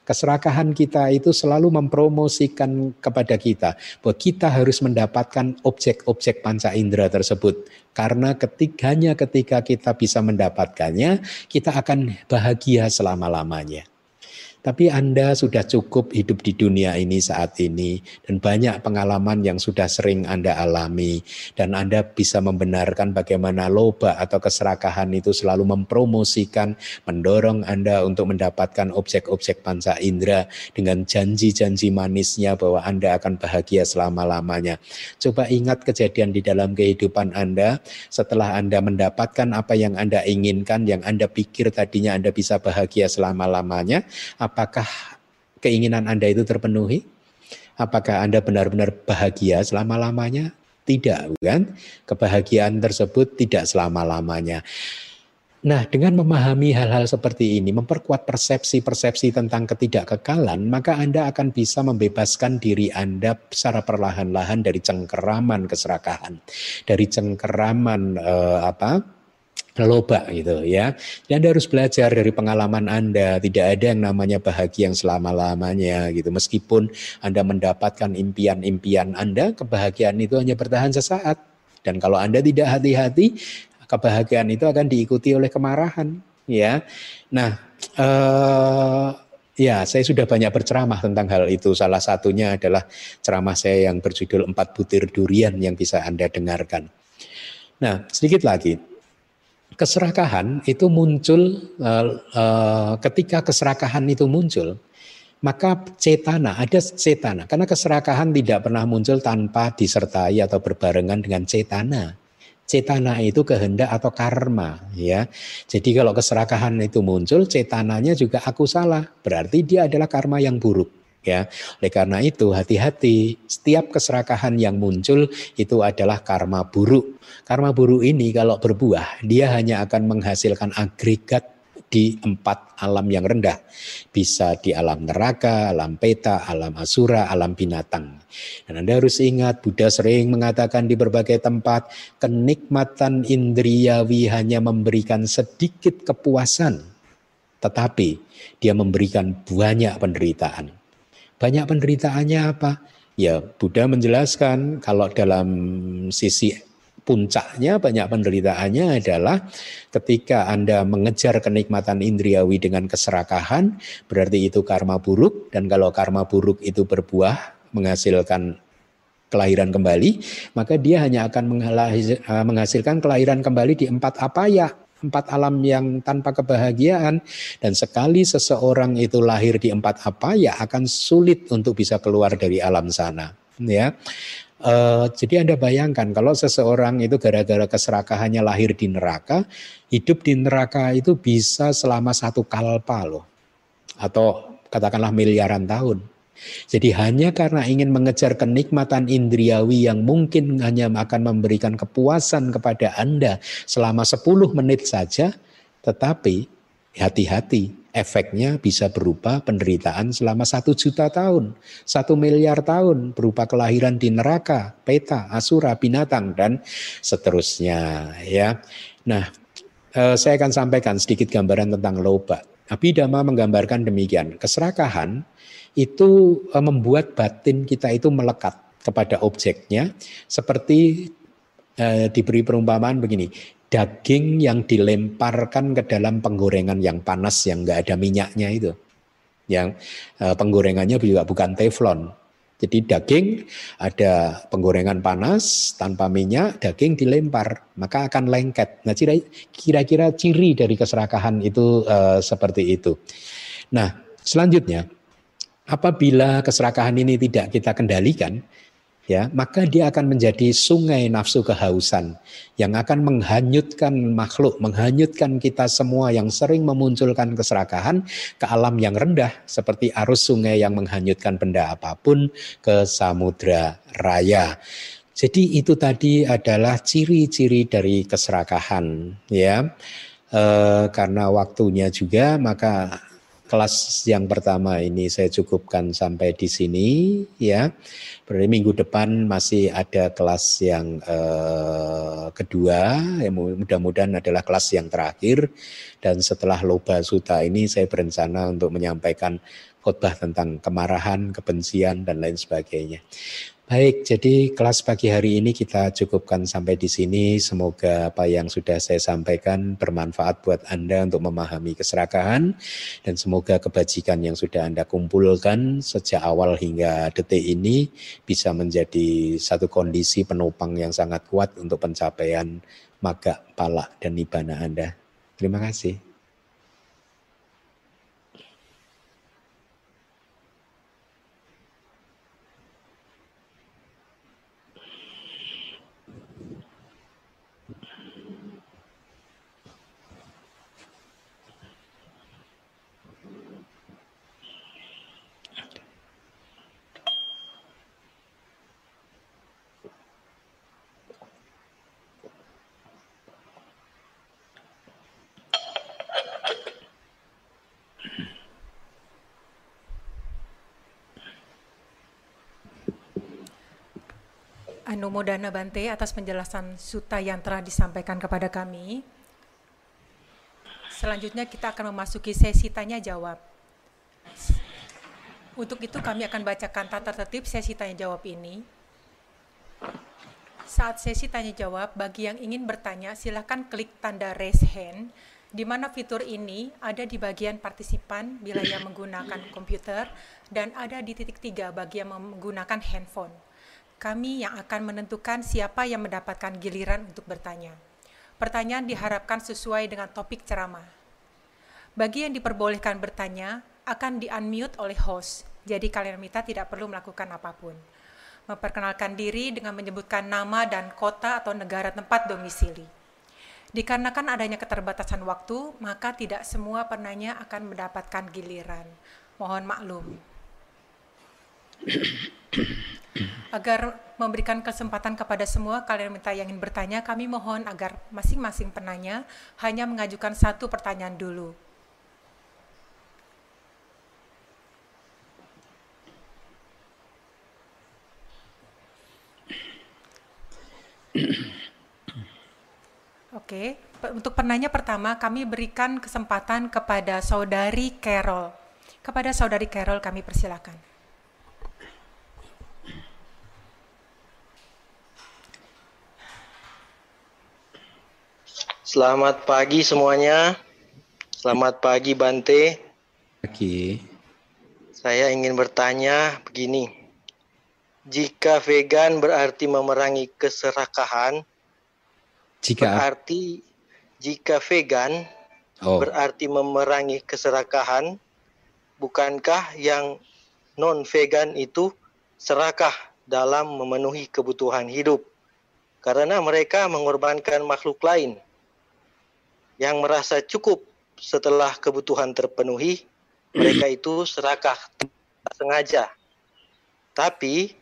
Keserakahan kita itu selalu mempromosikan kepada kita bahwa kita harus mendapatkan objek-objek panca indera tersebut. Karena ketiganya ketika kita bisa mendapatkannya, kita akan bahagia selama-lamanya. Tapi Anda sudah cukup hidup di dunia ini saat ini dan banyak pengalaman yang sudah sering Anda alami dan Anda bisa membenarkan bagaimana loba atau keserakahan itu selalu mempromosikan, mendorong Anda untuk mendapatkan objek-objek panca indera dengan janji-janji manisnya bahwa Anda akan bahagia selama-lamanya. Coba ingat kejadian di dalam kehidupan Anda setelah Anda mendapatkan apa yang Anda inginkan, yang Anda pikir tadinya Anda bisa bahagia selama-lamanya, apakah keinginan Anda itu terpenuhi? Apakah Anda benar-benar bahagia selama-lamanya? Tidak, bukan? Kebahagiaan tersebut tidak selama-lamanya. Nah, dengan memahami hal-hal seperti ini, memperkuat persepsi-persepsi tentang ketidakkekalan, maka Anda akan bisa membebaskan diri Anda secara perlahan-lahan dari cengkeraman keserakahan, dari cengkeraman eh, apa? Loba gitu ya. Dan Anda harus belajar dari pengalaman Anda. Tidak ada yang namanya bahagia yang selama-lamanya gitu. Meskipun Anda mendapatkan impian-impian Anda, kebahagiaan itu hanya bertahan sesaat. Dan kalau Anda tidak hati-hati, kebahagiaan itu akan diikuti oleh kemarahan ya. Nah, eh, ya saya sudah banyak berceramah tentang hal itu. Salah satunya adalah ceramah saya yang berjudul Empat Butir Durian yang bisa Anda dengarkan. Nah, sedikit lagi keserakahan itu muncul uh, uh, ketika keserakahan itu muncul maka cetana ada cetana. Karena keserakahan tidak pernah muncul tanpa disertai atau berbarengan dengan cetana. Cetana itu kehendak atau karma ya. Jadi kalau keserakahan itu muncul cetananya juga aku salah. Berarti dia adalah karma yang buruk ya. Oleh karena itu hati-hati setiap keserakahan yang muncul itu adalah karma buruk. Karma buruk ini kalau berbuah dia hanya akan menghasilkan agregat di empat alam yang rendah. Bisa di alam neraka, alam peta, alam asura, alam binatang. Dan Anda harus ingat, Buddha sering mengatakan di berbagai tempat, kenikmatan indriawi hanya memberikan sedikit kepuasan. Tetapi dia memberikan banyak penderitaan. Banyak penderitaannya apa? Ya Buddha menjelaskan kalau dalam sisi puncaknya banyak penderitaannya adalah ketika Anda mengejar kenikmatan indriawi dengan keserakahan, berarti itu karma buruk dan kalau karma buruk itu berbuah menghasilkan kelahiran kembali, maka dia hanya akan menghasilkan kelahiran kembali di empat apa ya empat alam yang tanpa kebahagiaan dan sekali seseorang itu lahir di empat apa ya akan sulit untuk bisa keluar dari alam sana ya. Uh, jadi anda bayangkan kalau seseorang itu gara-gara keserakahannya lahir di neraka hidup di neraka itu bisa selama satu kalpa loh atau katakanlah miliaran tahun jadi hanya karena ingin mengejar kenikmatan indriawi yang mungkin hanya akan memberikan kepuasan kepada Anda selama 10 menit saja, tetapi hati-hati, efeknya bisa berupa penderitaan selama satu juta tahun, satu miliar tahun, berupa kelahiran di neraka, peta, asura, binatang, dan seterusnya. Ya, Nah, eh, saya akan sampaikan sedikit gambaran tentang loba. Abhidhamma menggambarkan demikian, keserakahan itu eh, membuat batin kita itu melekat kepada objeknya seperti eh, diberi perumpamaan begini daging yang dilemparkan ke dalam penggorengan yang panas yang enggak ada minyaknya itu yang eh, penggorengannya juga bukan teflon jadi daging ada penggorengan panas tanpa minyak, daging dilempar maka akan lengket. Nah kira-kira ciri dari keserakahan itu uh, seperti itu. Nah selanjutnya Apabila keserakahan ini tidak kita kendalikan, ya, maka dia akan menjadi sungai nafsu kehausan yang akan menghanyutkan makhluk, menghanyutkan kita semua yang sering memunculkan keserakahan ke alam yang rendah seperti arus sungai yang menghanyutkan benda apa pun ke samudra raya. Jadi itu tadi adalah ciri-ciri dari keserakahan, ya. E, karena waktunya juga maka kelas yang pertama ini saya cukupkan sampai di sini ya. Berarti minggu depan masih ada kelas yang eh, kedua, yang mudah-mudahan adalah kelas yang terakhir. Dan setelah Loba Suta ini saya berencana untuk menyampaikan khotbah tentang kemarahan, kebencian, dan lain sebagainya. Baik, jadi kelas pagi hari ini kita cukupkan sampai di sini. Semoga apa yang sudah saya sampaikan bermanfaat buat Anda untuk memahami keserakahan dan semoga kebajikan yang sudah Anda kumpulkan sejak awal hingga detik ini bisa menjadi satu kondisi penopang yang sangat kuat untuk pencapaian maga, palak, dan nibana Anda. Terima kasih. Anumodana Bante atas penjelasan suta yang telah disampaikan kepada kami. Selanjutnya kita akan memasuki sesi tanya jawab. Untuk itu kami akan bacakan tata tertib sesi tanya jawab ini. Saat sesi tanya jawab, bagi yang ingin bertanya silakan klik tanda raise hand di mana fitur ini ada di bagian partisipan bila yang menggunakan komputer dan ada di titik tiga bagi yang menggunakan handphone kami yang akan menentukan siapa yang mendapatkan giliran untuk bertanya. Pertanyaan diharapkan sesuai dengan topik ceramah. Bagi yang diperbolehkan bertanya, akan di-unmute oleh host, jadi kalian minta tidak perlu melakukan apa pun. Memperkenalkan diri dengan menyebutkan nama dan kota atau negara tempat domisili. Dikarenakan adanya keterbatasan waktu, maka tidak semua penanya akan mendapatkan giliran. Mohon maklum. Agar memberikan kesempatan kepada semua kalian minta yang ingin bertanya, kami mohon agar masing-masing penanya hanya mengajukan satu pertanyaan dulu. Oke, untuk penanya pertama kami berikan kesempatan kepada saudari Carol. Kepada saudari Carol kami persilakan. Selamat pagi semuanya. Selamat pagi Bante. Pagi. Saya ingin bertanya begini. Jika vegan berarti memerangi keserakahan, jika berarti jika vegan oh. berarti memerangi keserakahan, bukankah yang non vegan itu serakah dalam memenuhi kebutuhan hidup? Karena mereka mengorbankan makhluk lain yang merasa cukup setelah kebutuhan terpenuhi, mereka itu serakah sengaja. Tapi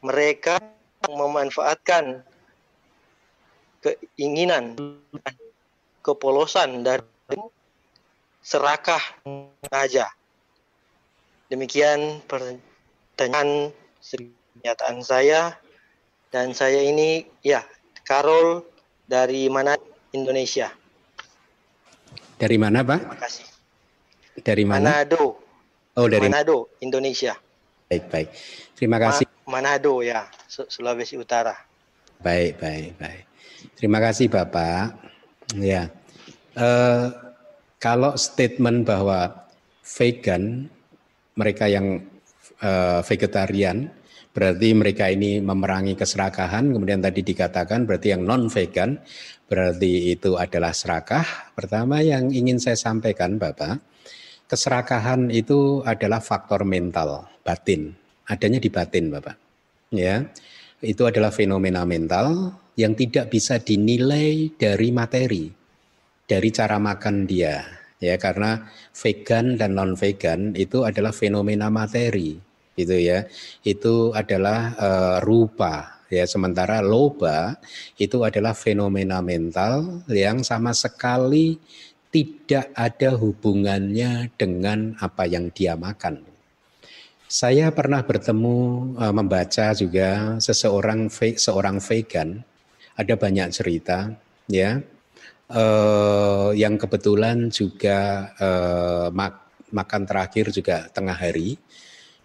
mereka memanfaatkan keinginan kepolosan dari serakah sengaja. Demikian pertanyaan pernyataan saya dan saya ini ya Karol dari mana Indonesia. Dari mana, Pak? Terima kasih. Dari mana? Manado. Oh, dari Manado, Indonesia. Baik, baik. Terima kasih. Ma Manado ya, Sulawesi Utara. Baik, baik, baik. Terima kasih, Bapak. Ya. Uh, kalau statement bahwa vegan mereka yang uh, vegetarian berarti mereka ini memerangi keserakahan kemudian tadi dikatakan berarti yang non vegan berarti itu adalah serakah. Pertama yang ingin saya sampaikan Bapak, keserakahan itu adalah faktor mental, batin. Adanya di batin Bapak. Ya. Itu adalah fenomena mental yang tidak bisa dinilai dari materi, dari cara makan dia. Ya, karena vegan dan non vegan itu adalah fenomena materi, gitu ya. Itu adalah uh, rupa, ya sementara loba itu adalah fenomena mental yang sama sekali tidak ada hubungannya dengan apa yang dia makan. Saya pernah bertemu uh, membaca juga seseorang seorang vegan, ada banyak cerita ya, uh, yang kebetulan juga uh, mak makan terakhir juga tengah hari.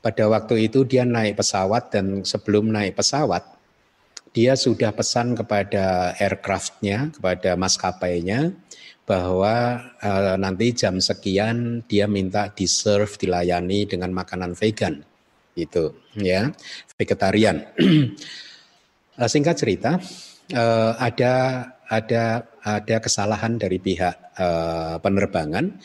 Pada waktu itu dia naik pesawat dan sebelum naik pesawat dia sudah pesan kepada aircraftnya, kepada maskapainya bahwa uh, nanti jam sekian dia minta di serve dilayani dengan makanan vegan itu ya vegetarian. Uh, singkat cerita uh, ada ada ada kesalahan dari pihak uh, penerbangan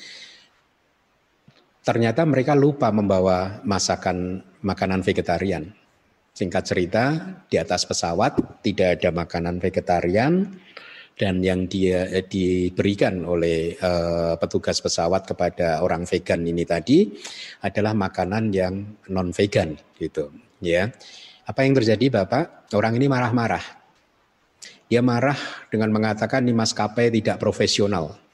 ternyata mereka lupa membawa masakan makanan vegetarian. Singkat cerita di atas pesawat tidak ada makanan vegetarian dan yang dia eh, diberikan oleh uh, petugas pesawat kepada orang vegan ini tadi adalah makanan yang non vegan gitu ya. Apa yang terjadi bapak? Orang ini marah-marah. Dia marah dengan mengatakan ini maskapai tidak profesional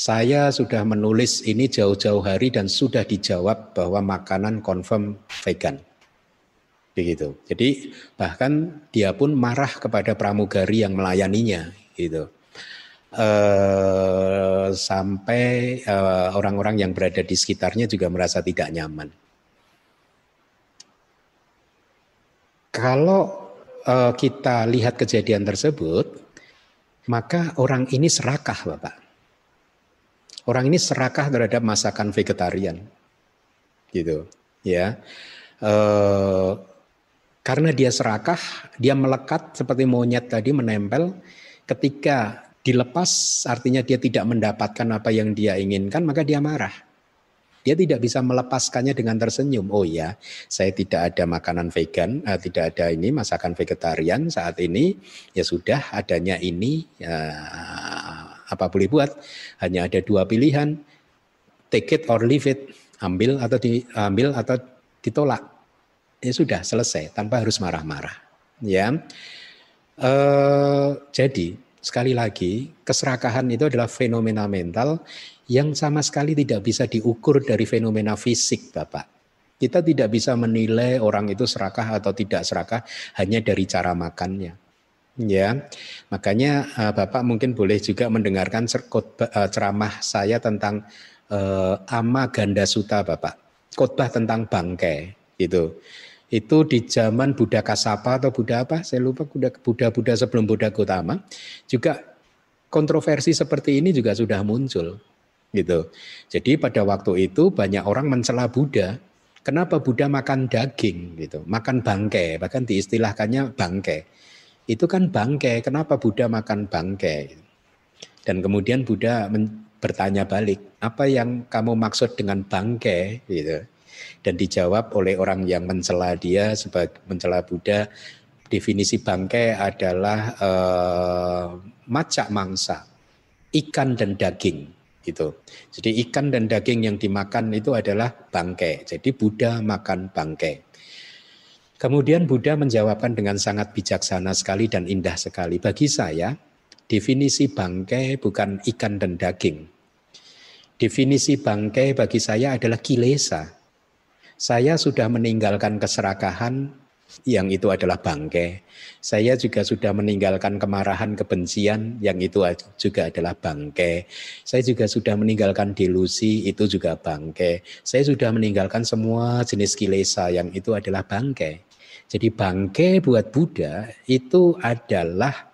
saya sudah menulis ini jauh-jauh hari dan sudah dijawab bahwa makanan confirm vegan begitu. Jadi bahkan dia pun marah kepada pramugari yang melayaninya gitu. Uh, sampai eh, orang-orang uh, yang berada di sekitarnya juga merasa tidak nyaman. Kalau uh, kita lihat kejadian tersebut, maka orang ini serakah, Bapak. Orang ini serakah terhadap masakan vegetarian, gitu, ya. Uh, karena dia serakah, dia melekat seperti monyet tadi menempel ketika dilepas artinya dia tidak mendapatkan apa yang dia inginkan maka dia marah. Dia tidak bisa melepaskannya dengan tersenyum. Oh ya, saya tidak ada makanan vegan, uh, tidak ada ini masakan vegetarian saat ini. Ya sudah, adanya ini. Uh, apa boleh buat? Hanya ada dua pilihan, take it or leave it. Ambil atau diambil atau ditolak. Ya sudah selesai, tanpa harus marah-marah. Ya. Uh, jadi sekali lagi keserakahan itu adalah fenomena mental yang sama sekali tidak bisa diukur dari fenomena fisik, Bapak. Kita tidak bisa menilai orang itu serakah atau tidak serakah hanya dari cara makannya. Ya, makanya uh, Bapak mungkin boleh juga mendengarkan uh, ceramah saya tentang uh, ama ganda suta, Bapak. Khotbah tentang bangkai, gitu itu di zaman Buddha Kasapa atau Buddha apa saya lupa Buddha-Buddha sebelum Buddha Gautama juga kontroversi seperti ini juga sudah muncul gitu. Jadi pada waktu itu banyak orang mencela Buddha. Kenapa Buddha makan daging gitu, makan bangkai, bahkan diistilahkannya bangkai. Itu kan bangkai, kenapa Buddha makan bangkai? Dan kemudian Buddha bertanya balik, apa yang kamu maksud dengan bangkai gitu. Dan dijawab oleh orang yang mencela dia sebagai mencela Buddha definisi bangkai adalah uh, macak mangsa ikan dan daging. Itu jadi ikan dan daging yang dimakan itu adalah bangkai jadi Buddha makan bangkai kemudian Buddha menjawabkan dengan sangat bijaksana sekali dan indah sekali bagi saya definisi bangkai bukan ikan dan daging definisi bangkai bagi saya adalah kilesa saya sudah meninggalkan keserakahan yang itu adalah bangkai. Saya juga sudah meninggalkan kemarahan, kebencian yang itu juga adalah bangkai. Saya juga sudah meninggalkan delusi itu juga bangkai. Saya sudah meninggalkan semua jenis kilesa yang itu adalah bangkai. Jadi bangkai buat Buddha itu adalah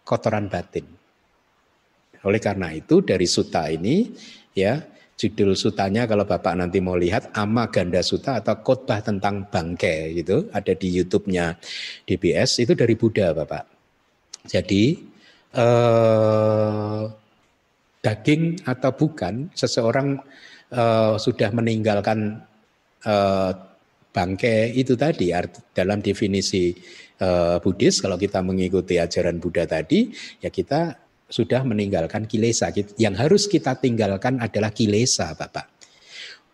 kotoran batin. Oleh karena itu dari suta ini ya Judul sutanya kalau Bapak nanti mau lihat Ama Ganda Suta atau khotbah tentang bangkai gitu ada di YouTube-nya DBS itu dari Buddha Bapak. Jadi eh, daging atau bukan seseorang eh, sudah meninggalkan eh, bangkai itu tadi dalam definisi eh, Buddhis kalau kita mengikuti ajaran Buddha tadi ya kita sudah meninggalkan kilesa. Yang harus kita tinggalkan adalah kilesa, Bapak.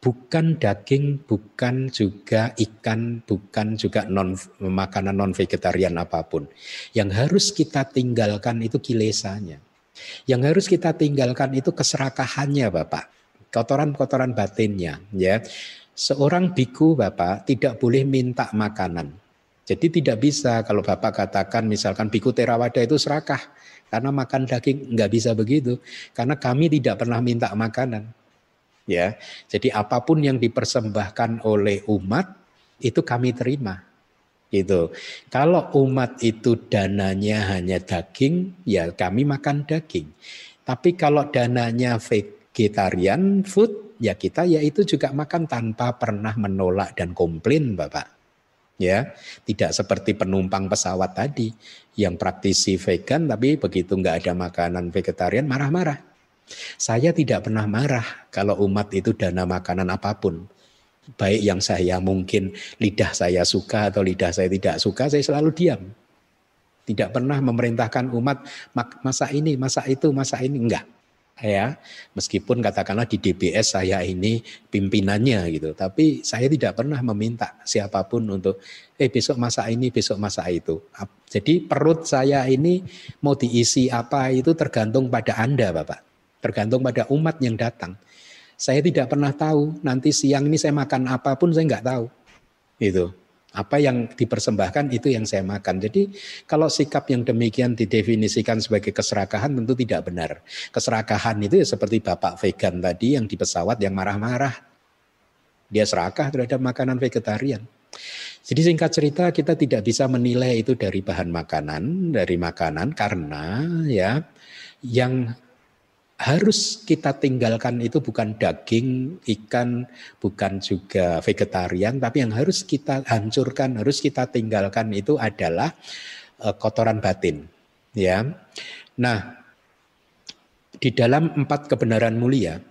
Bukan daging, bukan juga ikan, bukan juga non makanan non vegetarian apa pun. Yang harus kita tinggalkan itu kilesanya. Yang harus kita tinggalkan itu keserakahannya Bapak. Kotoran-kotoran batinnya ya. Seorang biku Bapak tidak boleh minta makanan. Jadi tidak bisa kalau Bapak katakan misalkan biku terawada itu serakah. Karena makan daging nggak bisa begitu. Karena kami tidak pernah minta makanan. Ya, jadi apa pun yang dipersembahkan oleh umat itu kami terima. Gitu. Kalau umat itu dananya hanya daging, ya kami makan daging. Tapi kalau dananya vegetarian food, ya kita ya itu juga makan tanpa pernah menolak dan komplain, Bapak. Ya, tidak seperti penumpang pesawat tadi yang praktisi vegan tapi begitu nggak ada makanan vegetarian marah-marah. Saya tidak pernah marah kalau umat itu dana makanan apa pun. Baik yang saya mungkin lidah saya suka atau lidah saya tidak suka, saya selalu diam. Tidak pernah memerintahkan umat masa ini, masa itu, masa ini enggak. Ya, meskipun katakanlah di DBS saya ini pimpinannya gitu, tapi saya tidak pernah meminta siapa pun untuk eh besok masa ini, besok masa itu. Jadi perut saya ini mau diisi apa itu tergantung pada Anda, Bapak tergantung pada umat yang datang. Saya tidak pernah tahu nanti siang ini saya makan apa pun saya nggak tahu. Itu apa yang dipersembahkan itu yang saya makan. Jadi kalau sikap yang demikian didefinisikan sebagai keserakahan tentu tidak benar. Keserakahan itu ya seperti bapak vegan tadi yang di pesawat yang marah-marah. Dia serakah terhadap makanan vegetarian. Jadi singkat cerita kita tidak bisa menilai itu dari bahan makanan, dari makanan karena ya yang harus kita tinggalkan itu bukan daging, ikan, bukan juga vegetarian, tapi yang harus kita hancurkan, harus kita tinggalkan itu adalah uh, kotoran batin. Ya, nah di dalam empat kebenaran mulia,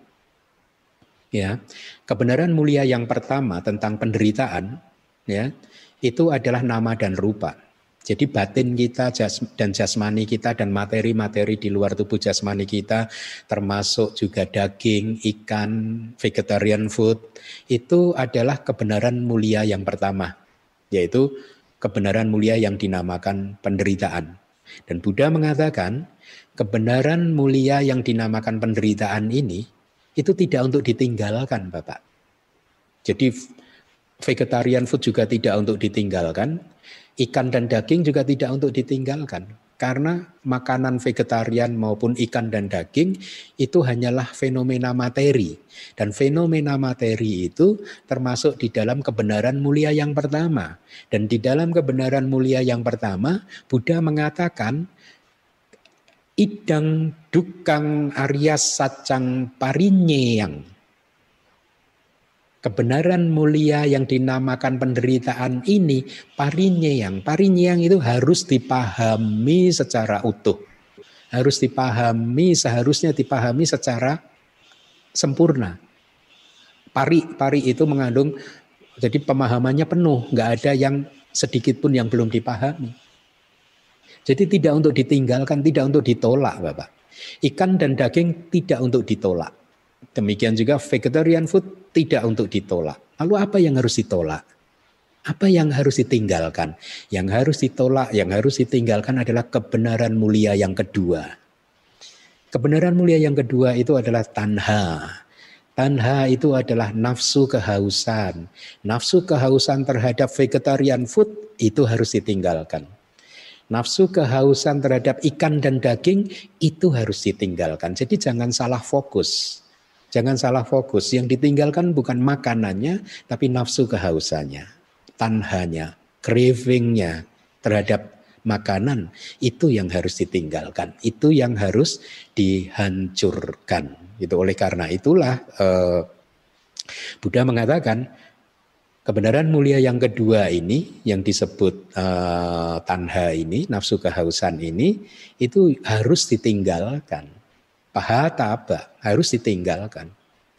ya kebenaran mulia yang pertama tentang penderitaan, ya itu adalah nama dan rupa. Jadi batin kita dan jasmani kita dan materi-materi di luar tubuh jasmani kita termasuk juga daging, ikan, vegetarian food itu adalah kebenaran mulia yang pertama yaitu kebenaran mulia yang dinamakan penderitaan. Dan Buddha mengatakan kebenaran mulia yang dinamakan penderitaan ini itu tidak untuk ditinggalkan Bapak. Jadi vegetarian food juga tidak untuk ditinggalkan, Ikan dan daging juga tidak untuk ditinggalkan. Karena makanan vegetarian maupun ikan dan daging itu hanyalah fenomena materi. Dan fenomena materi itu termasuk di dalam kebenaran mulia yang pertama. Dan di dalam kebenaran mulia yang pertama Buddha mengatakan idang dukang arya sacang parinyeyang kebenaran mulia yang dinamakan penderitaan ini parinyang. Parinyang itu harus dipahami secara utuh. Harus dipahami, seharusnya dipahami secara sempurna. Pari, pari itu mengandung, jadi pemahamannya penuh, nggak ada yang sedikit pun yang belum dipahami. Jadi tidak untuk ditinggalkan, tidak untuk ditolak Bapak. Ikan dan daging tidak untuk ditolak. Demikian juga vegetarian food tidak untuk ditolak. Lalu apa yang harus ditolak? Apa yang harus ditinggalkan? Yang harus ditolak, yang harus ditinggalkan adalah kebenaran mulia yang kedua. Kebenaran mulia yang kedua itu adalah tanha. Tanha itu adalah nafsu kehausan. Nafsu kehausan terhadap vegetarian food itu harus ditinggalkan. Nafsu kehausan terhadap ikan dan daging itu harus ditinggalkan. Jadi jangan salah fokus. Jangan salah fokus. Yang ditinggalkan bukan makanannya, tapi nafsu kehausannya, tanhanya, cravingnya terhadap makanan. Itu yang harus ditinggalkan. Itu yang harus dihancurkan. Itu oleh karena itulah eh, Buddha mengatakan kebenaran mulia yang kedua ini yang disebut uh, tanha ini, nafsu kehausan ini itu harus ditinggalkan pahataba harus ditinggalkan.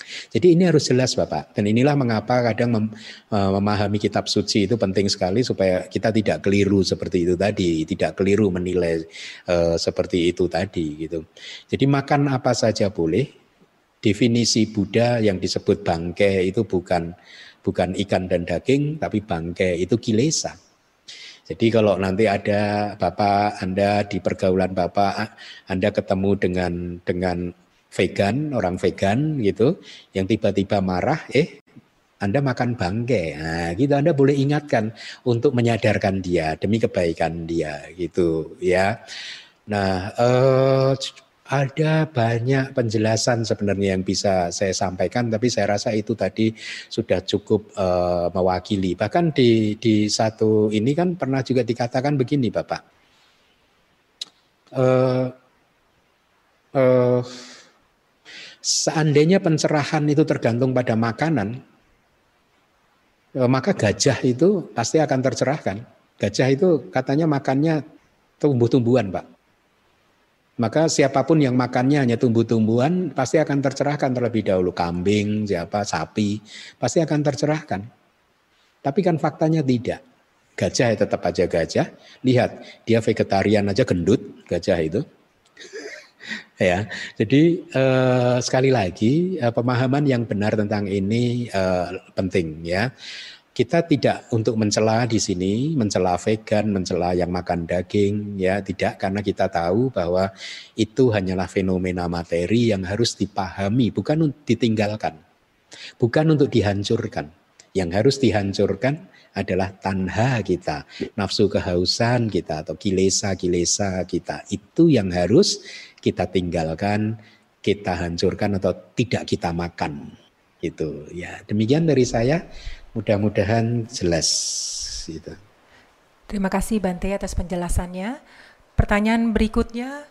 Jadi ini harus jelas Bapak. Dan inilah mengapa kadang mem, uh, memahami kitab suci itu penting sekali supaya kita tidak keliru seperti itu tadi, tidak keliru menilai uh, seperti itu tadi gitu. Jadi makan apa saja boleh. Definisi Buddha yang disebut bangke itu bukan bukan ikan dan daging tapi bangke itu kilesa. Jadi kalau nanti ada Bapak Anda di pergaulan Bapak Anda ketemu dengan dengan vegan, orang vegan gitu yang tiba-tiba marah, eh anda makan bangke, nah, gitu Anda boleh ingatkan untuk menyadarkan dia demi kebaikan dia, gitu ya. Nah, eh, ada banyak penjelasan sebenarnya yang bisa saya sampaikan, tapi saya rasa itu tadi sudah cukup uh, mewakili. Bahkan di di satu ini kan pernah juga dikatakan begini, Bapak. Uh, uh, seandainya pencerahan itu tergantung pada makanan, uh, maka gajah itu pasti akan tercerahkan. Gajah itu katanya makannya tumbuh-tumbuhan, Pak. Maka siapa pun yang makannya hanya tumbuh-tumbuhan pasti akan tercerahkan terlebih dahulu. Kambing, siapa, sapi, pasti akan tercerahkan. Tapi kan faktanya tidak. Gajah ya tetap aja gajah. Lihat, dia vegetarian aja gendut, gajah itu. ya, jadi eh, sekali lagi eh, pemahaman yang benar tentang ini eh, penting ya kita tidak untuk mencela di sini, mencela vegan, mencela yang makan daging, ya tidak karena kita tahu bahwa itu hanyalah fenomena materi yang harus dipahami, bukan ditinggalkan, bukan untuk dihancurkan. Yang harus dihancurkan adalah tanha kita, nafsu kehausan kita atau kilesa-kilesa kita. Itu yang harus kita tinggalkan, kita hancurkan atau tidak kita makan. Itu ya. Demikian dari saya. Mudah-mudahan jelas. Gitu. Terima kasih Bante atas penjelasannya. Pertanyaan berikutnya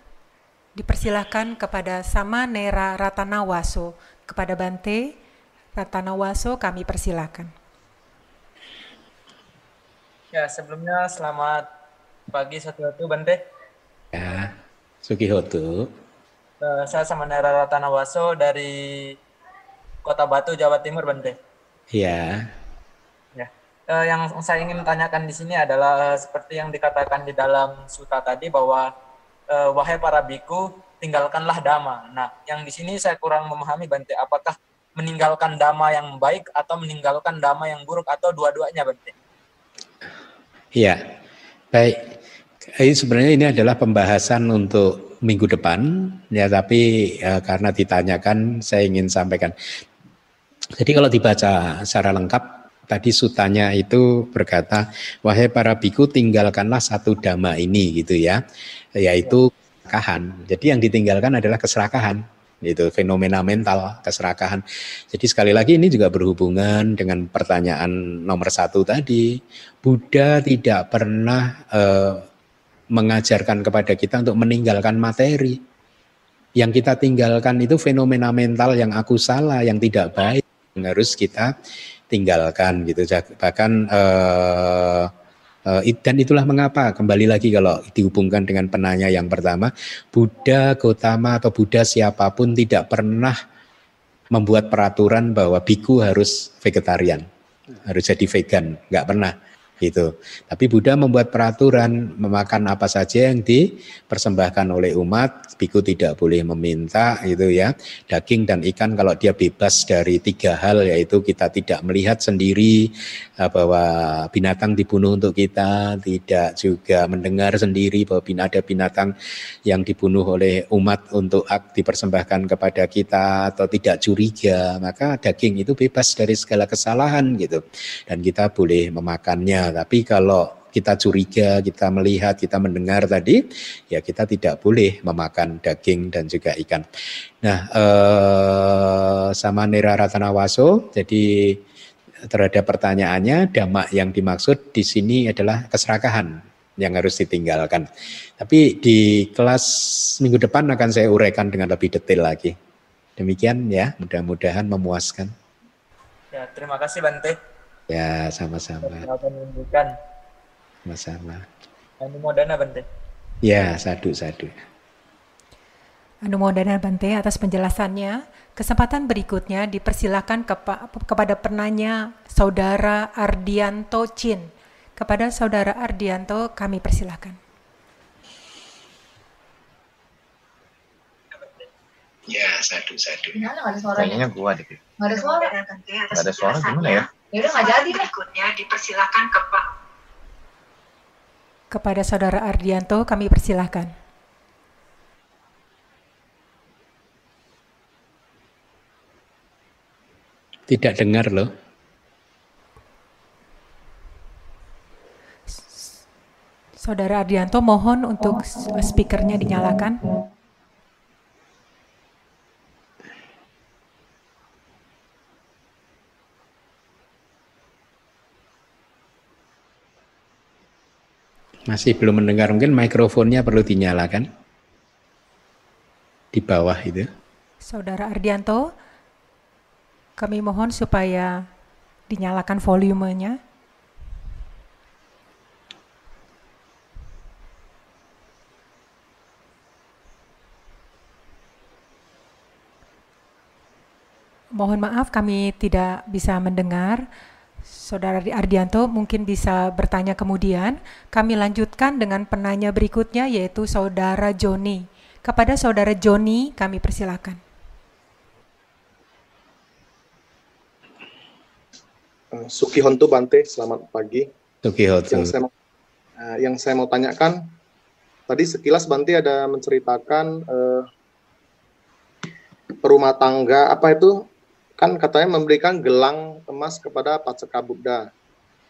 dipersilahkan kepada Sama Nera Ratanawaso. Kepada Bante Ratanawaso kami persilahkan. Ya, sebelumnya selamat pagi satu-satu Bante. Ya, Sukihoto. Uh, saya sama Nera Ratanawaso dari Kota Batu, Jawa Timur, Bante. Ya uh, yang saya ingin tanyakan di sini adalah uh, seperti yang dikatakan di dalam suta tadi bahwa uh, wahai para biku tinggalkanlah dhamma. Nah, yang di sini saya kurang memahami Bante, apakah meninggalkan dhamma yang baik atau meninggalkan dhamma yang buruk atau dua-duanya Bante? Iya. Baik. Ini sebenarnya ini adalah pembahasan untuk minggu depan ya tapi ya, karena ditanyakan saya ingin sampaikan. Jadi kalau dibaca secara lengkap tadi sutanya itu berkata, wahai para biku tinggalkanlah satu dhamma ini gitu ya, yaitu keserakahan. Jadi yang ditinggalkan adalah keserakahan itu fenomena mental keserakahan. Jadi sekali lagi ini juga berhubungan dengan pertanyaan nomor satu tadi. Buddha tidak pernah eh, mengajarkan kepada kita untuk meninggalkan materi. Yang kita tinggalkan itu fenomena mental yang aku salah, yang tidak baik, yang harus kita tinggalkan gitu. Bahkan uh, dan itulah mengapa kembali lagi kalau dihubungkan dengan penanya yang pertama Buddha Gotama atau Buddha siapa pun tidak pernah membuat peraturan bahwa biku harus vegetarian harus jadi vegan nggak pernah gitu. Tapi Buddha membuat peraturan memakan apa saja yang dipersembahkan oleh umat, biku tidak boleh meminta gitu ya. Daging dan ikan kalau dia bebas dari tiga hal yaitu kita tidak melihat sendiri eh, bahwa binatang dibunuh untuk kita, tidak juga mendengar sendiri bahwa ada binatang yang dibunuh oleh umat untuk dipersembahkan kepada kita atau tidak curiga, maka daging itu bebas dari segala kesalahan gitu. Dan kita boleh memakannya tapi kalau kita curiga, kita melihat, kita mendengar tadi, ya kita tidak boleh memakan daging dan juga ikan. Nah, eh, sama Nera Ratanawaso, jadi terhadap pertanyaannya, damak yang dimaksud di sini adalah keserakahan yang harus ditinggalkan. Tapi di kelas minggu depan akan saya uraikan dengan lebih detail lagi. Demikian ya, mudah-mudahan memuaskan. Ya, terima kasih Bante. Ya, sama-sama. Sama-sama. Anu Modana Bante. Ya, sadu-sadu. Anu Modana Bante atas penjelasannya. Kesempatan berikutnya dipersilakan kepa kepada penanya Saudara Ardianto Chin. Kepada Saudara Ardianto kami persilakan. Ya, sadu-sadu. Kayaknya gua deh. Gak ada suara. Gak ada suara gimana ya? Ya udah nggak jadi deh. Berikutnya dipersilakan ke Pak. Kepada Saudara Ardianto kami persilahkan. Tidak dengar loh. Saudara Ardianto mohon untuk speakernya dinyalakan. Masih belum mendengar, mungkin mikrofonnya perlu dinyalakan. Di bawah itu. Saudara Ardianto, kami mohon supaya dinyalakan volumenya. Mohon maaf kami tidak bisa mendengar. Saudara Ardianto mungkin bisa bertanya kemudian. Kami lanjutkan dengan penanya berikutnya yaitu Saudara Joni. Kepada Saudara Joni kami persilakan. Eh, Suki Hontu Bante, selamat pagi. Suki Hontu. Yang saya, mau, uh, yang saya mau tanyakan, tadi sekilas Bante ada menceritakan uh, perumah tangga apa itu kan katanya memberikan gelang emas kepada Paceka Buddha.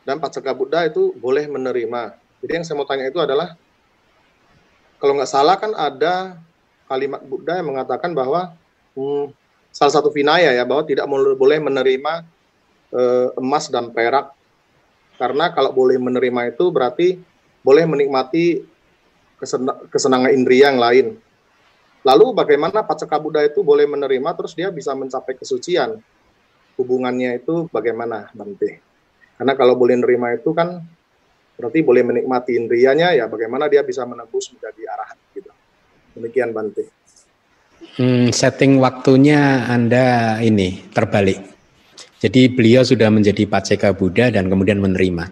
Dan Paceka Buddha itu boleh menerima. Jadi yang saya mau tanya itu adalah, kalau nggak salah kan ada kalimat Buddha yang mengatakan bahwa hmm, salah satu vinaya ya, bahwa tidak boleh menerima eh, emas dan perak. Karena kalau boleh menerima itu berarti boleh menikmati kesenangan indria yang lain. Lalu bagaimana Paceka Buddha itu boleh menerima terus dia bisa mencapai kesucian? Hubungannya itu bagaimana, Bante? Karena kalau boleh menerima itu kan berarti boleh menikmati indrianya ya bagaimana dia bisa menebus menjadi arahat gitu. Demikian Bante. Hmm, setting waktunya Anda ini terbalik. Jadi beliau sudah menjadi Paceka Buddha dan kemudian menerima.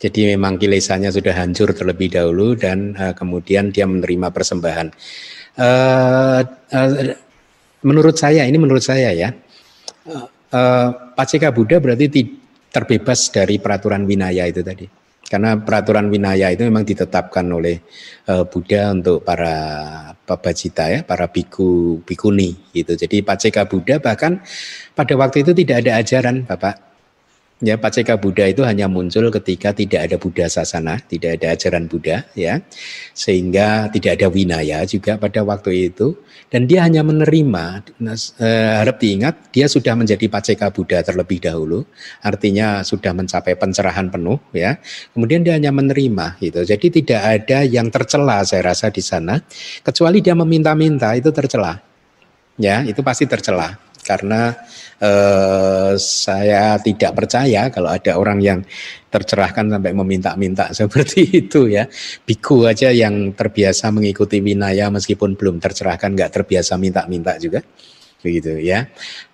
Jadi memang kilesanya sudah hancur terlebih dahulu dan uh, kemudian dia menerima persembahan uh, uh, menurut saya ini menurut saya ya uh, uh, Paceka Buddha berarti terbebas dari peraturan winaya itu tadi karena peraturan winaya itu memang ditetapkan oleh uh, Buddha untuk para pabajita ya, para biku bikuni gitu. Jadi Paceka Buddha bahkan pada waktu itu tidak ada ajaran, Bapak. Ya, Paceka Buddha itu hanya muncul ketika tidak ada Buddha sasana, tidak ada ajaran Buddha, ya, sehingga tidak ada winaya juga pada waktu itu, dan dia hanya menerima. Eh, harap diingat, dia sudah menjadi Paceka Buddha terlebih dahulu, artinya sudah mencapai pencerahan penuh, ya. Kemudian dia hanya menerima, gitu. Jadi tidak ada yang tercela, saya rasa di sana, kecuali dia meminta-minta itu tercela, ya, itu pasti tercela karena eh, saya tidak percaya kalau ada orang yang tercerahkan sampai meminta-minta seperti itu ya. Biku aja yang terbiasa mengikuti winaya meskipun belum tercerahkan nggak terbiasa minta-minta juga begitu ya.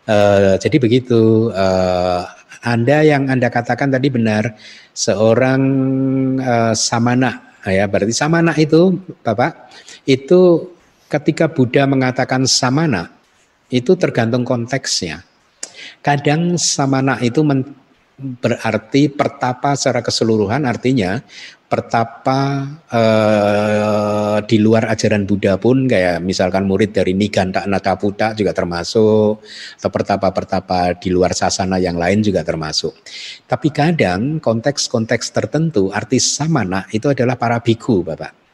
Eh, jadi begitu eh, Anda yang Anda katakan tadi benar seorang eh, samana ya berarti samana itu Bapak itu ketika Buddha mengatakan samana itu tergantung konteksnya. Kadang samana itu men, berarti pertapa secara keseluruhan artinya pertapa eh, di luar ajaran Buddha pun kayak misalkan murid dari Niganta Nataputa juga termasuk atau pertapa-pertapa di luar sasana yang lain juga termasuk. Tapi kadang konteks-konteks tertentu artis samana itu adalah para biku Bapak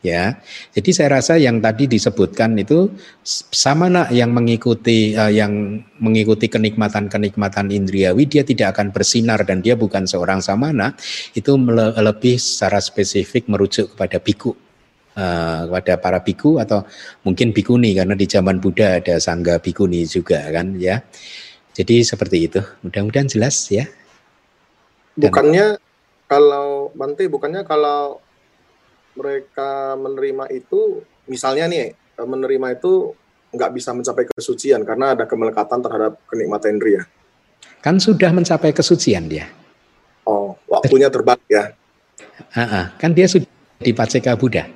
ya. Jadi saya rasa yang tadi disebutkan itu sama nak yang mengikuti uh, yang mengikuti kenikmatan-kenikmatan indriawi dia tidak akan bersinar dan dia bukan seorang samana itu lebih secara spesifik merujuk kepada biku uh, kepada para biku atau mungkin bikuni karena di zaman Buddha ada sangga bikuni juga kan ya. Jadi seperti itu. Mudah-mudahan jelas ya. Dan, bukannya kalau Bante bukannya kalau mereka menerima itu misalnya nih eh, menerima itu nggak bisa mencapai kesucian karena ada kemelekatan terhadap kenikmatan indria. Kan sudah mencapai kesucian dia. Oh, waktunya terbang ya. Uh kan dia sudah di Paceka Buddha.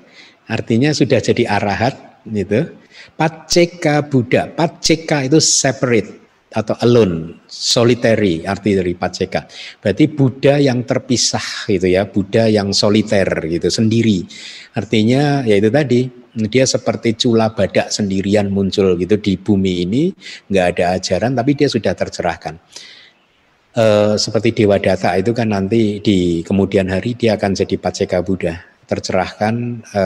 Artinya sudah jadi arahat gitu. Paceka Buddha. Paceka itu separate. Atau alone, solitary arti dari paceka. Berarti Buddha yang terpisah gitu ya, Buddha yang soliter gitu, sendiri. Artinya ya itu tadi, dia seperti cula badak sendirian muncul gitu di bumi ini, nggak ada ajaran tapi dia sudah tercerahkan. E, seperti Dewa Data itu kan nanti di kemudian hari dia akan jadi paceka Buddha, tercerahkan e,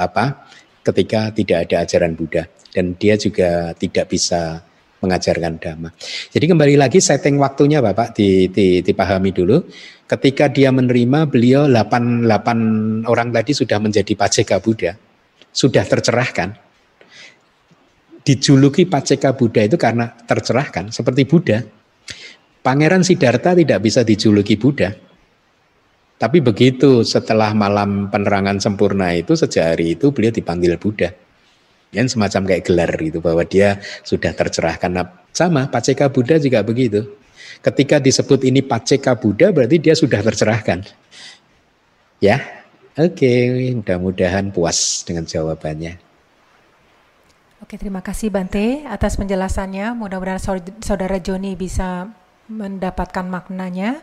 apa? ketika tidak ada ajaran Buddha dan dia juga tidak bisa mengajarkan dhamma. Jadi kembali lagi setting waktunya Bapak di, di, dipahami dulu. Ketika dia menerima beliau 8, 8 orang tadi sudah menjadi paceka Buddha, sudah tercerahkan. Dijuluki paceka Buddha itu karena tercerahkan seperti Buddha. Pangeran Siddhartha tidak bisa dijuluki Buddha. Tapi begitu setelah malam penerangan sempurna itu sejak hari itu beliau dipanggil Buddha yang semacam kayak gelar gitu bahwa dia sudah tercerahkan. Nah, sama Paceka Buddha juga begitu. Ketika disebut ini Paceka Buddha berarti dia sudah tercerahkan. Ya, oke, mudah-mudahan puas dengan jawabannya. Oke, terima kasih Bante atas penjelasannya. Mudah-mudahan saudara Joni bisa mendapatkan maknanya.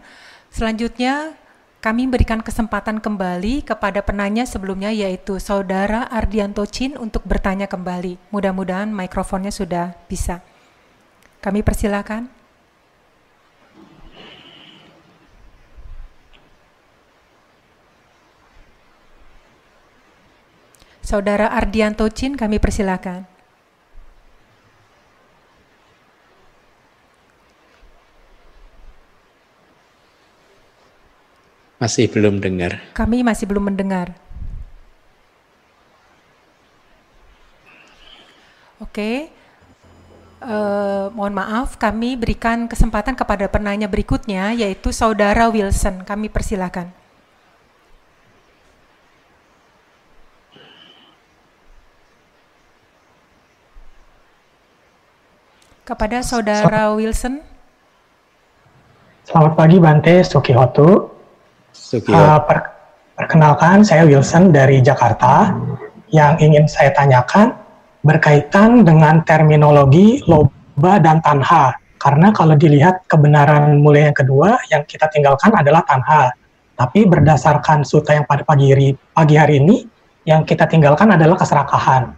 Selanjutnya kami berikan kesempatan kembali kepada penanya sebelumnya yaitu Saudara Ardianto Chin untuk bertanya kembali. Mudah-mudahan mikrofonnya sudah bisa. Kami persilakan. Saudara Ardianto Chin, kami persilakan. Masih belum dengar. Kami masih belum mendengar. Oke. Uh, mohon maaf, kami berikan kesempatan kepada penanya berikutnya, yaitu Saudara Wilson. Kami persilakan. Kepada Saudara Wilson. Selamat pagi Bante Sukihoto. Uh, per, perkenalkan, saya Wilson dari Jakarta. Yang ingin saya tanyakan berkaitan dengan terminologi loba dan tanha. Karena kalau dilihat kebenaran mulia yang kedua, yang kita tinggalkan adalah tanha. Tapi berdasarkan suta yang pada pagi hari, pagi hari ini, yang kita tinggalkan adalah keserakahan.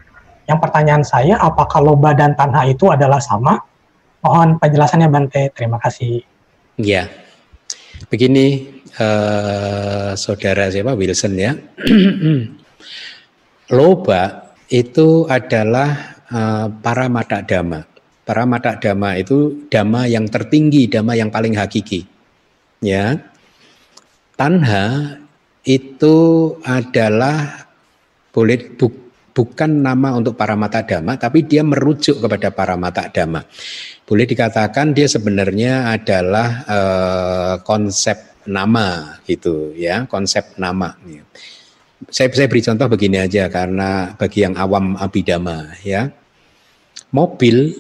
Yang pertanyaan saya, apakah loba dan tanha itu adalah sama? Mohon penjelasannya Bante, terima kasih. Ya, begini uh, saudara siapa Wilson ya. Loba itu adalah uh, para mata dhamma. Para mata dhamma itu dhamma yang tertinggi, dhamma yang paling hakiki. Ya. Tanha itu adalah boleh bu, bukan nama untuk para mata dhamma, tapi dia merujuk kepada para mata dhamma. Boleh dikatakan dia sebenarnya adalah uh, konsep nama gitu ya konsep nama. Saya saya beri contoh begini aja karena bagi yang awam abidama ya. Mobil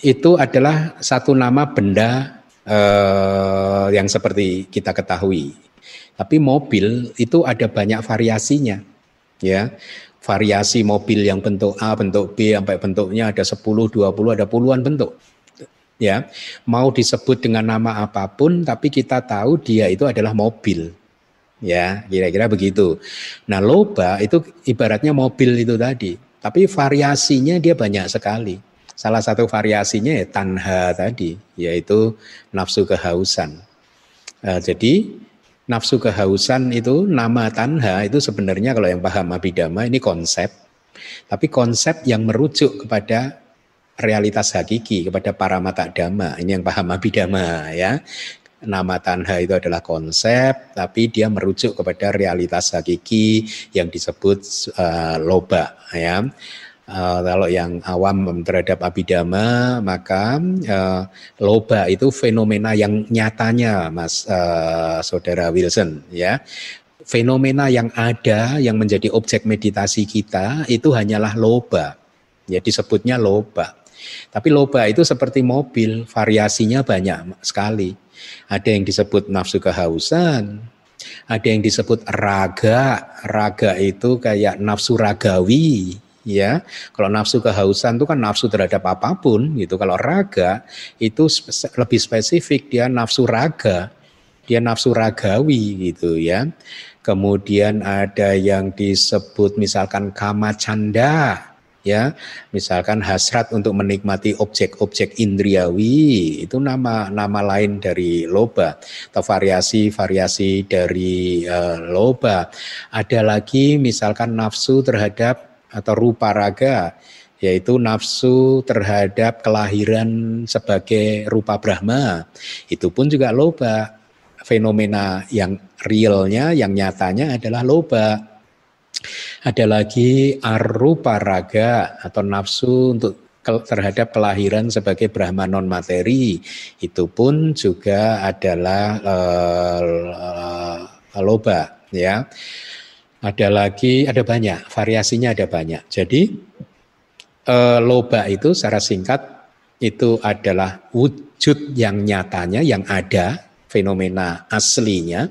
itu adalah satu nama benda eh, yang seperti kita ketahui. Tapi mobil itu ada banyak variasinya ya. Variasi mobil yang bentuk A, bentuk B sampai bentuknya ada 10, 20, ada puluhan bentuk ya mau disebut dengan nama apa pun tapi kita tahu dia itu adalah mobil. Ya kira-kira begitu. Nah loba itu ibaratnya mobil itu tadi tapi variasinya dia banyak sekali. Salah satu variasinya ya tanha tadi yaitu nafsu kehausan. Nah, jadi nafsu kehausan itu nama tanha itu sebenarnya kalau yang paham abidama ini konsep. Tapi konsep yang merujuk kepada realitas hakiki kepada para mata dhamma. Ini yang paham abidama ya. Nama tanha itu adalah konsep, tapi dia merujuk kepada realitas hakiki yang disebut uh, loba ya. Uh, kalau yang awam terhadap abidama maka uh, loba itu fenomena yang nyatanya mas uh, saudara Wilson ya fenomena yang ada yang menjadi objek meditasi kita itu hanyalah loba ya disebutnya loba tapi loba itu seperti mobil, variasinya banyak sekali. Ada yang disebut nafsu kehausan, ada yang disebut raga. Raga itu kayak nafsu ragawi, ya. Kalau nafsu kehausan itu kan nafsu terhadap apa pun gitu. Kalau raga itu lebih spesifik dia nafsu raga. Dia nafsu ragawi gitu ya. Kemudian ada yang disebut misalkan kama canda ya. Misalkan hasrat untuk menikmati objek-objek indriawi itu nama nama lain dari loba. Atau variasi-variasi dari uh, loba. Ada lagi misalkan nafsu terhadap atau rupa raga yaitu nafsu terhadap kelahiran sebagai rupa Brahma. Itu pun juga loba. Fenomena yang realnya yang nyatanya adalah loba ada lagi arupa raga atau nafsu untuk terhadap kelahiran sebagai Brahma non materi itu pun juga adalah uh, loba ya. Ada lagi ada banyak variasinya ada banyak. Jadi uh, loba itu secara singkat itu adalah wujud yang nyatanya yang ada fenomena aslinya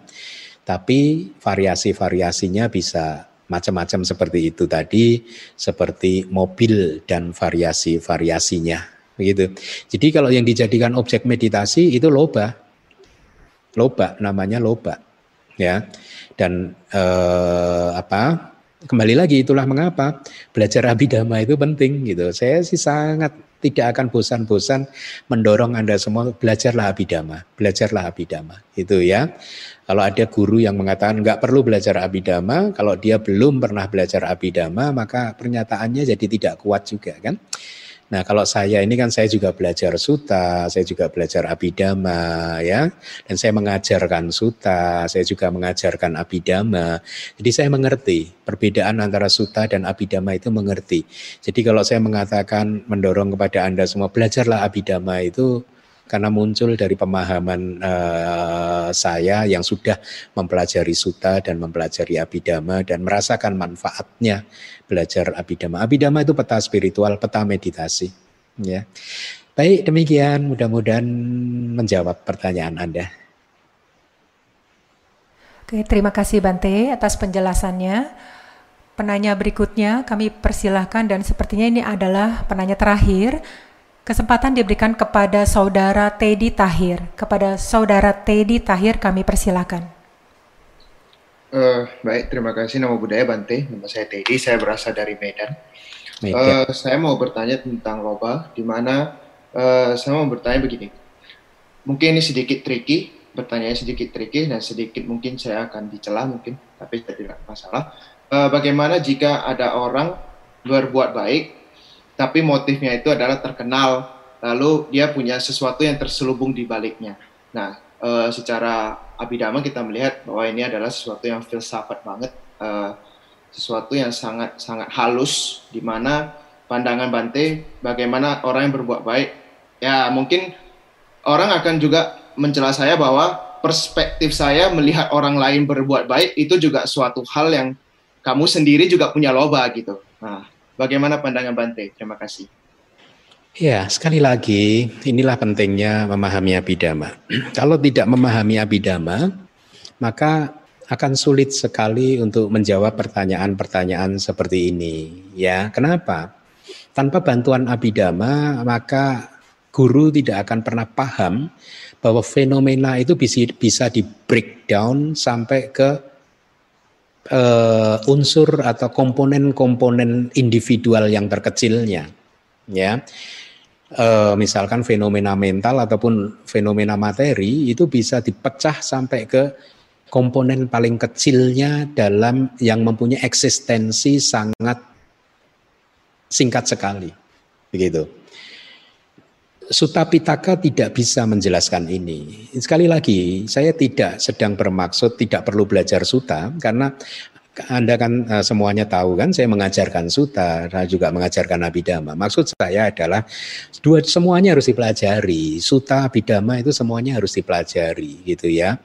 tapi variasi-variasinya bisa macam-macam seperti itu tadi seperti mobil dan variasi-variasinya begitu. Jadi kalau yang dijadikan objek meditasi itu loba. Loba namanya loba. Ya. Dan eh, apa? Kembali lagi itulah mengapa belajar abidama itu penting gitu. Saya sih sangat tidak akan bosan-bosan mendorong Anda semua belajarlah abidama, belajarlah abidama. Itu ya. Kalau ada guru yang mengatakan nggak perlu belajar abidama, kalau dia belum pernah belajar abidama, maka pernyataannya jadi tidak kuat juga kan. Nah kalau saya ini kan saya juga belajar suta, saya juga belajar abidama ya, dan saya mengajarkan suta, saya juga mengajarkan abidama. Jadi saya mengerti perbedaan antara suta dan abidama itu mengerti. Jadi kalau saya mengatakan mendorong kepada anda semua belajarlah abidama itu karena muncul dari pemahaman uh, saya yang sudah mempelajari suta dan mempelajari abidama dan merasakan manfaatnya belajar abidama. Abidama itu peta spiritual, peta meditasi. Ya, baik demikian. Mudah-mudahan menjawab pertanyaan Anda. Oke, terima kasih Bante atas penjelasannya. Penanya berikutnya kami persilahkan dan sepertinya ini adalah penanya terakhir. Kesempatan diberikan kepada saudara Teddy Tahir. Kepada saudara Teddy Tahir kami persilakan. Uh, baik, terima kasih. Nama budaya Bante. Nama saya Teddy. Saya berasal dari Medan. Medan. Uh, saya mau bertanya tentang loba, di mana uh, saya mau bertanya begini. Mungkin ini sedikit tricky, pertanyaannya sedikit tricky dan sedikit mungkin saya akan dicela mungkin, tapi tidak masalah. Uh, bagaimana jika ada orang berbuat baik tapi motifnya itu adalah terkenal, lalu dia punya sesuatu yang terselubung di baliknya. Nah, e, secara abidama kita melihat bahwa ini adalah sesuatu yang filsafat banget, e, sesuatu yang sangat sangat halus, di mana pandangan Bante bagaimana orang yang berbuat baik, ya mungkin orang akan juga mencela saya bahwa perspektif saya melihat orang lain berbuat baik itu juga suatu hal yang kamu sendiri juga punya loba gitu. Nah, Bagaimana pandangan Bante? Terima kasih. Ya, sekali lagi, inilah pentingnya memahami abidama. Kalau tidak memahami abidama, maka akan sulit sekali untuk menjawab pertanyaan-pertanyaan seperti ini. Ya, kenapa? Tanpa bantuan abidama, maka guru tidak akan pernah paham bahwa fenomena itu bisa, bisa di breakdown sampai ke uh, unsur atau komponen-komponen individual yang terkecilnya, ya. Uh, misalkan fenomena mental ataupun fenomena materi itu bisa dipecah sampai ke komponen paling kecilnya dalam yang mempunyai eksistensi sangat singkat sekali, begitu. Sutta Pitaka tidak bisa menjelaskan ini. Sekali lagi, saya tidak sedang bermaksud tidak perlu belajar suta karena anda kan uh, semuanya tahu kan saya mengajarkan suta, saya juga mengajarkan abidama. Maksud saya adalah dua semuanya harus dipelajari. Suta, abidama itu semuanya harus dipelajari gitu ya.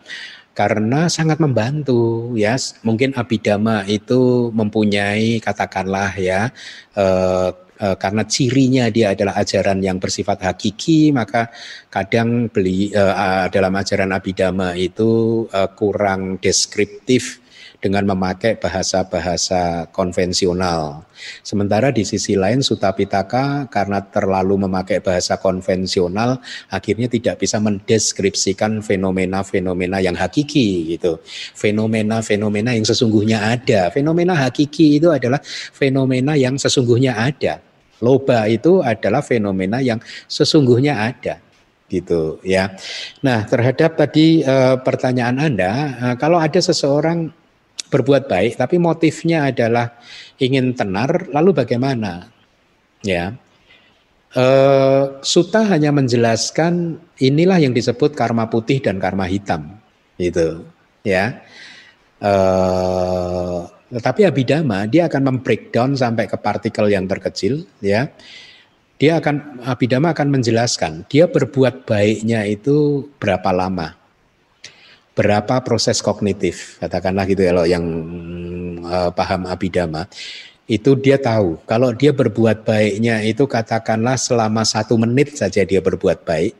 Karena sangat membantu ya. Mungkin abidama itu mempunyai katakanlah ya uh, Eh, karena cirinya dia adalah ajaran yang bersifat hakiki maka kadang beli uh, dalam ajaran abidama itu uh, kurang deskriptif dengan memakai bahasa-bahasa konvensional. Sementara di sisi lain Suta Pitaka karena terlalu memakai bahasa konvensional akhirnya tidak bisa mendeskripsikan fenomena-fenomena yang hakiki gitu. Fenomena-fenomena yang sesungguhnya ada. Fenomena hakiki itu adalah fenomena yang sesungguhnya ada. Loba itu adalah fenomena yang sesungguhnya ada gitu ya. Nah, terhadap tadi e, pertanyaan Anda, e, kalau ada seseorang berbuat baik tapi motifnya adalah ingin tenar, lalu bagaimana? Ya. E, Suta hanya menjelaskan inilah yang disebut karma putih dan karma hitam, gitu, ya. E, tetapi abidama dia akan membreakdown sampai ke partikel yang terkecil, ya. Dia akan Abhidhamma akan menjelaskan dia berbuat baiknya itu berapa lama, berapa proses kognitif, katakanlah gitu ya, yang uh, paham Abhidhamma. Itu dia tahu. Kalau dia berbuat baiknya itu katakanlah selama satu menit saja dia berbuat baik,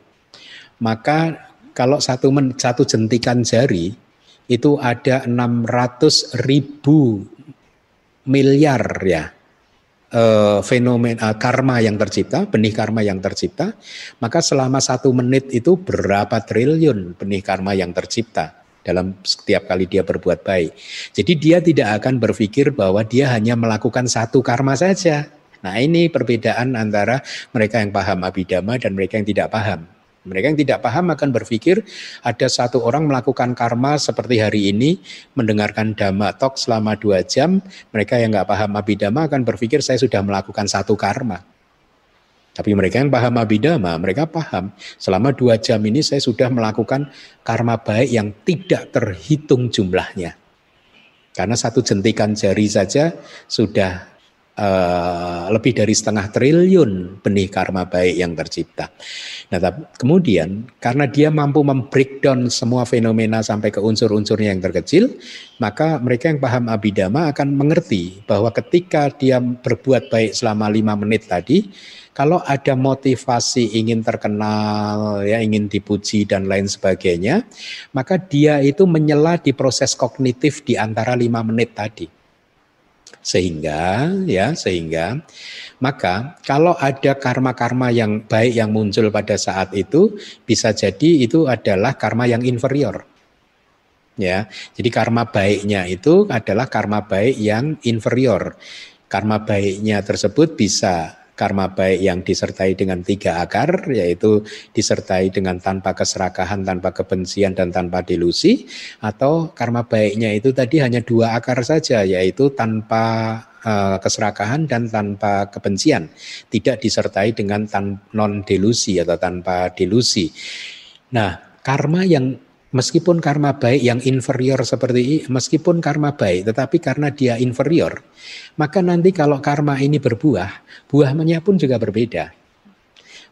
maka kalau satu men, satu jentikan jari itu ada 600 ribu miliar ya uh, fenomena karma yang tercipta, benih karma yang tercipta, maka selama satu menit itu berapa triliun benih karma yang tercipta dalam setiap kali dia berbuat baik. Jadi dia tidak akan berpikir bahwa dia hanya melakukan satu karma saja. Nah ini perbedaan antara mereka yang paham abidama dan mereka yang tidak paham. Mereka yang tidak paham akan berpikir ada satu orang melakukan karma seperti hari ini, mendengarkan dhamma talk selama dua jam. Mereka yang nggak paham abidama akan berpikir saya sudah melakukan satu karma. Tapi mereka yang paham abidama, mereka paham selama dua jam ini saya sudah melakukan karma baik yang tidak terhitung jumlahnya. Karena satu jentikan jari saja sudah uh, lebih dari setengah triliun benih karma baik yang tercipta. Nah, kemudian karena dia mampu membreakdown semua fenomena sampai ke unsur-unsurnya yang terkecil, maka mereka yang paham abidama akan mengerti bahwa ketika dia berbuat baik selama lima menit tadi, kalau ada motivasi ingin terkenal, ya ingin dipuji dan lain sebagainya, maka dia itu menyela di proses kognitif di antara lima menit tadi. Sehingga ya, sehingga maka kalau ada karma-karma yang baik yang muncul pada saat itu bisa jadi itu adalah karma yang inferior. Ya. Jadi karma baiknya itu adalah karma baik yang inferior. Karma baiknya tersebut bisa karma baik yang disertai dengan tiga akar, yaitu disertai dengan tanpa keserakahan, tanpa kebencian, dan tanpa delusi, atau karma baiknya itu tadi hanya dua akar saja, yaitu tanpa uh, keserakahan dan tanpa kebencian, tidak disertai dengan non delusi atau tanpa delusi. Nah, karma yang meskipun karma baik yang inferior seperti meskipun karma baik tetapi karena dia inferior maka nanti kalau karma ini berbuah buahnya pun juga berbeda.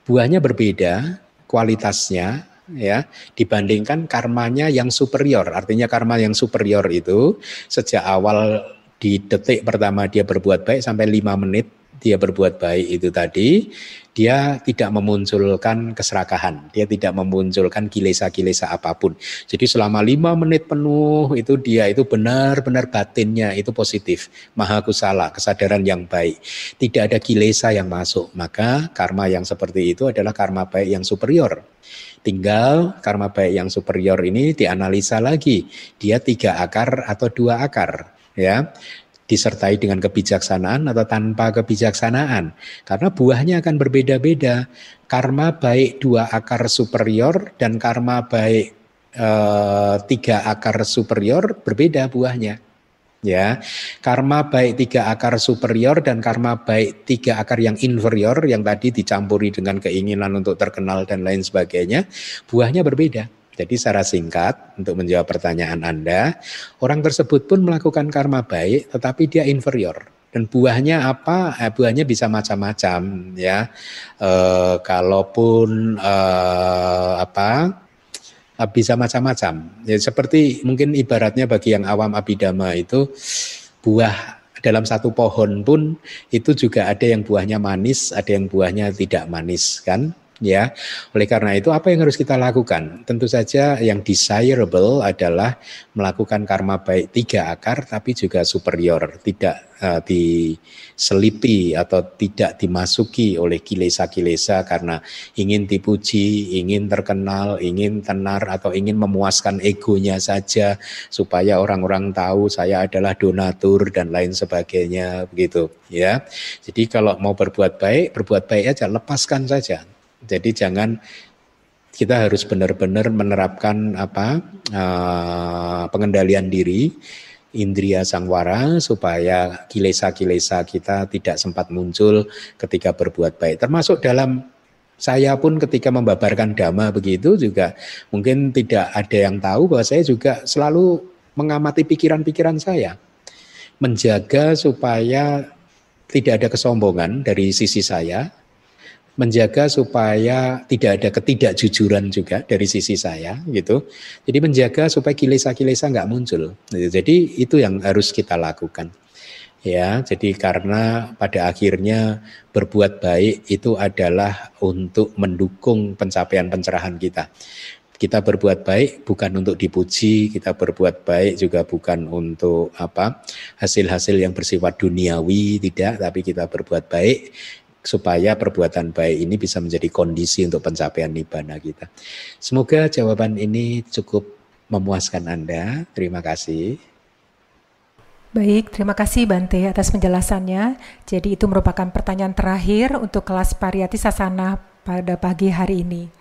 Buahnya berbeda kualitasnya ya dibandingkan karmanya yang superior. Artinya karma yang superior itu sejak awal di detik pertama dia berbuat baik sampai lima menit dia berbuat baik itu tadi, dia tidak memunculkan keserakahan, dia tidak memunculkan kilesa-kilesa apa pun. Jadi selama lima menit penuh itu dia itu benar-benar batinnya itu positif, maha kusala, kesadaran yang baik. Tidak ada kilesa yang masuk, maka karma yang seperti itu adalah karma baik yang superior. Tinggal karma baik yang superior ini dianalisa lagi, dia tiga akar atau dua akar ya disertai dengan kebijaksanaan atau tanpa kebijaksanaan. Karena buahnya akan berbeda-beda. Karma baik dua akar superior dan karma baik e, tiga akar superior berbeda buahnya. Ya, karma baik tiga akar superior dan karma baik tiga akar yang inferior yang tadi dicampuri dengan keinginan untuk terkenal dan lain sebagainya, buahnya berbeda. Jadi secara singkat untuk menjawab pertanyaan Anda, orang tersebut pun melakukan karma baik tetapi dia inferior. Dan buahnya apa? Eh, buahnya bisa macam-macam ya. E, kalaupun e, apa? bisa macam-macam. Ya, seperti mungkin ibaratnya bagi yang awam abidama itu buah dalam satu pohon pun itu juga ada yang buahnya manis, ada yang buahnya tidak manis kan? Ya. Oleh karena itu apa yang harus kita lakukan? Tentu saja yang desirable adalah melakukan karma baik tiga akar tapi juga superior, tidak uh, diselipi atau tidak dimasuki oleh kilesa-kilesa karena ingin dipuji, ingin terkenal, ingin tenar atau ingin memuaskan egonya saja supaya orang-orang tahu saya adalah donatur dan lain sebagainya begitu ya. Jadi kalau mau berbuat baik, berbuat baik aja, lepaskan saja jadi jangan kita harus benar-benar menerapkan apa uh, pengendalian diri indria sangwara supaya kilesa-kilesa kita tidak sempat muncul ketika berbuat baik. Termasuk dalam saya pun ketika membabarkan dhamma begitu juga mungkin tidak ada yang tahu bahwa saya juga selalu mengamati pikiran-pikiran saya. Menjaga supaya tidak ada kesombongan dari sisi saya menjaga supaya tidak ada ketidakjujuran juga dari sisi saya gitu. Jadi menjaga supaya kilesa-kilesa nggak muncul. Jadi itu yang harus kita lakukan. Ya, jadi karena pada akhirnya berbuat baik itu adalah untuk mendukung pencapaian pencerahan kita. Kita berbuat baik bukan untuk dipuji, kita berbuat baik juga bukan untuk apa hasil-hasil yang bersifat duniawi tidak, tapi kita berbuat baik supaya perbuatan baik ini bisa menjadi kondisi untuk pencapaian nibbana kita. Semoga jawaban ini cukup memuaskan Anda. Terima kasih. Baik, terima kasih Bante atas penjelasannya. Jadi itu merupakan pertanyaan terakhir untuk kelas Pariyati Sasana pada pagi hari ini.